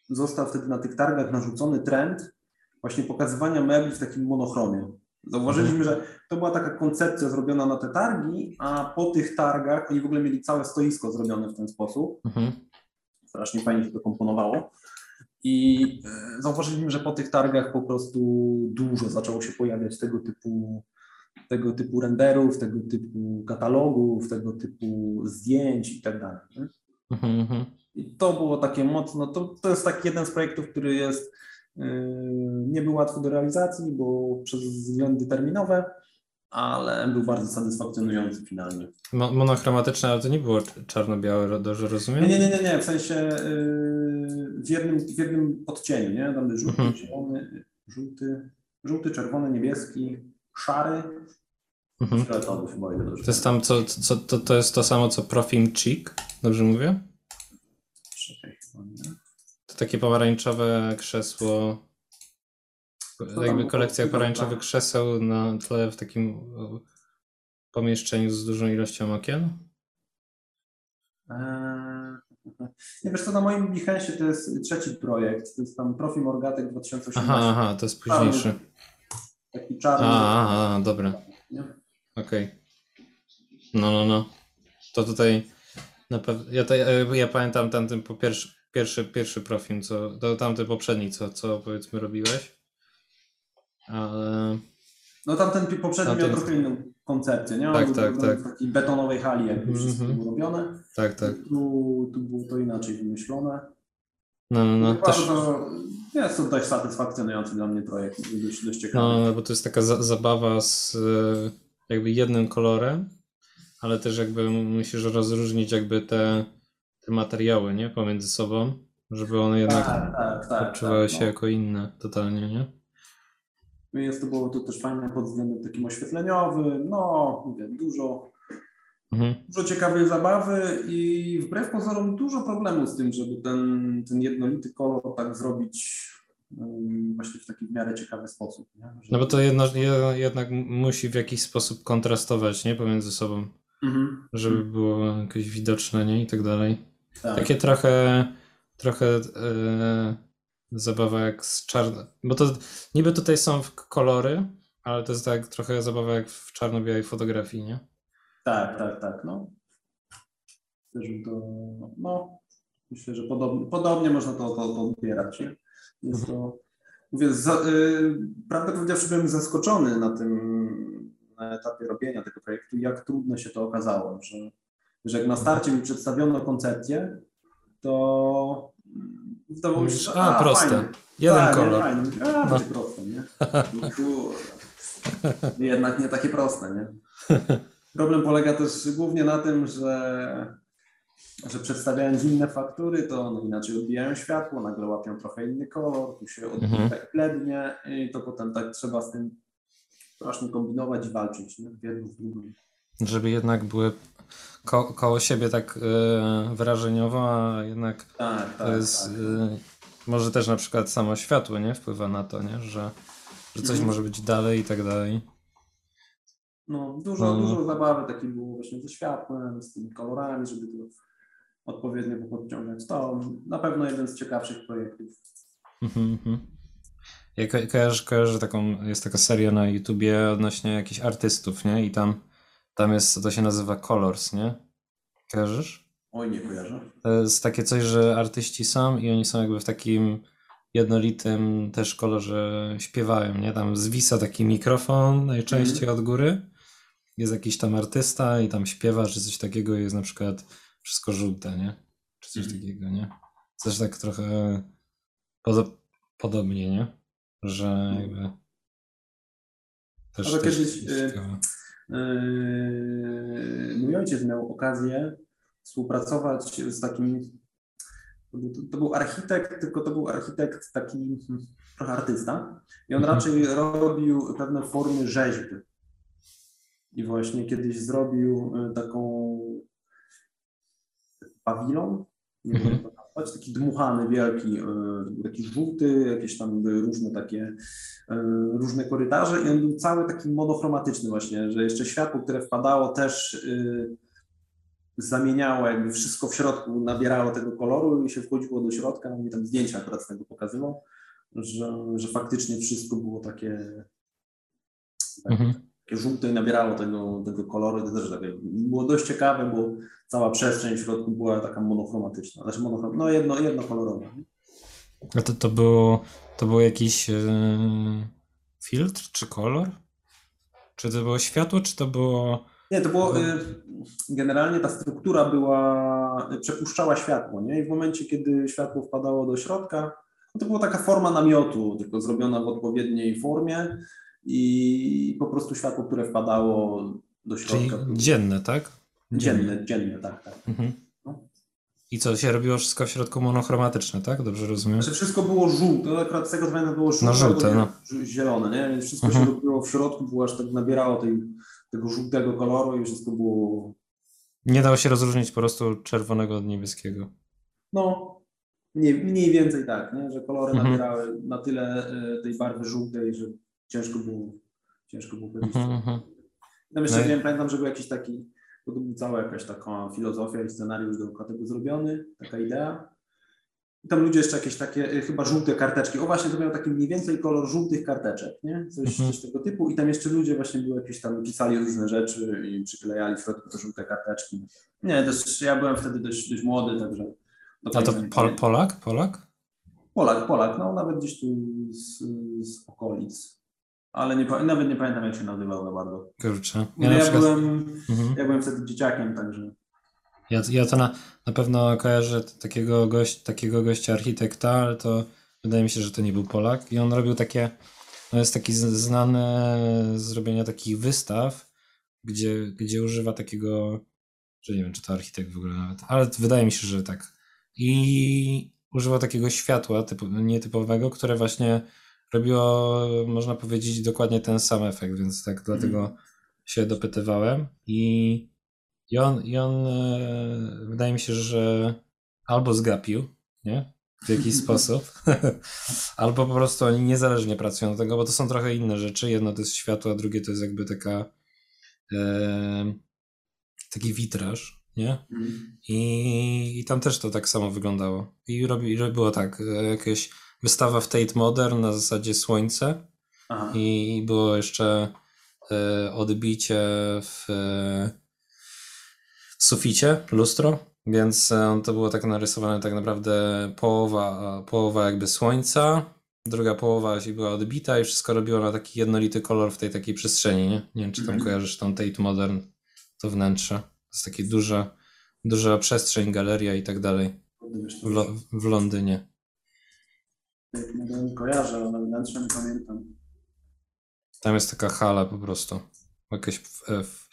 Speaker 2: został wtedy na tych targach narzucony trend właśnie pokazywania mebli w takim monochromie. Zauważyliśmy, mhm. że to była taka koncepcja zrobiona na te targi, a po tych targach oni w ogóle mieli całe stoisko zrobione w ten sposób. Mhm. Strasznie fajnie się to komponowało. I e, zauważyliśmy, że po tych targach po prostu dużo zaczęło się pojawiać tego typu, tego typu renderów, tego typu katalogów, tego typu zdjęć i tak dalej. Mhm, mhm. I to było takie mocno, to, to jest taki jeden z projektów, który jest Yy, nie był łatwy do realizacji, bo przez względy terminowe, ale był bardzo satysfakcjonujący finalnie.
Speaker 1: Mo monochromatyczne, ale to nie było czarno-białe, dobrze rozumiem?
Speaker 2: Nie, nie, nie, nie, w sensie yy, w, jednym, w jednym odcieniu, nie? Tam żółty, mhm. zielony, żółty, żółty, czerwony, niebieski, szary, mhm. fioletowy.
Speaker 1: To jest tam, co, co, to, to jest to samo, co Profim Cheek, dobrze mówię? Nie? takie pomarańczowe krzesło, jakby kolekcja pomarańczowych krzeseł na tle w takim pomieszczeniu z dużą ilością okien?
Speaker 2: Eee, nie wiesz co, na moim Behance'ie to jest trzeci projekt, to jest tam Profi Morgatek 2018.
Speaker 1: Aha, aha, to jest późniejszy.
Speaker 2: Taki czarny.
Speaker 1: A, a, dobra. Okej. Okay. No, no, no. To tutaj na pewno, ja, ja pamiętam tamten po pierwszy, pierwszy, pierwszy profil, co, to tamten poprzedni, co, co powiedzmy robiłeś. Ale...
Speaker 2: No tamten poprzedni tamten... miał trochę inną koncepcję, nie?
Speaker 1: tak, tak, tak.
Speaker 2: W takiej betonowej hali jakby wszystko mm -hmm. było robione.
Speaker 1: Tak, tak.
Speaker 2: Tu, tu było to inaczej wymyślone.
Speaker 1: No, no, no.
Speaker 2: Też... To, jest to dość satysfakcjonujący dla mnie projekt, dość, dość ciekawy.
Speaker 1: No, no, bo to jest taka za zabawa z e, jakby jednym kolorem, ale też jakby musisz rozróżnić jakby te te materiały, nie? Pomiędzy sobą, żeby one jednak tak, tak, tak, odczuwały tak, się no. jako inne totalnie, nie?
Speaker 2: Jest to było to też fajne pod względem takim oświetleniowym, no mówię, dużo, mhm. dużo ciekawej zabawy i wbrew pozorom dużo problemów z tym, żeby ten, ten jednolity kolor tak zrobić właśnie w taki w miarę ciekawy sposób. Nie?
Speaker 1: No bo to jedno, jednak musi w jakiś sposób kontrastować, nie? Pomiędzy sobą, mhm. żeby było jakoś widoczne, nie? I tak dalej. Tak. Takie trochę, trochę yy, zabawa jak z czarno... Bo to niby tutaj są kolory, ale to jest tak trochę zabawa jak w czarno-białej fotografii, nie?
Speaker 2: Tak, tak, tak, no. Że to, no, myślę, że podobnie, podobnie można to, to, to odbierać, nie? Jest to, mówię, za, yy, prawdę powiedziawszy byłem zaskoczony na tym, na etapie robienia tego projektu, jak trudno się to okazało, że że jak na starcie mi przedstawiono koncepcję, to
Speaker 1: zdawało mi się, a, a proste. Fajnie. Jeden tak, kolor. Fajnie.
Speaker 2: A, no. proste, nie? Jednak nie takie proste, nie? Problem polega też głównie na tym, że, że przedstawiając inne faktury, to one inaczej odbijają światło, nagle łapią trochę inny kolor, tu się odbija mhm. tak blednie i to potem tak trzeba z tym strasznie kombinować i walczyć, nie? W jednym, w drugim.
Speaker 1: Żeby jednak były ko koło siebie tak y, wrażeniowo, a jednak tak, to tak, jest tak. Y, może też na przykład samo światło nie wpływa na to, nie? Że, że coś mhm. może być dalej i tak dalej.
Speaker 2: No, dużo, no. dużo zabawy takiej było właśnie ze światłem, z tymi kolorami, żeby to odpowiednio podciągać. To na pewno jeden z ciekawszych projektów. Mhm, mhm.
Speaker 1: Ja ko kojarzę, kojarzę taką, jest taka seria na YouTubie odnośnie jakichś artystów, nie? I tam tam jest, to się nazywa Colors, nie? Kojarzysz?
Speaker 2: Oj, nie kojarzę.
Speaker 1: To jest takie coś, że artyści są i oni są jakby w takim jednolitym też kolorze śpiewają, nie? Tam zwisa taki mikrofon najczęściej mm. od góry. Jest jakiś tam artysta i tam śpiewa, czy coś takiego jest na przykład wszystko żółte, nie? Czy coś mm. takiego, nie? Coś tak trochę podobnie, nie? Że mhm. jakby
Speaker 2: też, Ale też kiedyś, Yy, mój ojciec miał okazję współpracować z takim, to był, to był architekt, tylko to był architekt taki hmm, trochę artysta i on mhm. raczej robił pewne formy rzeźby. I właśnie kiedyś zrobił e, taką pawilon, nie jak to nazwać, taki dmuchany, wielki, e, taki żółty, jakieś tam były różne takie, e, różne korytarze i on był cały taki monochromatyczny właśnie, że jeszcze światło, które wpadało też e, zamieniało jakby wszystko w środku, nabierało tego koloru i się wchodziło do środka, no mi tam zdjęcia akurat z tego pokazywał, że, że faktycznie wszystko było takie, tak,
Speaker 1: Mhm.
Speaker 2: takie żółte i nabierało tego, tego koloru. To też takie, było dość ciekawe, bo cała przestrzeń w środku była taka monochromatyczna, znaczy monochrom, no jedno, jednokolorowa.
Speaker 1: A to, to, było, to był jakiś yy, filtr czy kolor? Czy to było światło, czy to było...
Speaker 2: Nie, to było, y, generalnie ta struktura była, przepuszczała światło, nie? I w momencie, kiedy światło wpadało do środka, no to była taka forma namiotu, tylko zrobiona w odpowiedniej formie i po prostu światło, które wpadało do
Speaker 1: Czyli
Speaker 2: środka. było
Speaker 1: dzienne, tak?
Speaker 2: dzienne, dzienne, tak, tak.
Speaker 1: Mhm.
Speaker 2: No.
Speaker 1: I co, się robiło wszystko w środku monochromatyczne, tak? Dobrze rozumiem?
Speaker 2: Znaczy wszystko było żółte, no akurat z tego co pamiętam było żółte,
Speaker 1: No, żółte, no.
Speaker 2: zielone, nie? Więc wszystko
Speaker 1: Mhm.
Speaker 2: się robiło w środku, było aż tak nabierało tej, tego żółtego koloru i wszystko było
Speaker 1: Nie dało się rozróżnić po prostu czerwonego od niebieskiego.
Speaker 2: No, mniej, mniej więcej tak, nie? że kolory
Speaker 1: Mhm.
Speaker 2: nabierały na tyle e, tej barwy żółtej, że ciężko było, ciężko było powiedzieć.
Speaker 1: Mhm, mhm.
Speaker 2: Tam jeszcze
Speaker 1: No i-
Speaker 2: wiem, pamiętam, że był jakiś taki, była cała jakaś taka filozofia i scenariusz dookoła tego zrobiony, taka idea. I tam ludzie jeszcze jakieś takie, e, chyba żółte karteczki. O właśnie, to miał taki mniej więcej kolor żółtych karteczek, nie? Coś,
Speaker 1: Mhm.
Speaker 2: coś tego typu. I tam jeszcze ludzie właśnie były jakieś tam, pisali różne rzeczy i przyklejali w środku te żółte karteczki. Nie, też ja byłem wtedy dość, dość młody, także... do
Speaker 1: A to Pol. Polak? Polak?
Speaker 2: Polak, Polak, no nawet gdzieś tu z, z okolic. Ale nie, nawet nie pamiętam, jak się nazywał za bardzo.
Speaker 1: Kurczę. Ja,
Speaker 2: Ja,
Speaker 1: przykład,
Speaker 2: byłem,
Speaker 1: mhm.
Speaker 2: ja byłem wtedy dzieciakiem, także.
Speaker 1: ja, ja to na, na pewno kojarzę takiego, gość, takiego gościa architekta, ale to wydaje mi się, że to nie był Polak. I on robił takie, no jest taki znany z robienia takich wystaw, gdzie, gdzie używa takiego, że nie wiem, czy to architekt w ogóle nawet, ale wydaje mi się, że tak. I używa takiego światła typu, nietypowego, które właśnie robiło, można powiedzieć, dokładnie ten sam efekt, więc tak dlatego się dopytywałem. I, i on, i on e, wydaje mi się, że albo zgapił, nie? W jakiś sposób, albo po prostu oni niezależnie pracują od tego, bo to są trochę inne rzeczy. Jedno to jest światło, a drugie to jest jakby taka e, taki witraż, nie?
Speaker 2: Mhm.
Speaker 1: I, I tam też to tak samo wyglądało. I robi, robiło tak, e, jakieś wystawa w Tate Modern na zasadzie słońce
Speaker 2: Aha.
Speaker 1: i było jeszcze e, odbicie w e, suficie, lustro, więc e, to było tak narysowane tak naprawdę połowa, połowa jakby słońca, druga połowa była odbita i wszystko robiło na taki jednolity kolor w tej takiej przestrzeni, nie? Nie wiem, czy tam
Speaker 2: Mhm.
Speaker 1: kojarzysz tą Tate Modern, to wnętrze. To jest takie duża, duża przestrzeń, galeria i tak dalej w, Lo w Londynie.
Speaker 2: To nie kojarzę, ale wnętrze nie pamiętam.
Speaker 1: Tam jest taka hala po prostu. Jakaś f-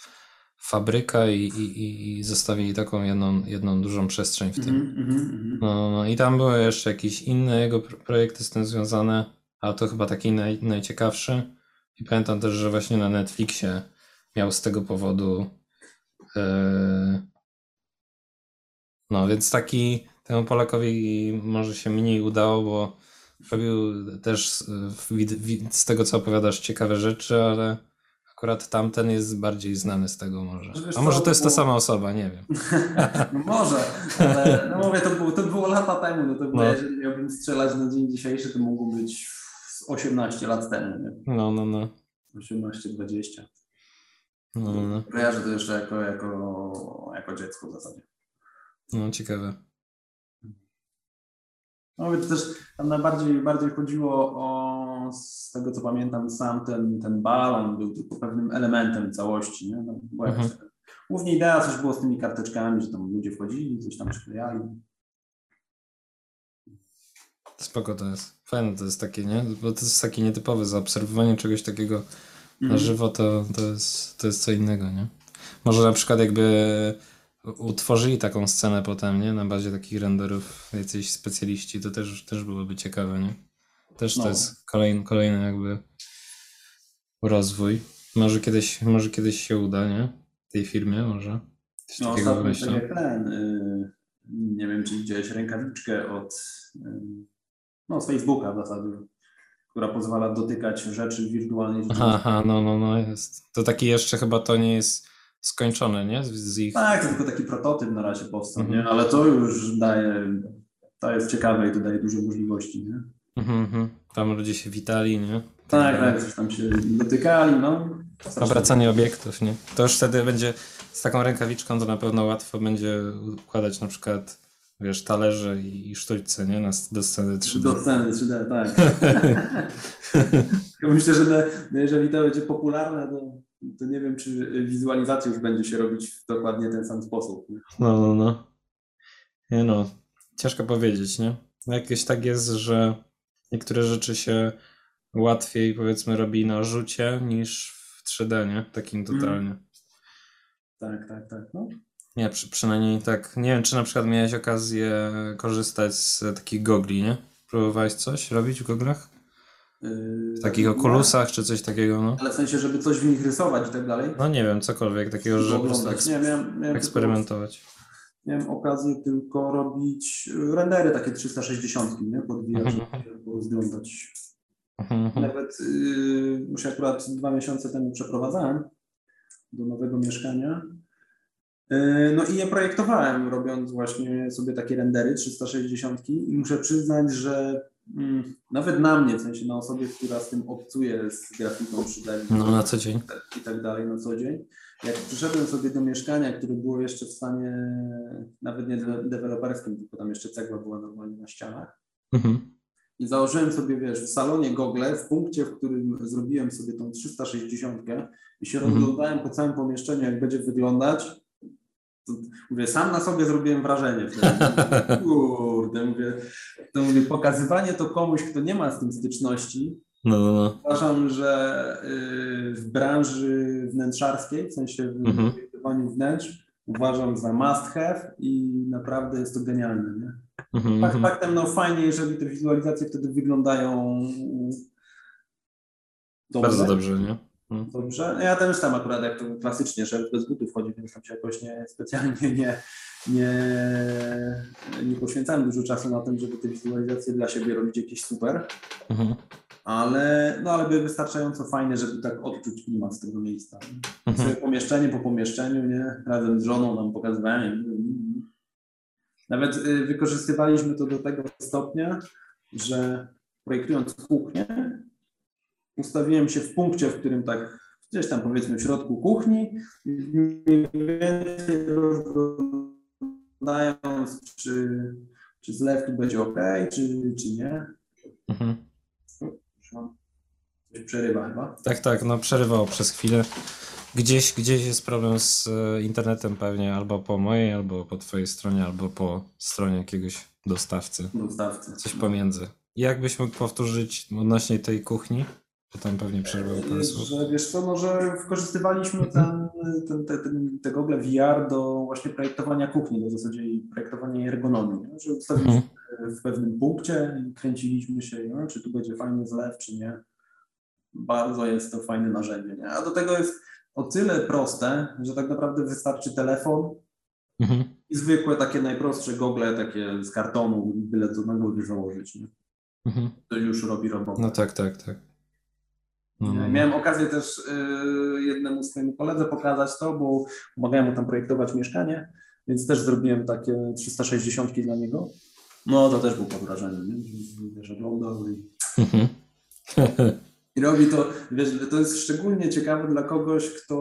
Speaker 1: fabryka i, i, i- zostawili taką jedną, jedną dużą przestrzeń w tym.
Speaker 2: Mhm, mhm, mhm.
Speaker 1: No, no, no. I tam były jeszcze jakieś inne jego pro- projekty z tym związane, ale to chyba taki naj, najciekawszy. I pamiętam też, że właśnie na Netflixie miał z tego powodu. e, No, więc taki temu Polakowi może się mniej udało, bo robił też wid- z tego, co opowiadasz, ciekawe rzeczy, ale akurat tamten jest bardziej znany z tego może.
Speaker 2: Wiesz
Speaker 1: A może to jest ta sama osoba, nie wiem.
Speaker 2: No może, ale no mówię, to było, to było lata temu, no to było,
Speaker 1: No.
Speaker 2: jeżeli miałbym strzelać na dzień dzisiejszy, to mogło być z 18 lat temu, nie?
Speaker 1: No, no, no.
Speaker 2: 18-20.
Speaker 1: No, no, no.
Speaker 2: Kojarzę to jeszcze jako, jako, jako dziecko w zasadzie.
Speaker 1: no ciekawe.
Speaker 2: No to też tam najbardziej bardziej chodziło o, z tego co pamiętam, sam ten, ten balon był tylko pewnym elementem całości, nie? No, była
Speaker 1: Mhm.
Speaker 2: taka, głównie idea coś było z tymi karteczkami, że tam ludzie wchodzili, coś tam przyklejali.
Speaker 1: Spoko to jest. Fajne to jest takie, nie? Bo to jest takie nietypowe. Zaobserwowanie czegoś takiego na
Speaker 2: Mhm.
Speaker 1: żywo to, to, jest, to jest co innego, nie? Może na przykład jakby utworzyli taką scenę potem, nie? Na bazie takich renderów jacyś specjaliści, to też, też byłoby ciekawe, nie? Też to
Speaker 2: No.
Speaker 1: jest kolejny, kolejny jakby rozwój. Może kiedyś, może kiedyś się uda, nie? Tej firmie może.
Speaker 2: Coś no, takiego ostatnio tak jak ten, y, nie wiem, czy widziałeś rękawiczkę od y, no, z Facebooka w zasadzie, która pozwala dotykać rzeczy wirtualnie.
Speaker 1: Aha, no, no, no, jest. To taki jeszcze chyba to nie jest skończone, nie? Z, z ich...
Speaker 2: Tak, to tylko taki prototyp na razie powstał, mhm. nie? Ale to już daje, to jest ciekawe i to daje dużo możliwości, nie?
Speaker 1: Mhm, mhm. Tam ludzie się witali, nie?
Speaker 2: Tak, tak, coś tam się dotykali, no.
Speaker 1: Obracanie obiektów, nie? To już wtedy będzie z taką rękawiczką to na pewno łatwo będzie układać na przykład wiesz, talerze i, sztućce, nie? Na, do sceny 3D.
Speaker 2: Do sceny 3D, tak. Myślę, że jeżeli to będzie popularne, to, to nie wiem, czy wizualizacja już będzie się robić w dokładnie ten sam sposób. Nie?
Speaker 1: No, no, no. Nie no, ciężko powiedzieć, nie? No jakieś tak jest, że niektóre rzeczy się łatwiej, powiedzmy, robi na rzucie niż w 3D, nie? Takim mm. totalnie. Mm.
Speaker 2: Tak, tak, tak. No.
Speaker 1: Nie, przy, przynajmniej tak. Nie wiem, czy na przykład miałeś okazję korzystać z takich gogli, nie? Próbowałeś coś robić w goglach? W takich yy, okulusach, czy coś takiego, no?
Speaker 2: Ale w sensie, żeby coś w nich rysować i tak dalej?
Speaker 1: No nie wiem, cokolwiek takiego, żeby po prostu eks nie, miałem, miałem eksperymentować.
Speaker 2: Tylko, miałem okazję tylko robić rendery takie 360, nie? Podwijać, mhm. żeby rozglądać. Mhm. Nawet yy, już akurat dwa miesiące temu przeprowadzałem do nowego mieszkania. Yy, no i je projektowałem, robiąc właśnie sobie takie rendery 360 i muszę przyznać, że nawet na mnie, w sensie na osobie, która z tym obcuje z grafiką 3D
Speaker 1: no, na co dzień.
Speaker 2: i tak dalej na co dzień, jak przyszedłem sobie do mieszkania, które było jeszcze w stanie nawet nie deweloperskim, tylko tam jeszcze cegła była normalnie na ścianach, mhm. I założyłem sobie, wiesz, w salonie gogle, w punkcie, w którym zrobiłem sobie tą 360 i się mhm. rozglądałem po całym pomieszczeniu, jak będzie wyglądać. Mówię, sam na sobie zrobiłem wrażenie wtedy. Kurde, mówię, to mówię, pokazywanie to komuś, kto nie ma z tym styczności, no, no, no. Uważam, że y, w branży wnętrzarskiej, w sensie w mhm. wnętrz, uważam za must have i naprawdę jest to genialne. Nie? Mhm, Fakt, mhm. faktem, no fajnie, jeżeli te wizualizacje wtedy wyglądają
Speaker 1: dobrze. Bardzo dobrze, nie?
Speaker 2: Mhm. Dobrze. No ja też tam akurat jak to klasycznie, że bez butów chodzi, więc tam się jakoś nie specjalnie nie, nie, nie poświęcałem dużo czasu na tym, żeby te wizualizacje dla siebie robić jakieś super. Mhm. Ale, no, ale były wystarczająco fajne, żeby tak odczuć klimat z tego miejsca. Mhm. Sobie pomieszczenie po pomieszczeniu, nie? Razem z żoną nam pokazywałem. Nawet y, wykorzystywaliśmy to do tego stopnia, że projektując kuchnię, ustawiłem się w punkcie, w którym tak gdzieś tam powiedzmy w środku kuchni, mniej więcej rozglądając, czy, czy zlew tu będzie ok, czy, czy nie. Mhm. Przerywa chyba.
Speaker 1: Tak, tak, no przerywało przez chwilę. Gdzieś, gdzieś jest problem z e, internetem pewnie, albo po mojej, albo po twojej stronie, albo po stronie jakiegoś dostawcy.
Speaker 2: Dostawcy.
Speaker 1: Coś pomiędzy. Jakbyś mógł powtórzyć odnośnie tej kuchni? To tam pewnie przerwał parę słów.
Speaker 2: Że wiesz co, może wykorzystywaliśmy ten, ten, ten, ten, te gogle VR do właśnie projektowania kuchni, do zasadzie projektowania ergonomii. Nie? Że ustawiliśmy mhm. w pewnym punkcie i kręciliśmy się, nie? czy tu będzie fajny zlew, czy nie. Bardzo jest to fajne narzędzie. Nie? A do tego jest o tyle proste, że tak naprawdę wystarczy telefon mhm. i zwykłe takie najprostsze gogle, takie z kartonu, byle to na głowie założyć. Nie? Mhm. To już robi robotę.
Speaker 1: No tak, tak, tak.
Speaker 2: No. Miałem okazję też y, jednemu swojemu koledze pokazać to, bo pomagałem mu tam projektować mieszkanie, więc też zrobiłem takie 360 dla niego. No to też był pod wrażeniem, nie? Wiesz, oglądał i... I robi to, wiesz, to jest szczególnie ciekawe dla kogoś, kto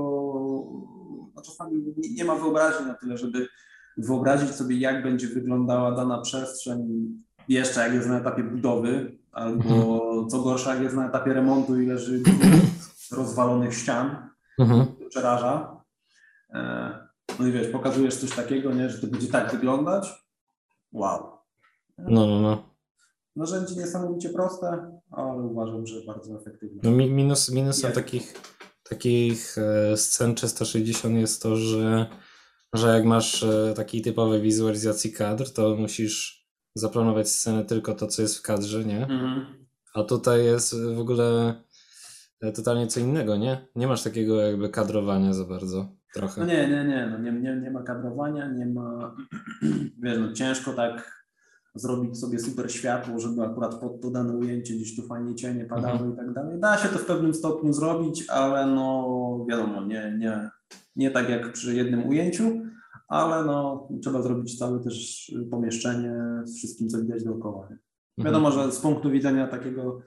Speaker 2: no czasami nie, nie ma wyobraźni na tyle, żeby wyobrazić sobie, jak będzie wyglądała dana przestrzeń, jeszcze jak jest na etapie budowy, albo mhm. co gorsza, jest na etapie remontu i leży rozwalonych ścian, mhm. przeraża. E, no i wiesz, pokazujesz coś takiego, nie, że to będzie tak wyglądać. Wow.
Speaker 1: No, no, no.
Speaker 2: Narzędzie niesamowicie proste, ale uważam, że bardzo efektywne.
Speaker 1: No, minus, minusem takich, takich e, scen 360 jest to, że, że jak masz e, takiej typowej wizualizacji kadr, to musisz zaplanować scenę tylko to, co jest w kadrze, nie? Mhm. A tutaj jest w ogóle totalnie co innego, nie? Nie masz takiego jakby kadrowania za bardzo, trochę.
Speaker 2: No nie, nie, nie, no nie, nie, nie ma kadrowania, nie ma, wiesz, no ciężko tak zrobić sobie super światło, żeby akurat pod to dane ujęcie gdzieś tu fajnie cienie padały
Speaker 1: Mhm.
Speaker 2: i tak dalej. Da się to w pewnym stopniu zrobić, ale no wiadomo, nie, nie, nie tak jak przy jednym ujęciu, ale no trzeba zrobić całe też pomieszczenie z wszystkim, co widać dookoła. Nie?
Speaker 1: Mhm.
Speaker 2: Wiadomo, że z punktu widzenia takiego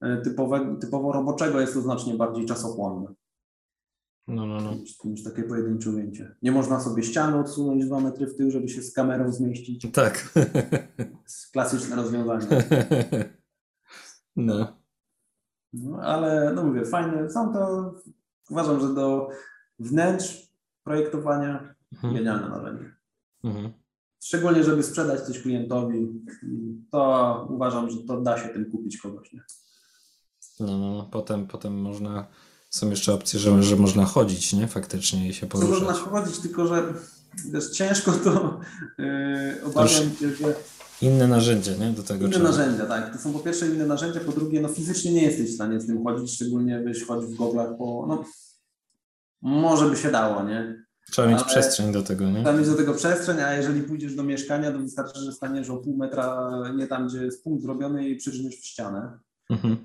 Speaker 2: e, typowego, typowo roboczego jest to znacznie bardziej czasochłonne
Speaker 1: No, no, no.
Speaker 2: niż, niż takie pojedyncze ujęcie. Nie można sobie ściany odsunąć dwa metry w tył, żeby się z kamerą zmieścić.
Speaker 1: Tak.
Speaker 2: Klasyczne rozwiązanie.
Speaker 1: No.
Speaker 2: No, ale no mówię, fajne są to, uważam, że do wnętrz projektowania
Speaker 1: Mhm.
Speaker 2: genialne narzędzie.
Speaker 1: Mhm.
Speaker 2: Szczególnie, żeby sprzedać coś klientowi, to uważam, że to da się tym kupić kogoś. Nie?
Speaker 1: No, no, no. Potem, potem można, są jeszcze opcje, że, że można chodzić, nie? Faktycznie i się
Speaker 2: To można
Speaker 1: poruszać.
Speaker 2: chodzić, tylko że wiesz, ciężko to yy, obawiam się, że
Speaker 1: Inne narzędzie, nie? Do tego
Speaker 2: inne narzędzia, tak. To są po pierwsze inne narzędzia, po drugie, no fizycznie nie jesteś w stanie z tym chodzić, szczególnie byś chodził w goglach po, no może by się dało, nie?
Speaker 1: Trzeba mieć przestrzeń do tego, nie?
Speaker 2: Tam jest do tego przestrzeń, a jeżeli pójdziesz do mieszkania, to wystarczy, że staniesz o pół metra nie tam, gdzie jest punkt zrobiony i przyrzniesz w ścianę.
Speaker 1: Mhm.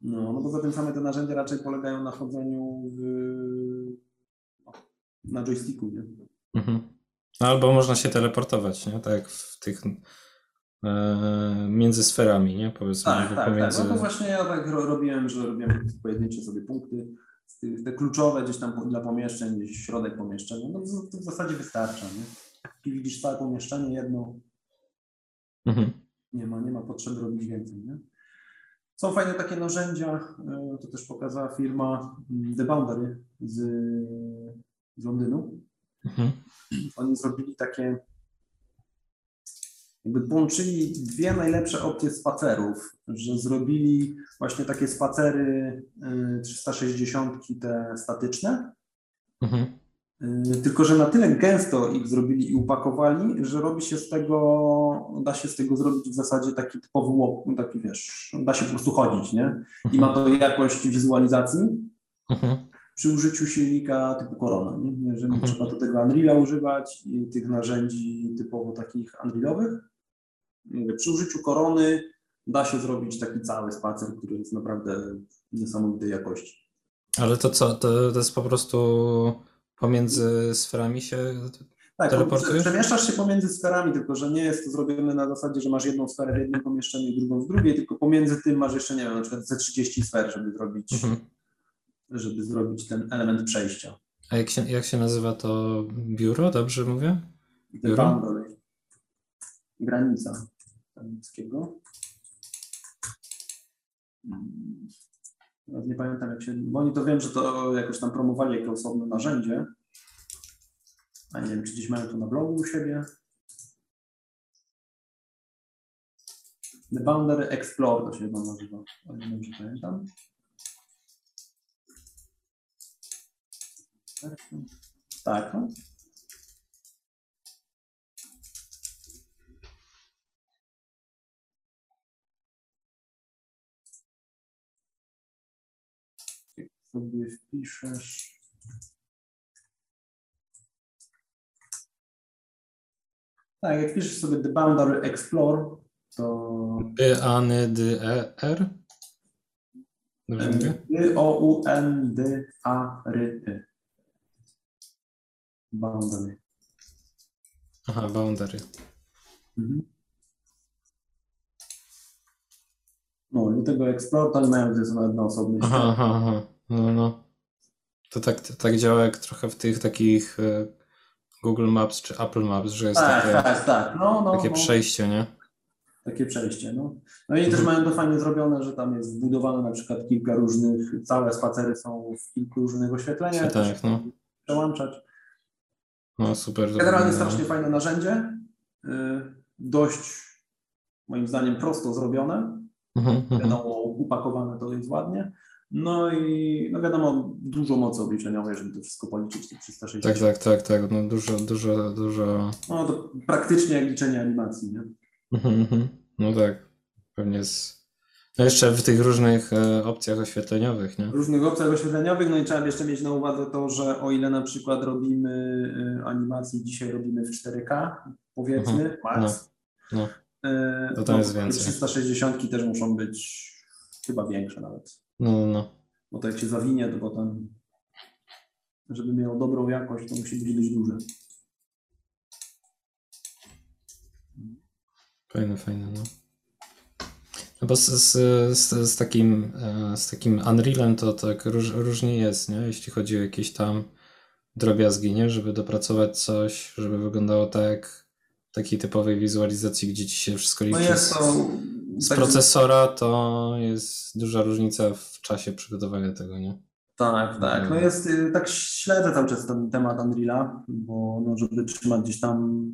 Speaker 2: No, no poza tym same te narzędzia raczej polegają na chodzeniu w, no, na joysticku, nie?
Speaker 1: Mhm. No, Albo można się teleportować, nie? Tak jak w tych e, między sferami, nie? Powiedzmy,
Speaker 2: Tak, tak, tak.
Speaker 1: pomiędzy.
Speaker 2: No to właśnie ja tak ro- robiłem, że robiłem pojedyncze sobie punkty, te kluczowe gdzieś tam dla pomieszczeń, gdzieś środek pomieszczenia, no to, to w zasadzie wystarcza, nie? I widzisz całe pomieszczenie, jedno,
Speaker 1: Mhm.
Speaker 2: nie ma, nie ma potrzeby robić więcej, nie? Są fajne takie narzędzia, e, to też pokazała firma mm, The Boundary z, z Londynu.
Speaker 1: Mhm.
Speaker 2: Oni zrobili takie, jakby połączyli dwie najlepsze opcje spacerów, że zrobili właśnie takie spacery y, 360 te statyczne,
Speaker 1: Mhm.
Speaker 2: y, tylko że na tyle gęsto ich zrobili i upakowali, że robi się z tego, da się z tego zrobić w zasadzie taki typowy łop, taki wiesz, da się po prostu chodzić, nie? I ma to jakość wizualizacji,
Speaker 1: Mhm.
Speaker 2: przy użyciu silnika typu Corona. Nie? Jeżeli
Speaker 1: Mhm.
Speaker 2: trzeba do tego Unreala używać i tych narzędzi typowo takich Unrealowych, przy użyciu Korony da się zrobić taki cały spacer, który jest naprawdę niesamowitej jakości.
Speaker 1: Ale to co? To, to jest po prostu pomiędzy sferami się.
Speaker 2: Tak,
Speaker 1: Teleportujesz?
Speaker 2: prze- przemieszczasz się pomiędzy sferami, tylko że nie jest to zrobione na zasadzie, że masz jedną sferę w jednym pomieszczeniu i drugą w drugiej, tylko pomiędzy tym masz jeszcze, nie wiem, na przykład ze 30 sfer, żeby zrobić,
Speaker 1: Mhm.
Speaker 2: żeby zrobić ten element przejścia.
Speaker 1: A jak się, jak się nazywa to biuro? Dobrze mówię? Biuro?
Speaker 2: boundary. Granica angielskiego. Mm, Teraz nie pamiętam jak się, bo oni to wiem, że to jakoś tam promowali jako osobne narzędzie. A nie wiem, czy gdzieś mają to na blogu u siebie. The Boundary Explore to się chyba nazywa, o ile dobrze pamiętam. Tak, no. Sobie wpiszesz. Tak, jak wpiszesz sobie The Boundary Explore, to
Speaker 1: Y, A, N, D, E, R? Dobrze mówię?
Speaker 2: Y, O, U, N, D, A, R, Y. Boundary.
Speaker 1: Aha, boundary.
Speaker 2: Mhm. No i tego Explore to mają gdzie są osobny
Speaker 1: Aha, aha, aha. No, no. To tak, to tak działa jak trochę w tych takich e, Google Maps czy Apple Maps, że jest
Speaker 2: Tak,
Speaker 1: takie,
Speaker 2: tak, tak. No, no,
Speaker 1: takie
Speaker 2: no.
Speaker 1: przejście, nie?
Speaker 2: Takie przejście, no. No i też
Speaker 1: Mhm.
Speaker 2: mają to fajnie zrobione, że tam jest wbudowane na przykład kilka różnych, całe spacery są w kilku różnych oświetleniach.
Speaker 1: Tak,
Speaker 2: też
Speaker 1: no.
Speaker 2: Przełączać.
Speaker 1: No super.
Speaker 2: Generalnie strasznie fajne narzędzie. y, Dość, moim zdaniem, prosto zrobione.
Speaker 1: Mhm, mhm.
Speaker 2: Wiadomo, upakowane to jest ładnie. No i no wiadomo, dużo mocy obliczeniowej, żeby to wszystko policzyć, te 360.
Speaker 1: Tak, tak, tak, tak. No dużo, dużo, dużo.
Speaker 2: No to praktycznie jak liczenie animacji, nie?
Speaker 1: Mhm, mhm. No tak. Pewnie z No jeszcze w tych różnych e, opcjach oświetleniowych, nie?
Speaker 2: W różnych opcjach oświetleniowych, no i trzeba jeszcze mieć na uwadze to, że o ile na przykład robimy y, animację, dzisiaj robimy w 4K, powiedzmy,
Speaker 1: Mhm.
Speaker 2: max,
Speaker 1: No.
Speaker 2: y,
Speaker 1: To tam jest więcej.
Speaker 2: 360 też muszą być chyba większe nawet.
Speaker 1: No, no, no.
Speaker 2: Bo to jak się zawinie, to potem, żeby miało dobrą jakość, to musi być dość duże.
Speaker 1: Fajne, fajne, no. No bo z, z, z, z takim, e, z takim Unrealem to tak róż, różnie jest, nie? Jeśli chodzi o jakieś tam drobiazgi, nie? Żeby dopracować coś, żeby wyglądało tak jak w takiej typowej wizualizacji, gdzie ci się wszystko liczy
Speaker 2: No jest to...
Speaker 1: z
Speaker 2: tak-
Speaker 1: procesora, to jest duża różnica w czasie przygotowania tego, nie?
Speaker 2: Tak, tak. No
Speaker 1: Mhm.
Speaker 2: jest, y, tak śledzę cały czas ten temat Unreala, bo no, żeby trzymać gdzieś tam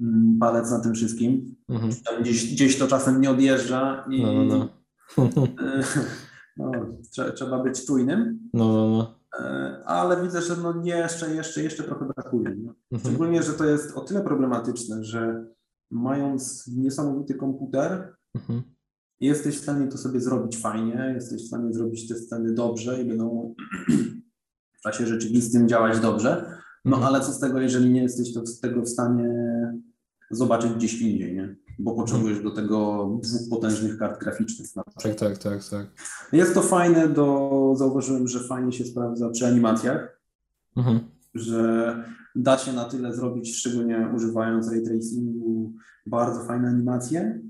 Speaker 2: mm, palec na tym wszystkim.
Speaker 1: Mhm.
Speaker 2: Gdzieś, gdzieś to czasem nie odjeżdża i
Speaker 1: No, no, no.
Speaker 2: y, no, trze, trzeba być czujnym,
Speaker 1: No, no, no.
Speaker 2: y, ale widzę, że no jeszcze, jeszcze, jeszcze trochę brakuje.
Speaker 1: Mhm.
Speaker 2: Szczególnie, że to jest o tyle problematyczne, że mając niesamowity komputer,
Speaker 1: Mhm.
Speaker 2: jesteś w stanie to sobie zrobić fajnie, jesteś w stanie zrobić te sceny dobrze i będą w czasie rzeczywistym działać dobrze. No
Speaker 1: Mhm.
Speaker 2: ale co z tego, jeżeli nie jesteś to z tego w stanie zobaczyć gdzieś indziej, nie? Bo potrzebujesz do tego dwóch potężnych kart graficznych.
Speaker 1: Tak, tak, tak, tak.
Speaker 2: Jest to fajne, do, zauważyłem, że fajnie się sprawdza przy animacjach,
Speaker 1: Mhm.
Speaker 2: że da się na tyle zrobić, szczególnie używając ray tracingu, bardzo fajne animacje.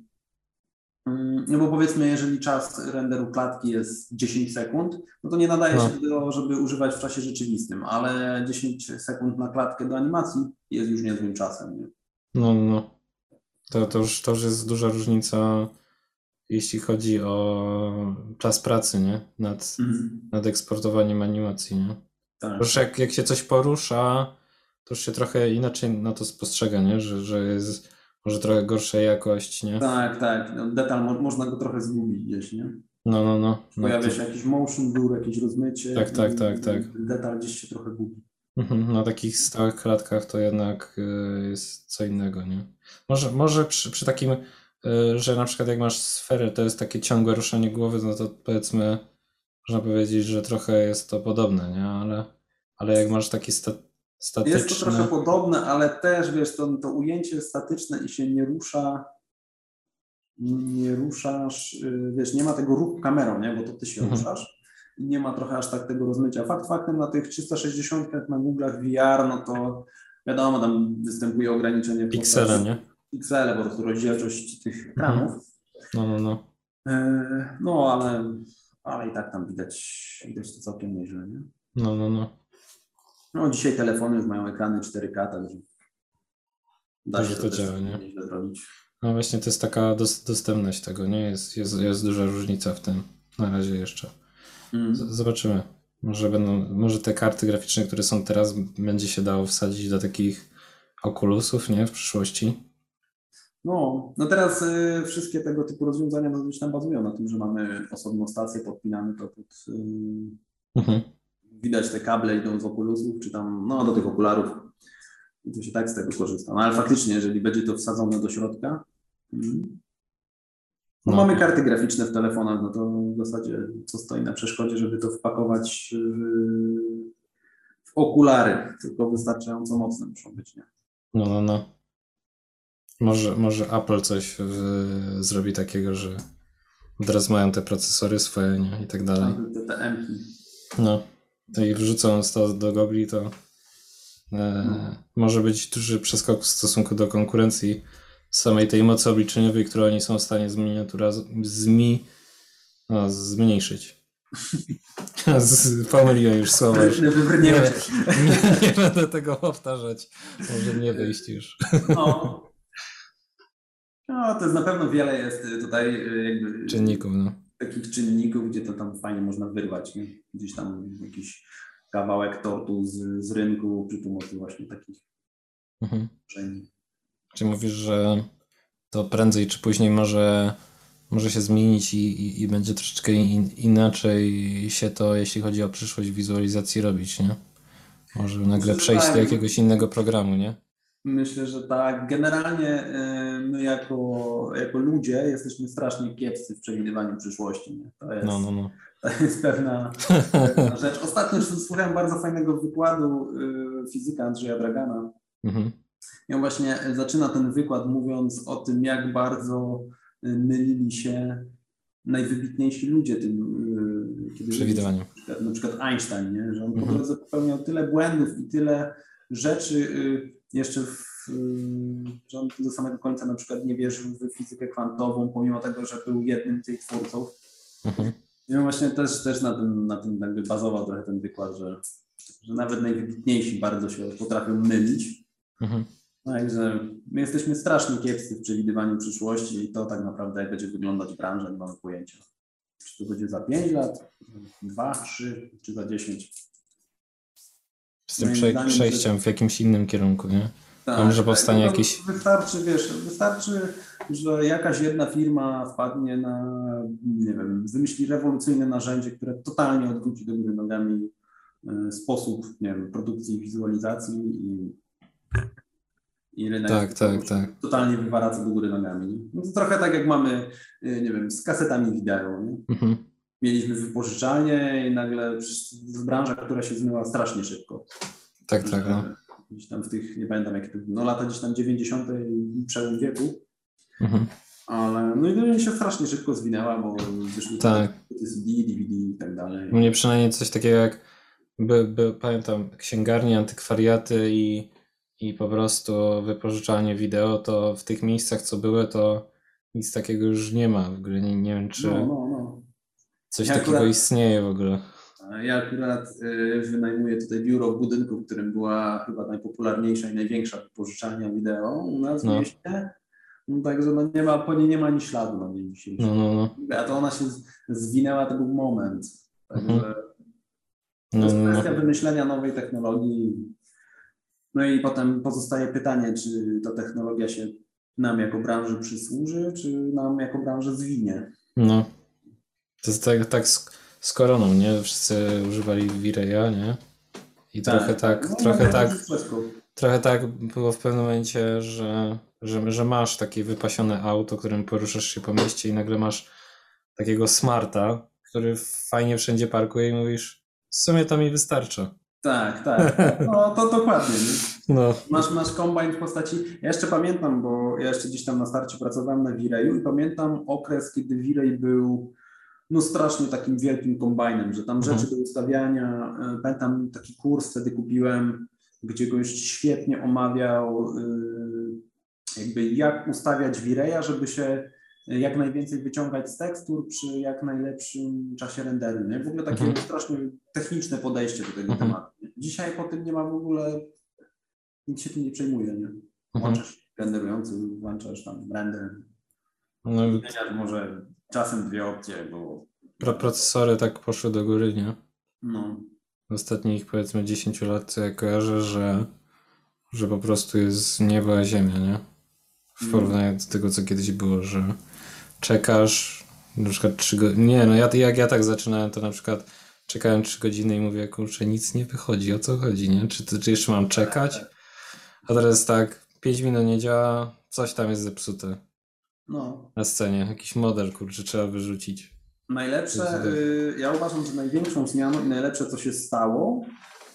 Speaker 2: Mm, No bo powiedzmy, jeżeli czas renderu klatki jest 10 sekund, no to nie nadaje
Speaker 1: No.
Speaker 2: się do, żeby używać w czasie rzeczywistym, ale 10 sekund na klatkę do animacji jest już niezłym czasem. Nie?
Speaker 1: No, no. To, to, już, to już jest duża różnica, jeśli chodzi o czas pracy, nie? Nad, nad eksportowaniem animacji, nie?
Speaker 2: Tak.
Speaker 1: Już jak, jak się coś porusza, to już się trochę inaczej na to spostrzega, nie? Że, że jest może trochę gorsza jakość, nie?
Speaker 2: tak, tak. No, detal mo- można go trochę zgubić gdzieś, nie?
Speaker 1: No, no, no. no
Speaker 2: Pojawia
Speaker 1: to,
Speaker 2: się jakiś motion blur, jakieś rozmycie.
Speaker 1: Tak, tak, tak, tak.
Speaker 2: Detal gdzieś się trochę gubi.
Speaker 1: Mhm, na takich stałych klatkach to jednak y, jest co innego, nie? Może, może przy, przy takim, y, że na przykład jak masz sferę, to jest takie ciągłe ruszanie głowy, no to powiedzmy, można powiedzieć, że trochę jest to podobne, nie? Ale, ale jak masz takie sta, statyczne...
Speaker 2: Jest to trochę podobne, ale też wiesz, to, to ujęcie statyczne i się nie rusza, nie ruszasz, yy, wiesz, nie ma tego ruchu kamerą, nie? Bo to ty się
Speaker 1: Mhm.
Speaker 2: ruszasz i nie ma trochę aż tak tego rozmycia. Fakt faktem na tych 360 na Google'ach VR, no to wiadomo, tam występuje ograniczenie
Speaker 1: Piksele, nie?
Speaker 2: Piksele, po prostu rozdzielczość tych ekranów.
Speaker 1: No, no, no.
Speaker 2: Yy, No, ale, ale i tak tam widać, widać to całkiem nieźle, nie?
Speaker 1: No, no, no.
Speaker 2: No, dzisiaj telefony już mają ekrany 4K, także da się
Speaker 1: to
Speaker 2: też
Speaker 1: działa, nie?
Speaker 2: zrobić.
Speaker 1: No właśnie to jest taka dos, dostępność tego, nie? Jest, jest, jest duża różnica w tym na razie jeszcze.
Speaker 2: Mm.
Speaker 1: Zobaczymy. Może będą, może te karty graficzne, które są teraz, będzie się dało wsadzić do takich okulusów, nie? W przyszłości.
Speaker 2: No, no teraz y, wszystkie tego typu rozwiązania tam bazują na tym, że mamy osobną stację, podpinamy to pod... Y,
Speaker 1: Mhm.
Speaker 2: Widać te kable idą z okulusów, czy tam, no do tych okularów. I to się tak z tego korzysta. No ale faktycznie, jeżeli będzie to wsadzone do środka, mm, no,
Speaker 1: No.
Speaker 2: mamy karty graficzne w telefonach, no to w zasadzie co stoi na przeszkodzie, żeby to wpakować w, w okulary, tylko wystarczająco mocne muszą być, nie?
Speaker 1: No, no, no. Może, może Apple coś w, zrobi takiego, że od razu mają te procesory swoje, nie? I tak dalej.
Speaker 2: Te, te M-ki.
Speaker 1: No. To i wrzucąc to do gogli, to e,
Speaker 2: No.
Speaker 1: może być duży przeskok w stosunku do konkurencji samej tej mocy obliczeniowej, którą oni są w stanie zminiatura, zmi, no, zmniejszyć. Z, pomyliłem już słowa. Nie, nie, nie będę tego powtarzać. Może nie wyjść już.
Speaker 2: No. no, to jest na pewno wiele jest tutaj y, jakby
Speaker 1: Czynników, no.
Speaker 2: Takich czynników, gdzie to tam fajnie można wyrwać, nie? Gdzieś tam jakiś kawałek tortu z, z rynku przy pomocy właśnie takich
Speaker 1: Mhm. Czy mówisz, że to prędzej czy później może, może się zmienić i, i, i będzie troszeczkę in, inaczej się to, jeśli chodzi o przyszłość wizualizacji robić, nie? Może nagle przejść do jakiegoś innego programu, nie?
Speaker 2: Myślę, że tak. Generalnie y, my jako, jako ludzie jesteśmy strasznie kiepscy w przewidywaniu przyszłości. Nie? To, jest,
Speaker 1: No, no, no.
Speaker 2: to jest pewna, pewna rzecz. Ostatnio słuchałem bardzo fajnego wykładu y, fizyka Andrzeja Dragana.
Speaker 1: Mhm.
Speaker 2: I on właśnie zaczyna ten wykład mówiąc o tym, jak bardzo y, mylili się najwybitniejsi ludzie tym, kiedy
Speaker 1: Przewidywaniu.
Speaker 2: na przykład, na przykład Einstein, nie? że on po
Speaker 1: Mhm.
Speaker 2: drodze popełniał tyle błędów i tyle rzeczy jeszcze w, y, że on do samego końca na przykład nie wierzył w fizykę kwantową, pomimo tego, że był jednym z jej twórców.
Speaker 1: Mhm.
Speaker 2: I właśnie też, też na tym, na tym jakby bazował trochę ten wykład, że, że nawet najwybitniejsi bardzo się potrafią mylić.
Speaker 1: Mhm.
Speaker 2: No Także my jesteśmy strasznie kiepscy w przewidywaniu przyszłości i to tak naprawdę jak będzie wyglądać branża, nie mamy pojęcia. Czy to będzie za 5 lat, 2, 3 czy za 10.
Speaker 1: Z tym prze- przejściem w jakimś innym kierunku, nie?
Speaker 2: Tak,
Speaker 1: A może powstanie
Speaker 2: no,
Speaker 1: jakiś-
Speaker 2: Wystarczy, wiesz, wystarczy, że jakaś jedna firma wpadnie na, nie wiem, wymyśli rewolucyjne narzędzie, które totalnie odwróci do góry nogami e, sposób, nie wiem, produkcji i wizualizacji i, i rynek
Speaker 1: Tak, tak, tak.
Speaker 2: totalnie wywaraca do góry nogami. No to trochę tak jak mamy, e, nie wiem, z kasetami wideo, nie?
Speaker 1: Mhm.
Speaker 2: Mieliśmy wypożyczalnię i nagle z branża, która się zmyła strasznie szybko.
Speaker 1: Tak, tak, no.
Speaker 2: Gdzieś tam w tych, nie pamiętam jakie to no lata gdzieś tam 90. i przełom wieku,
Speaker 1: Mhm.
Speaker 2: ale no i to się strasznie szybko zwinęła, bo wyszły
Speaker 1: Tak.
Speaker 2: CD, DVD i tak dalej.
Speaker 1: Mnie przynajmniej coś takiego jak, by, by, pamiętam, księgarnie, antykwariaty i, i po prostu wypożyczalnie wideo, to w tych miejscach, co były, to nic takiego już nie ma w ogóle. Nie, nie wiem, czy
Speaker 2: No, no, no.
Speaker 1: Coś
Speaker 2: Ja
Speaker 1: takiego
Speaker 2: akurat-
Speaker 1: istnieje w ogóle.
Speaker 2: Ja akurat y, wynajmuję tutaj biuro w budynku, w którym była chyba najpopularniejsza i największa wypożyczalnia wideo u nas w
Speaker 1: No.
Speaker 2: mieście. No, także no nie ma, po niej nie ma ani śladu na dzień dzisiejszy.
Speaker 1: No, no, no.
Speaker 2: A to ona się zwinęła, to był moment. Także
Speaker 1: Mhm.
Speaker 2: to
Speaker 1: no,
Speaker 2: jest
Speaker 1: no,
Speaker 2: kwestia
Speaker 1: no.
Speaker 2: wymyślenia nowej technologii. No i potem pozostaje pytanie, czy ta technologia się nam jako branży przysłuży, czy nam jako branży zwinie.
Speaker 1: no. To jest tak, tak z, z koroną, nie? Wszyscy używali Vireya, nie? I trochę tak,
Speaker 2: No,
Speaker 1: trochę
Speaker 2: no,
Speaker 1: tak, trochę tak było w pewnym momencie, że, że, że masz takie wypasione auto, którym poruszasz się po mieście i nagle masz takiego smarta, który fajnie wszędzie parkuje i mówisz, w sumie to mi wystarcza.
Speaker 2: Tak, tak. No to dokładnie. nie?
Speaker 1: No,
Speaker 2: Masz, masz kombajn w postaci. Ja jeszcze pamiętam, bo ja jeszcze gdzieś tam na starcie pracowałem na Wireju i pamiętam okres, kiedy Wirej był no strasznie takim wielkim kombajnem, że tam
Speaker 1: Mhm.
Speaker 2: rzeczy do ustawiania. e, Pamiętam taki kurs wtedy kupiłem, gdzie gość świetnie omawiał y, jakby jak ustawiać Wireja, żeby się jak najwięcej wyciągać z tekstur przy jak najlepszym czasie renderu. Nie? W ogóle takie
Speaker 1: Mhm.
Speaker 2: strasznie techniczne podejście do tego
Speaker 1: Mhm.
Speaker 2: tematu. Dzisiaj po tym nie ma w ogóle, nic się tym nie przejmuje. Nie?
Speaker 1: mhm.
Speaker 2: Włączasz renderujący, włączasz tam render,
Speaker 1: no
Speaker 2: może czasem dwie opcje, bo
Speaker 1: pro, procesory tak poszły do góry, nie?
Speaker 2: no,
Speaker 1: W ostatnich powiedzmy 10 lat to ja kojarzę, że, że po prostu jest niebo a ziemia, nie? W
Speaker 2: Mm.
Speaker 1: porównaniu do tego, co kiedyś było, że czekasz na przykład 3 godziny. Nie, no ja, jak ja tak zaczynałem, to na przykład czekałem 3 godziny i mówię, kurczę, nic nie wychodzi, o co chodzi, nie? Czy, to, czy jeszcze mam czekać? A teraz tak, 5 minut nie działa, coś tam jest zepsute
Speaker 2: no.
Speaker 1: na scenie, jakiś model, kurczę, trzeba wyrzucić.
Speaker 2: Najlepsze, y, ja uważam, że największą zmianą i najlepsze, co się stało,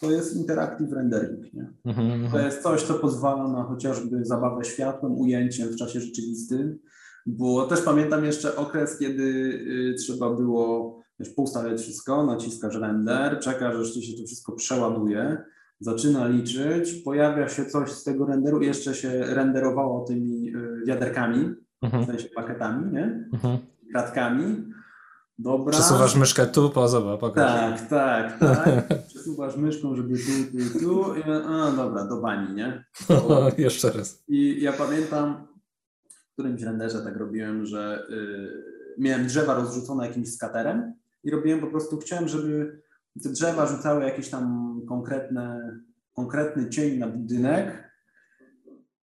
Speaker 2: to jest interactive rendering. Nie?
Speaker 1: Mhm,
Speaker 2: To
Speaker 1: mhm.
Speaker 2: jest coś, co pozwala na chociażby zabawę światłem, ujęciem w czasie rzeczywistym, bo też pamiętam jeszcze okres, kiedy y, trzeba było wiesz, poustawiać wszystko, naciskasz render, czekasz, ci się to wszystko przeładuje, zaczyna liczyć, pojawia się coś z tego renderu, jeszcze się renderowało tymi y, wiaderkami, w
Speaker 1: Mhm,
Speaker 2: sensie paketami, nie?
Speaker 1: mhm.
Speaker 2: kratkami. Dobra.
Speaker 1: Przesuwasz myszkę tu, po, zobacz, pokaż.
Speaker 2: Tak, tak, tak. Przesuwasz myszką, żeby tu, tu, tu. I, a, dobra, do bani, nie?
Speaker 1: Jeszcze raz.
Speaker 2: I ja pamiętam, w którymś renderze tak robiłem, że y, miałem drzewa rozrzucone jakimś skaterem i robiłem po prostu, chciałem, żeby te drzewa rzucały jakieś tam konkretne, konkretny cień na budynek,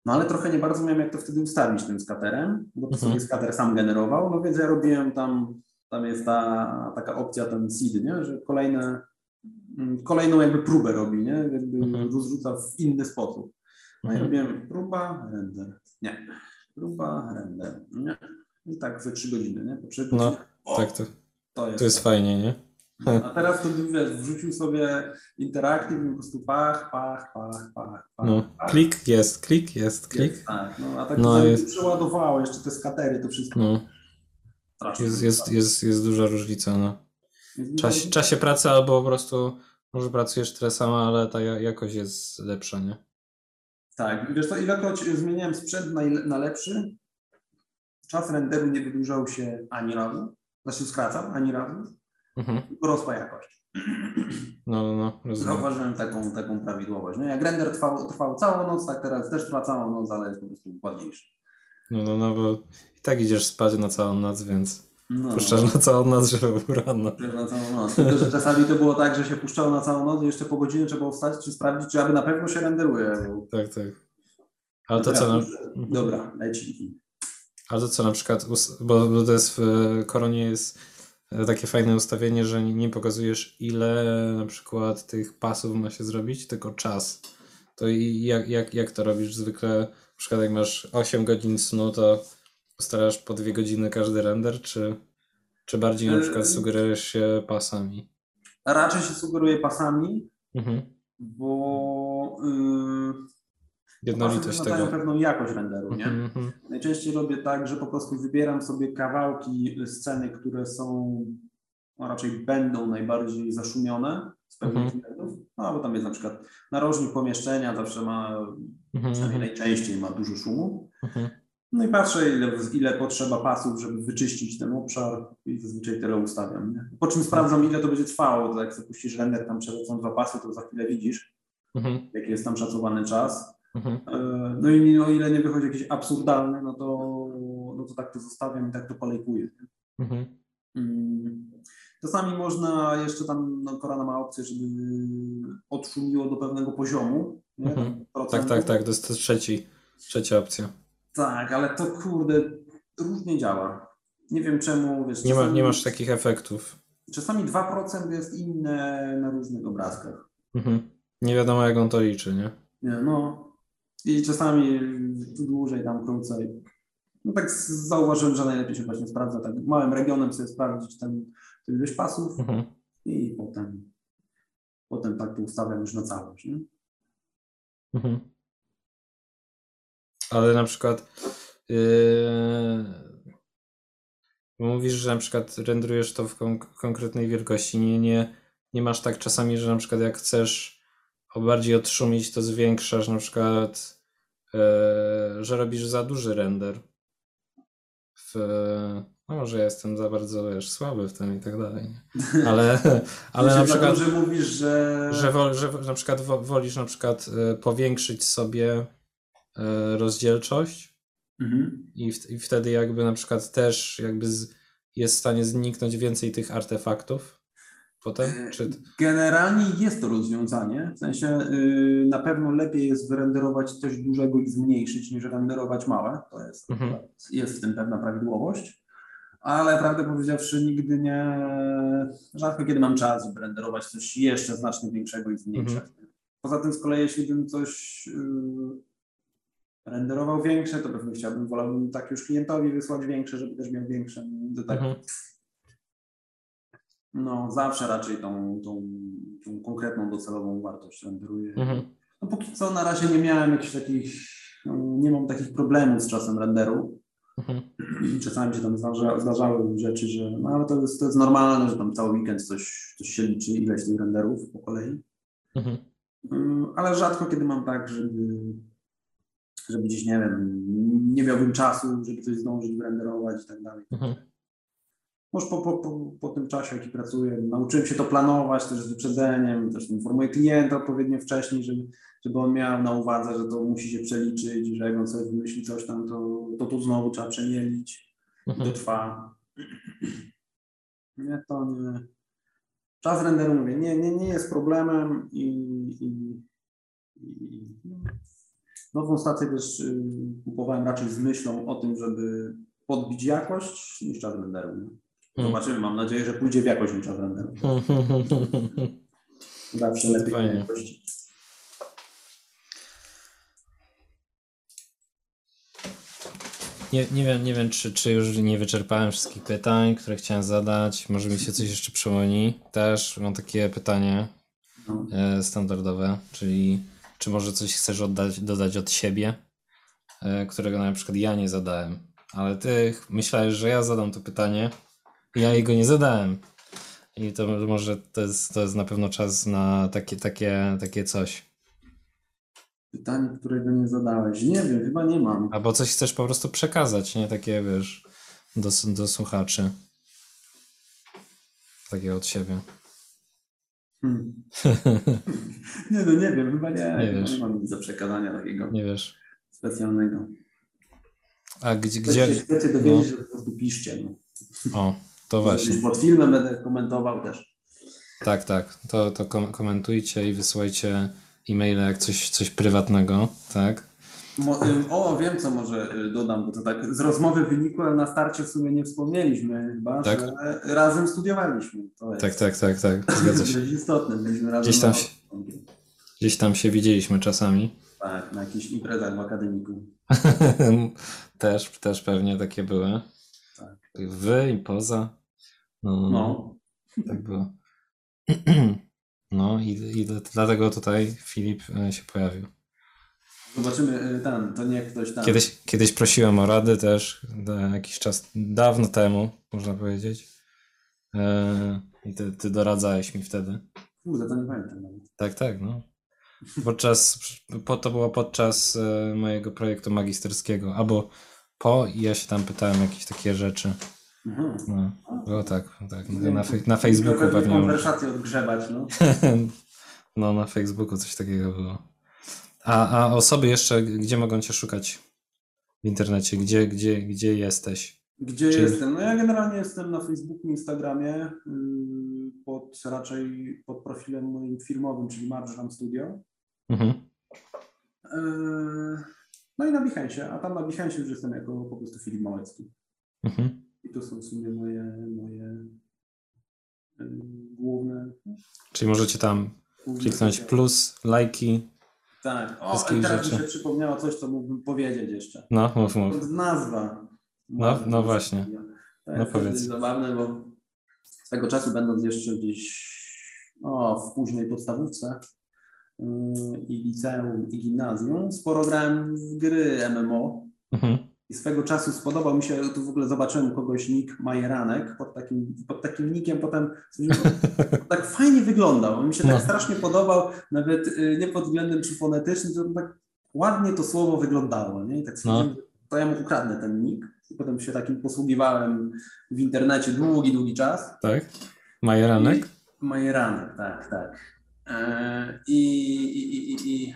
Speaker 2: no ale trochę nie bardzo miałem jak to wtedy ustawić tym skaterem, bo to
Speaker 1: Mhm.
Speaker 2: sobie skater sam generował, no więc ja robiłem tam, tam jest ta taka opcja, ten seed, nie? że kolejne, mm, kolejną jakby próbę robi, nie? jakby
Speaker 1: Mhm.
Speaker 2: rozrzuca w inny sposób. No i
Speaker 1: Mhm.
Speaker 2: robiłem próba, render. Nie. Próba render. Nie. I tak ze 3 godziny, nie? Po 3
Speaker 1: No,
Speaker 2: godziny. O,
Speaker 1: Tak, to,
Speaker 2: to jest.
Speaker 1: to jest fajnie, nie?
Speaker 2: A teraz to wiesz, wrzucił sobie interaktyw i po prostu pach, pach, pach, pach, pach.
Speaker 1: No,
Speaker 2: pach.
Speaker 1: klik jest, klik jest, klik.
Speaker 2: Jest, tak, no a tak
Speaker 1: No, jest-
Speaker 2: przeładowało jeszcze te skatery, to wszystko.
Speaker 1: No,
Speaker 2: strasznie.
Speaker 1: jest, jest, jest, jest duża różnica, no. W czasie, pracy albo po prostu może pracujesz tyle samo, ale ta ja- jakość jest lepsza, nie?
Speaker 2: Tak, wiesz co, ilekroć zmieniałem sprzęt na, na lepszy, czas renderu nie wydłużał się ani razu, znaczy skracał ani razu,
Speaker 1: Mhm.
Speaker 2: rosła jakość.
Speaker 1: No, no, no, rozumiem.
Speaker 2: Zauważyłem taką, taką prawidłowość. No jak render trwał, trwał całą noc, tak teraz też trwa całą noc, ale jest po prostu ładniejszy.
Speaker 1: No, no, no, bo i tak idziesz spać na całą noc, więc
Speaker 2: No,
Speaker 1: puszczasz na całą noc, żeby był rano.
Speaker 2: na całą noc. Tylko, że czasami to było tak, że się puszczało na całą noc i jeszcze po godzinie trzeba wstać, czy sprawdzić, czy aby na pewno się renderuje. Bo...
Speaker 1: Tak, tak. Ale to co, na,
Speaker 2: Dobra, leci.
Speaker 1: ale to co na przykład, bo, bo to jest w Koronie jest takie fajne ustawienie, że nie pokazujesz ile na przykład tych pasów ma się zrobić, tylko czas. To i jak, jak, jak to robisz zwykle? Na przykład jak masz 8 godzin snu, to ustalasz po 2 godziny każdy render, czy, czy bardziej na przykład
Speaker 2: Yy.
Speaker 1: sugerujesz się pasami?
Speaker 2: Raczej się sugeruje pasami,
Speaker 1: Mhm.
Speaker 2: bo yy,
Speaker 1: Jednolitość tego.
Speaker 2: pewną jakość renderu, nie?
Speaker 1: Mhm, mhm.
Speaker 2: Najczęściej robię tak, że po prostu wybieram sobie kawałki sceny, które są, no raczej będą najbardziej zaszumione z pewnych
Speaker 1: Mhm.
Speaker 2: względów. No bo tam jest na przykład narożnik pomieszczenia, zawsze ma,
Speaker 1: Mhm,
Speaker 2: przynajmniej najczęściej ma dużo szumu. No i patrzę, ile, ile potrzeba pasów, żeby wyczyścić ten obszar i zazwyczaj tyle ustawiam. Nie? Po czym sprawdzam, ile to będzie trwało. To jak zapuścisz render, tam przelecą dwa pasy, to za chwilę widzisz, jaki jest tam szacowany czas.
Speaker 1: Mhm.
Speaker 2: E, No i o ile nie wychodzi jakieś absurdalne, no to, no to tak to zostawiam i tak to polejkuję.
Speaker 1: Mhm.
Speaker 2: Mm. Czasami można jeszcze tam, no Korana ma opcję, żeby odszumiło do pewnego poziomu.
Speaker 1: Mhm. Tak, tak, tak, to jest to trzeci, trzecia opcja.
Speaker 2: Tak, ale to kurde, różnie działa. Nie wiem czemu, wiesz,
Speaker 1: Nie, ma, nie masz takich efektów.
Speaker 2: czasami 2% jest inne na różnych obrazkach.
Speaker 1: Mhm. Nie wiadomo, jak on to liczy, nie?
Speaker 2: Nie, no. I czasami dłużej, tam krócej. No tak zauważyłem, że najlepiej się właśnie sprawdza tak małym regionem sobie sprawdzić ten, ten ilość pasów
Speaker 1: Mhm.
Speaker 2: i potem, potem tak to ustawiam już na całość. Nie?
Speaker 1: Mhm. Ale na przykład yy, mówisz, że na przykład renderujesz to w kon- konkretnej wielkości. Nie, nie, nie masz tak czasami, że na przykład jak chcesz bardziej odszumić, to zwiększasz na przykład, yy, że robisz za duży render. W, no może ja jestem za bardzo wiesz, słaby w tym i tak dalej. Nie? Ale, ale na przykład
Speaker 2: Że mówisz, że...
Speaker 1: że, wol, że na przykład wo- wolisz na przykład e, powiększyć sobie e, rozdzielczość
Speaker 2: Mhm.
Speaker 1: i, w, i wtedy jakby na przykład też jakby z, jest w stanie zniknąć więcej tych artefaktów potem? Czy,
Speaker 2: Generalnie jest to rozwiązanie, w sensie yy, na pewno lepiej jest wyrenderować coś dużego i zmniejszyć niż renderować małe, to jest,
Speaker 1: Mhm.
Speaker 2: jest w tym pewna prawidłowość, ale prawdę powiedziawszy nigdy nie, rzadko kiedy mam czas, żeby renderować coś jeszcze znacznie większego i zmniejszać.
Speaker 1: Mhm.
Speaker 2: Poza tym z kolei jeśli bym coś yy, renderował większe, to pewnie chciałbym, wolałbym tak już klientowi wysłać większe, żeby też miał większe,
Speaker 1: mhm.
Speaker 2: No, zawsze raczej tą, tą, tą konkretną docelową wartość renderuję.
Speaker 1: Mhm.
Speaker 2: No póki co na razie nie miałem jakichś takich, no, nie mam takich problemów z czasem renderu.
Speaker 1: Mhm.
Speaker 2: Czasami się tam zdarza, zdarzały rzeczy, że no ale to jest, to jest normalne, że tam cały weekend coś, coś się liczy, ileś tych renderów po kolei.
Speaker 1: Mhm.
Speaker 2: Mm, Ale rzadko kiedy mam tak, żeby, żeby gdzieś, nie wiem, nie miałbym czasu, żeby coś zdążyć wyrenderować i tak dalej.
Speaker 1: Mhm.
Speaker 2: Może po, po, po, po tym czasie, jaki pracuję, nauczyłem się to planować też z wyprzedzeniem, też informuję klienta odpowiednio wcześniej, żeby, żeby on miał na uwadze, że to musi się przeliczyć, że jak on sobie wymyśli coś tam, to to, tu znowu trzeba przemielić, to
Speaker 1: Mhm.
Speaker 2: trwa. Nie, to nie. Czas renderu, mówię, nie, nie, nie jest problemem i, i, i nową stację też y, kupowałem raczej z myślą o tym, żeby podbić jakość niż czas renderu.
Speaker 1: Mhm.
Speaker 2: Zobaczymy, mam nadzieję, że pójdzie w jakość niż renderu. Zawsze lepiej
Speaker 1: fajnie.
Speaker 2: jakości.
Speaker 1: Nie, nie wiem, nie wiem czy, czy już nie wyczerpałem wszystkich pytań, które chciałem zadać. Może mi się coś jeszcze przypomni. Też mam takie pytanie
Speaker 2: No.
Speaker 1: e, standardowe, czyli czy może coś chcesz oddać, dodać od siebie, e, którego na przykład ja nie zadałem, ale ty myślałeś, że ja zadam to pytanie, ja jego nie zadałem. I to może to jest, to jest na pewno czas na takie, takie, takie coś.
Speaker 2: Pytanie, którego nie zadałeś. Nie wiem, chyba nie mam.
Speaker 1: Albo coś chcesz po prostu przekazać, nie? Takie, wiesz, do, do słuchaczy. Takie od siebie.
Speaker 2: Hmm. nie no, nie wiem, chyba nie.
Speaker 1: Nie wiesz.
Speaker 2: nie mam nic do przekazania takiego
Speaker 1: Nie wiesz.
Speaker 2: specjalnego.
Speaker 1: A gdzie,
Speaker 2: Gdzie? Chcecie dowiedzieć, to po prostu piszcie. No.
Speaker 1: O, to właśnie.
Speaker 2: Pod filmem będę komentował też.
Speaker 1: Tak, tak. To, to kom- komentujcie i wysyłajcie e-maile jak coś, coś prywatnego, tak?
Speaker 2: Ym, O, wiem co może y, dodam, bo to tak z rozmowy wynikło, ale na starcie w sumie nie wspomnieliśmy chyba,
Speaker 1: Tak.
Speaker 2: że razem studiowaliśmy. To jest
Speaker 1: Tak, tak, tak, tak. Zgadza się.
Speaker 2: dość istotne. Byliśmy razem
Speaker 1: Gdzieś tam
Speaker 2: na-
Speaker 1: się- Gdzieś tam się widzieliśmy czasami.
Speaker 2: Tak, na jakichś imprezach w akademiku.
Speaker 1: też, też pewnie takie były.
Speaker 2: Tak.
Speaker 1: Wy i poza. No, tak było. No i, i dlatego tutaj Filip e, się pojawił.
Speaker 2: Zobaczymy y, ten, to nie ktoś tam.
Speaker 1: Kiedyś, kiedyś prosiłem o rady też, jakiś czas, dawno temu, można powiedzieć. E, I ty, ty doradzałeś mi wtedy.
Speaker 2: Kurde, to nie pamiętam nawet.
Speaker 1: Tak, tak, no. Podczas, po, to było podczas e, mojego projektu magisterskiego, albo po i ja się tam pytałem jakieś takie rzeczy.
Speaker 2: Mhm.
Speaker 1: No, było tak, tak. Na, fe- na Facebooku
Speaker 2: Pewnie konwersację odgrzebać, no.
Speaker 1: No, na Facebooku coś takiego było. A, a osoby jeszcze, gdzie mogą cię szukać w internecie? Gdzie, gdzie, gdzie jesteś?
Speaker 2: Gdzie
Speaker 1: Czyli-
Speaker 2: jestem? No ja generalnie jestem na Facebooku, Instagramie, yy, pod raczej pod profilem moim firmowym, czyli Marżram Studio.
Speaker 1: Mhm.
Speaker 2: Yy, No i na Behance, a tam na Behance już jestem jako po prostu Filip Małecki.
Speaker 1: Mhm.
Speaker 2: I to są w sumie moje, moje główne...
Speaker 1: Czyli możecie tam kliknąć plus, lajki.
Speaker 2: Tak. O, i teraz
Speaker 1: rzeczy.
Speaker 2: mi się przypomniało coś, co mógłbym powiedzieć jeszcze.
Speaker 1: No, mów, mów.
Speaker 2: Nazwa.
Speaker 1: No, no właśnie.
Speaker 2: To
Speaker 1: No
Speaker 2: jest
Speaker 1: powiedz.
Speaker 2: dosyć zabawne, bo swego czasu będąc jeszcze gdzieś no, w późnej podstawówce yy, i liceum i gimnazjum, sporo grałem w gry MMO
Speaker 1: Mhm.
Speaker 2: I swego czasu spodobał mi się, tu w ogóle zobaczyłem kogoś nick Majeranek pod takim, pod takim nickiem, potem tak fajnie wyglądał, on mi się
Speaker 1: No.
Speaker 2: tak strasznie podobał, nawet y, nie pod względem czy fonetycznym, to tak ładnie to słowo wyglądało, nie? I tak stwierdziłem, to ja mu ukradnę ten nick i potem się takim posługiwałem w internecie długi, długi czas.
Speaker 1: Tak? Majeranek?
Speaker 2: Majeranek, tak, tak. E, I, i, i, i, i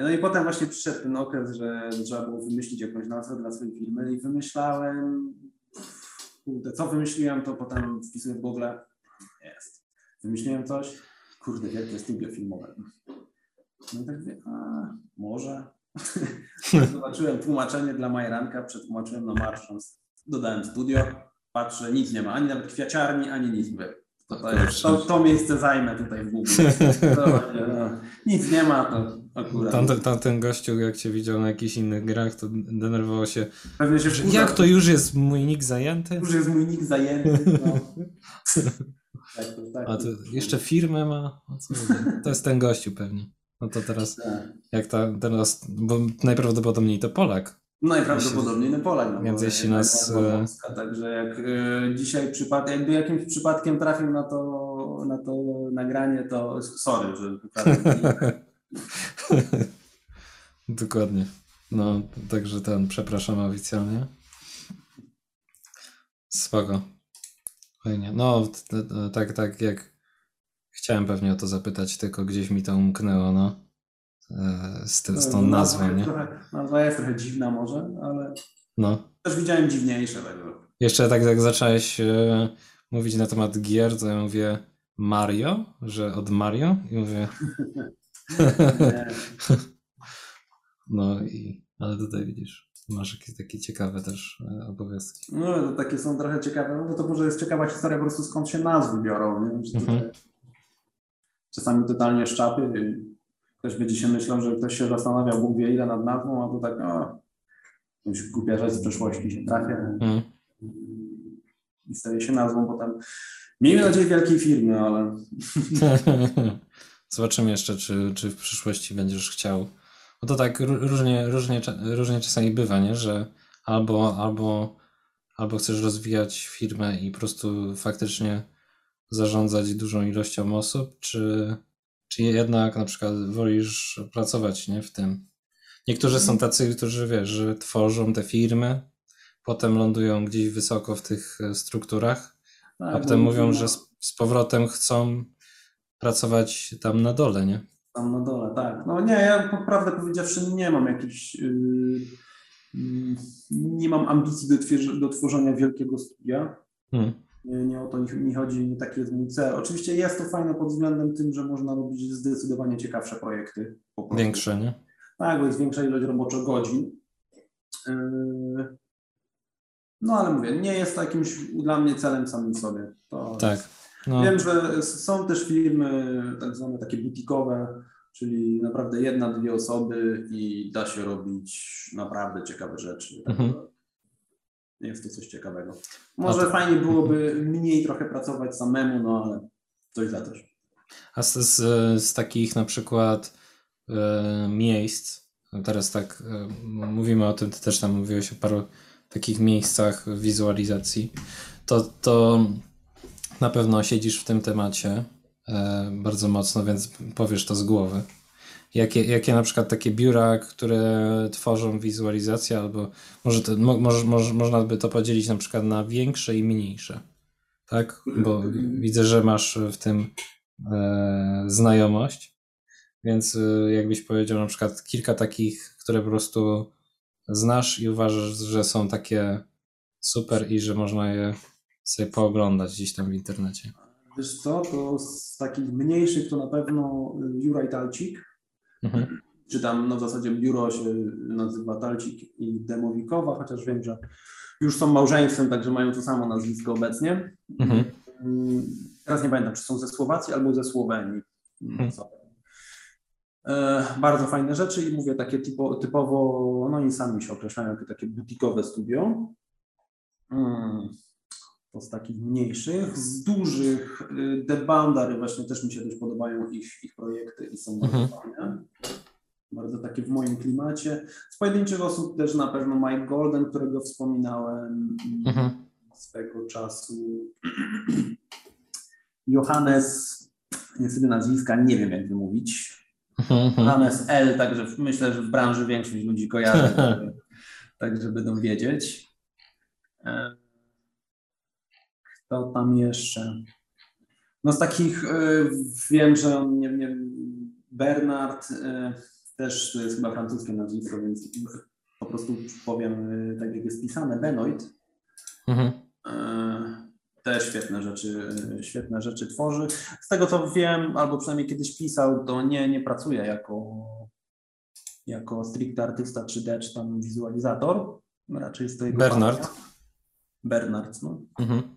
Speaker 2: no i potem właśnie przyszedł ten okres, że trzeba było wymyślić jakąś nazwę dla swojej firmy i wymyślałem, kurde, co wymyśliłem, to potem wpisuję w Google, jest. Wymyśliłem coś, kurde, wielkie studio filmowe. No i tak mówię, a może. Zobaczyłem tłumaczenie dla Majeranka, przetłumaczyłem na marszans, dodałem studio, patrzę, nic nie ma, ani nawet kwiaciarni, ani nic. To, to, to, to miejsce zajmę tutaj w Google. To, no, nic nie ma, to akurat.
Speaker 1: Tamten, tamten gościu, jak cię widział na jakichś innych grach, to denerwował się.
Speaker 2: Pewnie się wkurza,
Speaker 1: jak to już jest mój nick zajęty?
Speaker 2: Już jest mój nick zajęty. No. Tak, to, tak,
Speaker 1: A to jeszcze firmę ma? To jest ten gościu pewnie. No to teraz,
Speaker 2: Tak.
Speaker 1: jak ta, teraz, bo najprawdopodobniej to Polak.
Speaker 2: Najprawdopodobniej na Polak. No,
Speaker 1: Więc jeśli nas,
Speaker 2: była
Speaker 1: e,
Speaker 2: Polska, Także jak e, dzisiaj przypad, jakby jakimś przypadkiem trafił na to, na to nagranie, to sorry, że.
Speaker 1: Dokładnie. No, także ten, przepraszam oficjalnie. Spoko. Fajnie. No, tak, tak jak chciałem pewnie o to zapytać, tylko gdzieś mi to umknęło, no. E, Z, ty, z tą
Speaker 2: No,
Speaker 1: nazwą, nie?
Speaker 2: Trochę, nazwa jest trochę dziwna może, ale
Speaker 1: No.
Speaker 2: też widziałem dziwniejsze. Także.
Speaker 1: Jeszcze tak jak zacząłeś e, mówić na temat gier, to ja mówię Mario, że od Mario i mówię. no i, ale tutaj widzisz, masz jakieś takie ciekawe też e, obowiązki.
Speaker 2: No, to takie są trochę ciekawe, no bo to może jest ciekawa historia po prostu skąd się nazwy biorą, nie? Że
Speaker 1: Mhm.
Speaker 2: Czasami totalnie szczapy. Ktoś będzie się myślał, że ktoś się zastanawiał Bóg wie ile nad nazwą, a to tak, o, Już głupia rzecz z przeszłości się trafia mm. i staje się nazwą potem, miejmy nadzieję, wielkiej firmy, ale...
Speaker 1: Zobaczymy jeszcze, czy, czy w przyszłości będziesz chciał. No to tak różnie, różnie, różnie czasami bywa, nie? że albo, albo, albo chcesz rozwijać firmę i po prostu faktycznie zarządzać dużą ilością osób, czy, czy jednak na przykład wolisz pracować nie, w tym. Niektórzy są tacy, którzy wiesz, że tworzą te firmy, potem lądują gdzieś wysoko w tych e, strukturach, tak, a potem mówią, że z, z powrotem chcą pracować tam na dole, nie?
Speaker 2: Tam na dole, tak. No nie, ja prawdę powiedziawszy nie mam jakichś, yy, yy, nie mam ambicji do, do tworzenia wielkiego studia. Hmm. Nie, nie o to mi chodzi, nie taki jest mój cel. Oczywiście jest to fajne pod względem tym, że można robić zdecydowanie ciekawsze projekty.
Speaker 1: Większe, nie?
Speaker 2: Tak, bo jest większa ilość roboczo godzin. Yy, no ale mówię, nie jest to jakimś dla mnie celem samym sobie. To
Speaker 1: tak.
Speaker 2: No. Wiem, że są też firmy tak zwane takie butikowe, czyli naprawdę jedna, dwie osoby i da się robić naprawdę ciekawe rzeczy. Mhm. Jest to coś ciekawego. Może to... fajnie byłoby mniej trochę pracować samemu, no ale coś za coś.
Speaker 1: A z, z, z takich na przykład e, miejsc, teraz tak e, mówimy o tym, ty też tam mówiłeś o paru takich miejscach wizualizacji, to, to na pewno siedzisz w tym temacie e, bardzo mocno, więc powiesz to z głowy. Jakie, jakie na przykład takie biura, które tworzą wizualizację, albo może, to, mo, może, można by to podzielić na przykład na większe i mniejsze. Tak? Bo widzę, że masz w tym e, znajomość. Więc e, jakbyś powiedział na przykład kilka takich, które po prostu znasz i uważasz, że są takie super i że można je sobie pooglądać gdzieś tam w internecie.
Speaker 2: Wiesz co, to z takich mniejszych to na pewno Juraj Talcik, mhm. czy tam no w zasadzie biuro się nazywa Talcik i Demowikowa, chociaż wiem, że już są małżeństwem, także mają to samo nazwisko obecnie. Mhm. Teraz nie pamiętam, czy są ze Słowacji albo ze Słowenii. Mhm. E, bardzo fajne rzeczy i mówię takie typo, typowo, no i sami się określają jako takie butikowe studio. Hmm to z takich mniejszych. Z dużych y, The Boundary właśnie też mi się dość podobają ich, ich projekty i są mhm. bardzo fajne. Bardzo takie w moim klimacie. Z pojedynczych osób też na pewno Mike Golden, którego wspominałem mhm. swego czasu. Johannes, niestety nazwiska nie wiem jak wymówić. Mhm. Johannes L, także myślę, że w branży większość ludzi kojarzy, tak żeby będą wiedzieć. Kto tam jeszcze? No z takich y, wiem, że on, nie Bernard y, też to jest chyba francuskie nazwisko, więc po prostu powiem y, tak jak jest pisane, Benoit. Mhm. Też świetne rzeczy, świetne rzeczy tworzy. Z tego co wiem, albo przynajmniej kiedyś pisał, to nie, nie pracuje jako, jako stricte artysta 3D czy tam wizualizator. Raczej jest to jego
Speaker 1: Bernard.
Speaker 2: Bernard, no. Mhm.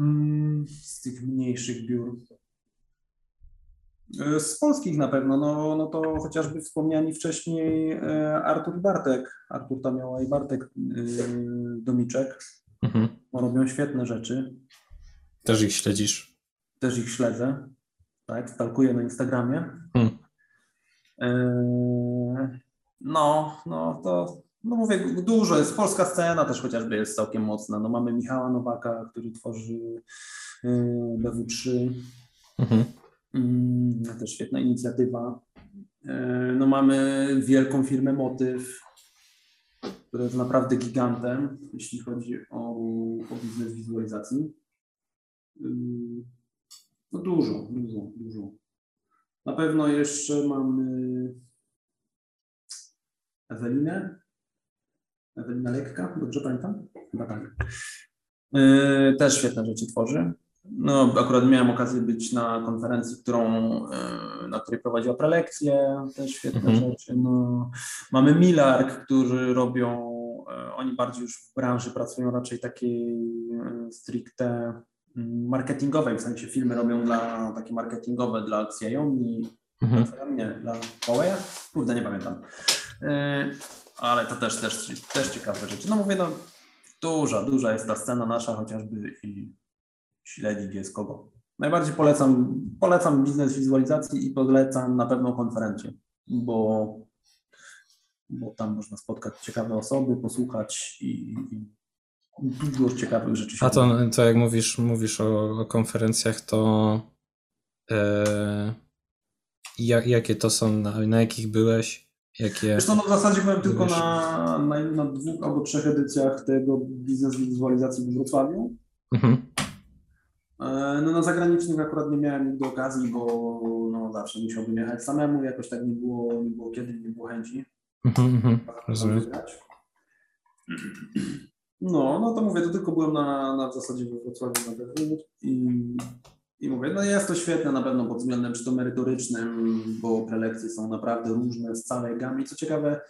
Speaker 2: Mm, z tych mniejszych biur. E, z polskich na pewno, no, no to chociażby wspomniani wcześniej e, Artur i Bartek, Artur Tamioła i Bartek e, Domiczek. Mhm. Robią świetne rzeczy.
Speaker 1: Też ich śledzisz?
Speaker 2: Też ich śledzę, tak, stalkuję na Instagramie. Hmm. No, no to no mówię, dużo jest. Polska scena też chociażby jest całkiem mocna. No mamy Michała Nowaka, który tworzy y, BW3. Mhm. Mm, też świetna inicjatywa. Y, no mamy wielką firmę Motyw, która jest naprawdę gigantem, jeśli chodzi o, o biznes wizualizacji. Y, no dużo, dużo, dużo. Na pewno jeszcze mamy Ewelinę, Ewelina Lekka, dobrze pamiętam? Chyba tak. Yy, też świetne rzeczy tworzy. No, akurat miałem okazję być na konferencji, którą, yy, na której prowadziła prelekcje, też świetne mhm. rzeczy. No, mamy Milark, którzy robią, yy, oni bardziej już w branży pracują raczej takiej stricte mm, marketingowej, w sensie filmy robią dla takie marketingowe dla Xiaomi, mhm. nie, dla Huawei, kurde nie pamiętam. Ale to też, też, też ciekawe rzeczy. No mówię, no duża, duża jest ta scena nasza chociażby i śledzić jest kogo. Najbardziej polecam, polecam biznes wizualizacji i polecam na pewno konferencję, bo, bo tam można spotkać ciekawe osoby, posłuchać i, i dużo ciekawych rzeczy.
Speaker 1: A to, to jak mówisz, mówisz o, o konferencjach, to e, jak, jakie to są, na, na jakich byłeś? Jakie...
Speaker 2: Wiesz no w zasadzie byłem tylko na, na, na, dwóch albo trzech edycjach tego biznes wizualizacji w Wrocławiu. Mhm. E, no na zagranicznych akurat nie miałem nigdy okazji, bo no, zawsze musiałbym jechać samemu, jakoś tak nie było, nie było kiedy, nie było chęci. Mhm, mhm. Rozumiem. No, no to mówię, to tylko byłem na, na w zasadzie we Wrocławiu na DW i, i mówię, no jest to świetne na pewno pod względem czy to merytorycznym, bo prelekcje są naprawdę różne z całej gamy. Co ciekawe,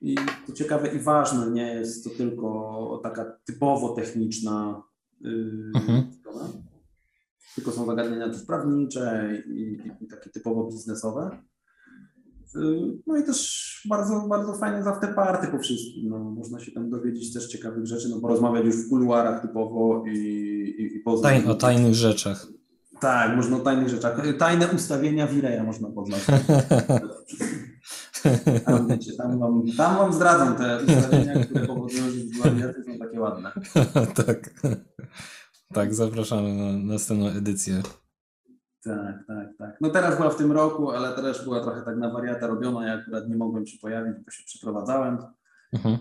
Speaker 2: i to ciekawe i ważne, nie jest to tylko taka typowo techniczna yy, mhm. strona, tylko są zagadnienia też prawnicze i, i, i takie typowo biznesowe. No i też bardzo, bardzo fajne zawsze party po wszystkim. No, można się tam dowiedzieć też ciekawych rzeczy, no porozmawiać już w kuluarach typowo i, i, i poznać.
Speaker 1: Tajn, o tajnych rzeczach.
Speaker 2: Tak, można o tajnych rzeczach. Tajne ustawienia Wireja można poznać. Tam, wiecie, tam, wam, tam wam zdradzą te ustawienia, które powodują, że wizualizacje są takie ładne.
Speaker 1: tak. Tak, zapraszamy na następną edycję.
Speaker 2: Tak, tak, tak. No teraz była w tym roku, ale też była trochę tak na wariata robiona. Ja akurat nie mogłem się pojawić, bo się przeprowadzałem. Mhm.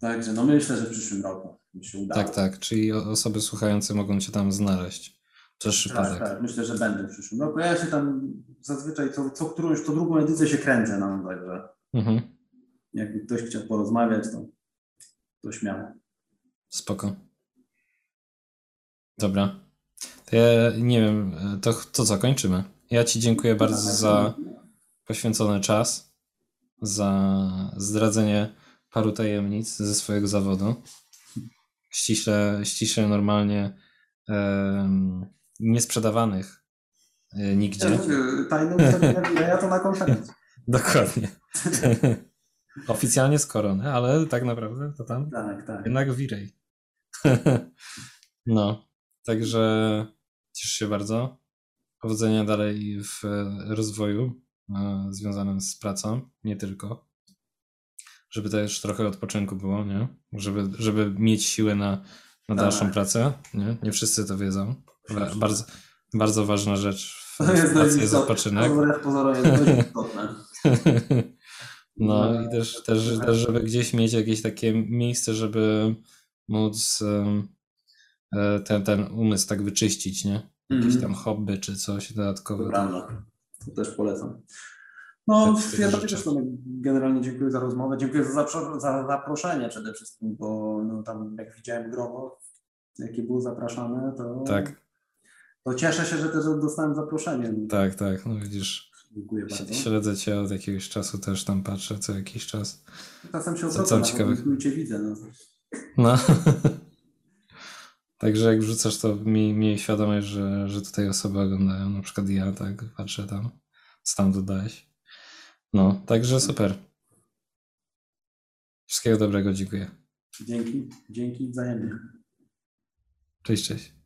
Speaker 2: Także no myślę, że w przyszłym roku mi się uda.
Speaker 1: Tak, tak. Czyli osoby słuchające mogą Cię tam znaleźć. Jest
Speaker 2: tak. Tak, myślę, że będę w przyszłym roku. Ja się tam zazwyczaj co, co którąś, to drugą edycję się kręcę nam, także mhm. jakby ktoś chciał porozmawiać, to, to śmiało.
Speaker 1: Spoko. Dobra. To ja nie wiem, to, to co, kończymy. Ja Ci dziękuję bardzo za poświęcony czas, za zdradzenie paru tajemnic ze swojego zawodu. Ściśle, ściśle normalnie um, niesprzedawanych e, nigdzie.
Speaker 2: Tajne ustawienia ja to na konferencji.
Speaker 1: Dokładnie. Oficjalnie z korony, ale tak naprawdę to tam
Speaker 2: tak, tak.
Speaker 1: jednak Wirej. no, także Cieszę się bardzo. Powodzenia dalej w rozwoju e, związanym z pracą, nie tylko. Żeby też trochę odpoczynku było, nie? Żeby, żeby mieć siłę na, na dalszą tak. pracę. Nie? nie wszyscy to wiedzą. Bardzo, bardzo ważna rzecz w, w pracy jest odpoczynek. No i też, też, też, żeby gdzieś mieć jakieś takie miejsce, żeby móc e, ten, ten umysł tak wyczyścić, nie? Jakieś mhm. tam hobby czy coś dodatkowe.
Speaker 2: Prawda, to też polecam. No, ja też generalnie dziękuję za rozmowę. Dziękuję za, za zaproszenie przede wszystkim, bo no, tam jak widziałem grono, jakie było zapraszane, to,
Speaker 1: tak.
Speaker 2: To cieszę się, że też dostałem zaproszenie.
Speaker 1: Tak, tak, no widzisz. Dziękuję bardzo. Śledzę cię od jakiegoś czasu, też tam patrzę co jakiś czas.
Speaker 2: Czasem się co, co ciekawych. Cię widzę. No.
Speaker 1: no. Także jak wrzucasz, to miej, miej świadomość, że, że tutaj osoby oglądają. Na przykład ja tak patrzę tam, co tam dodałeś. No, także super. Wszystkiego dobrego, dziękuję.
Speaker 2: Dzięki, dzięki wzajemnie.
Speaker 1: Cześć, cześć.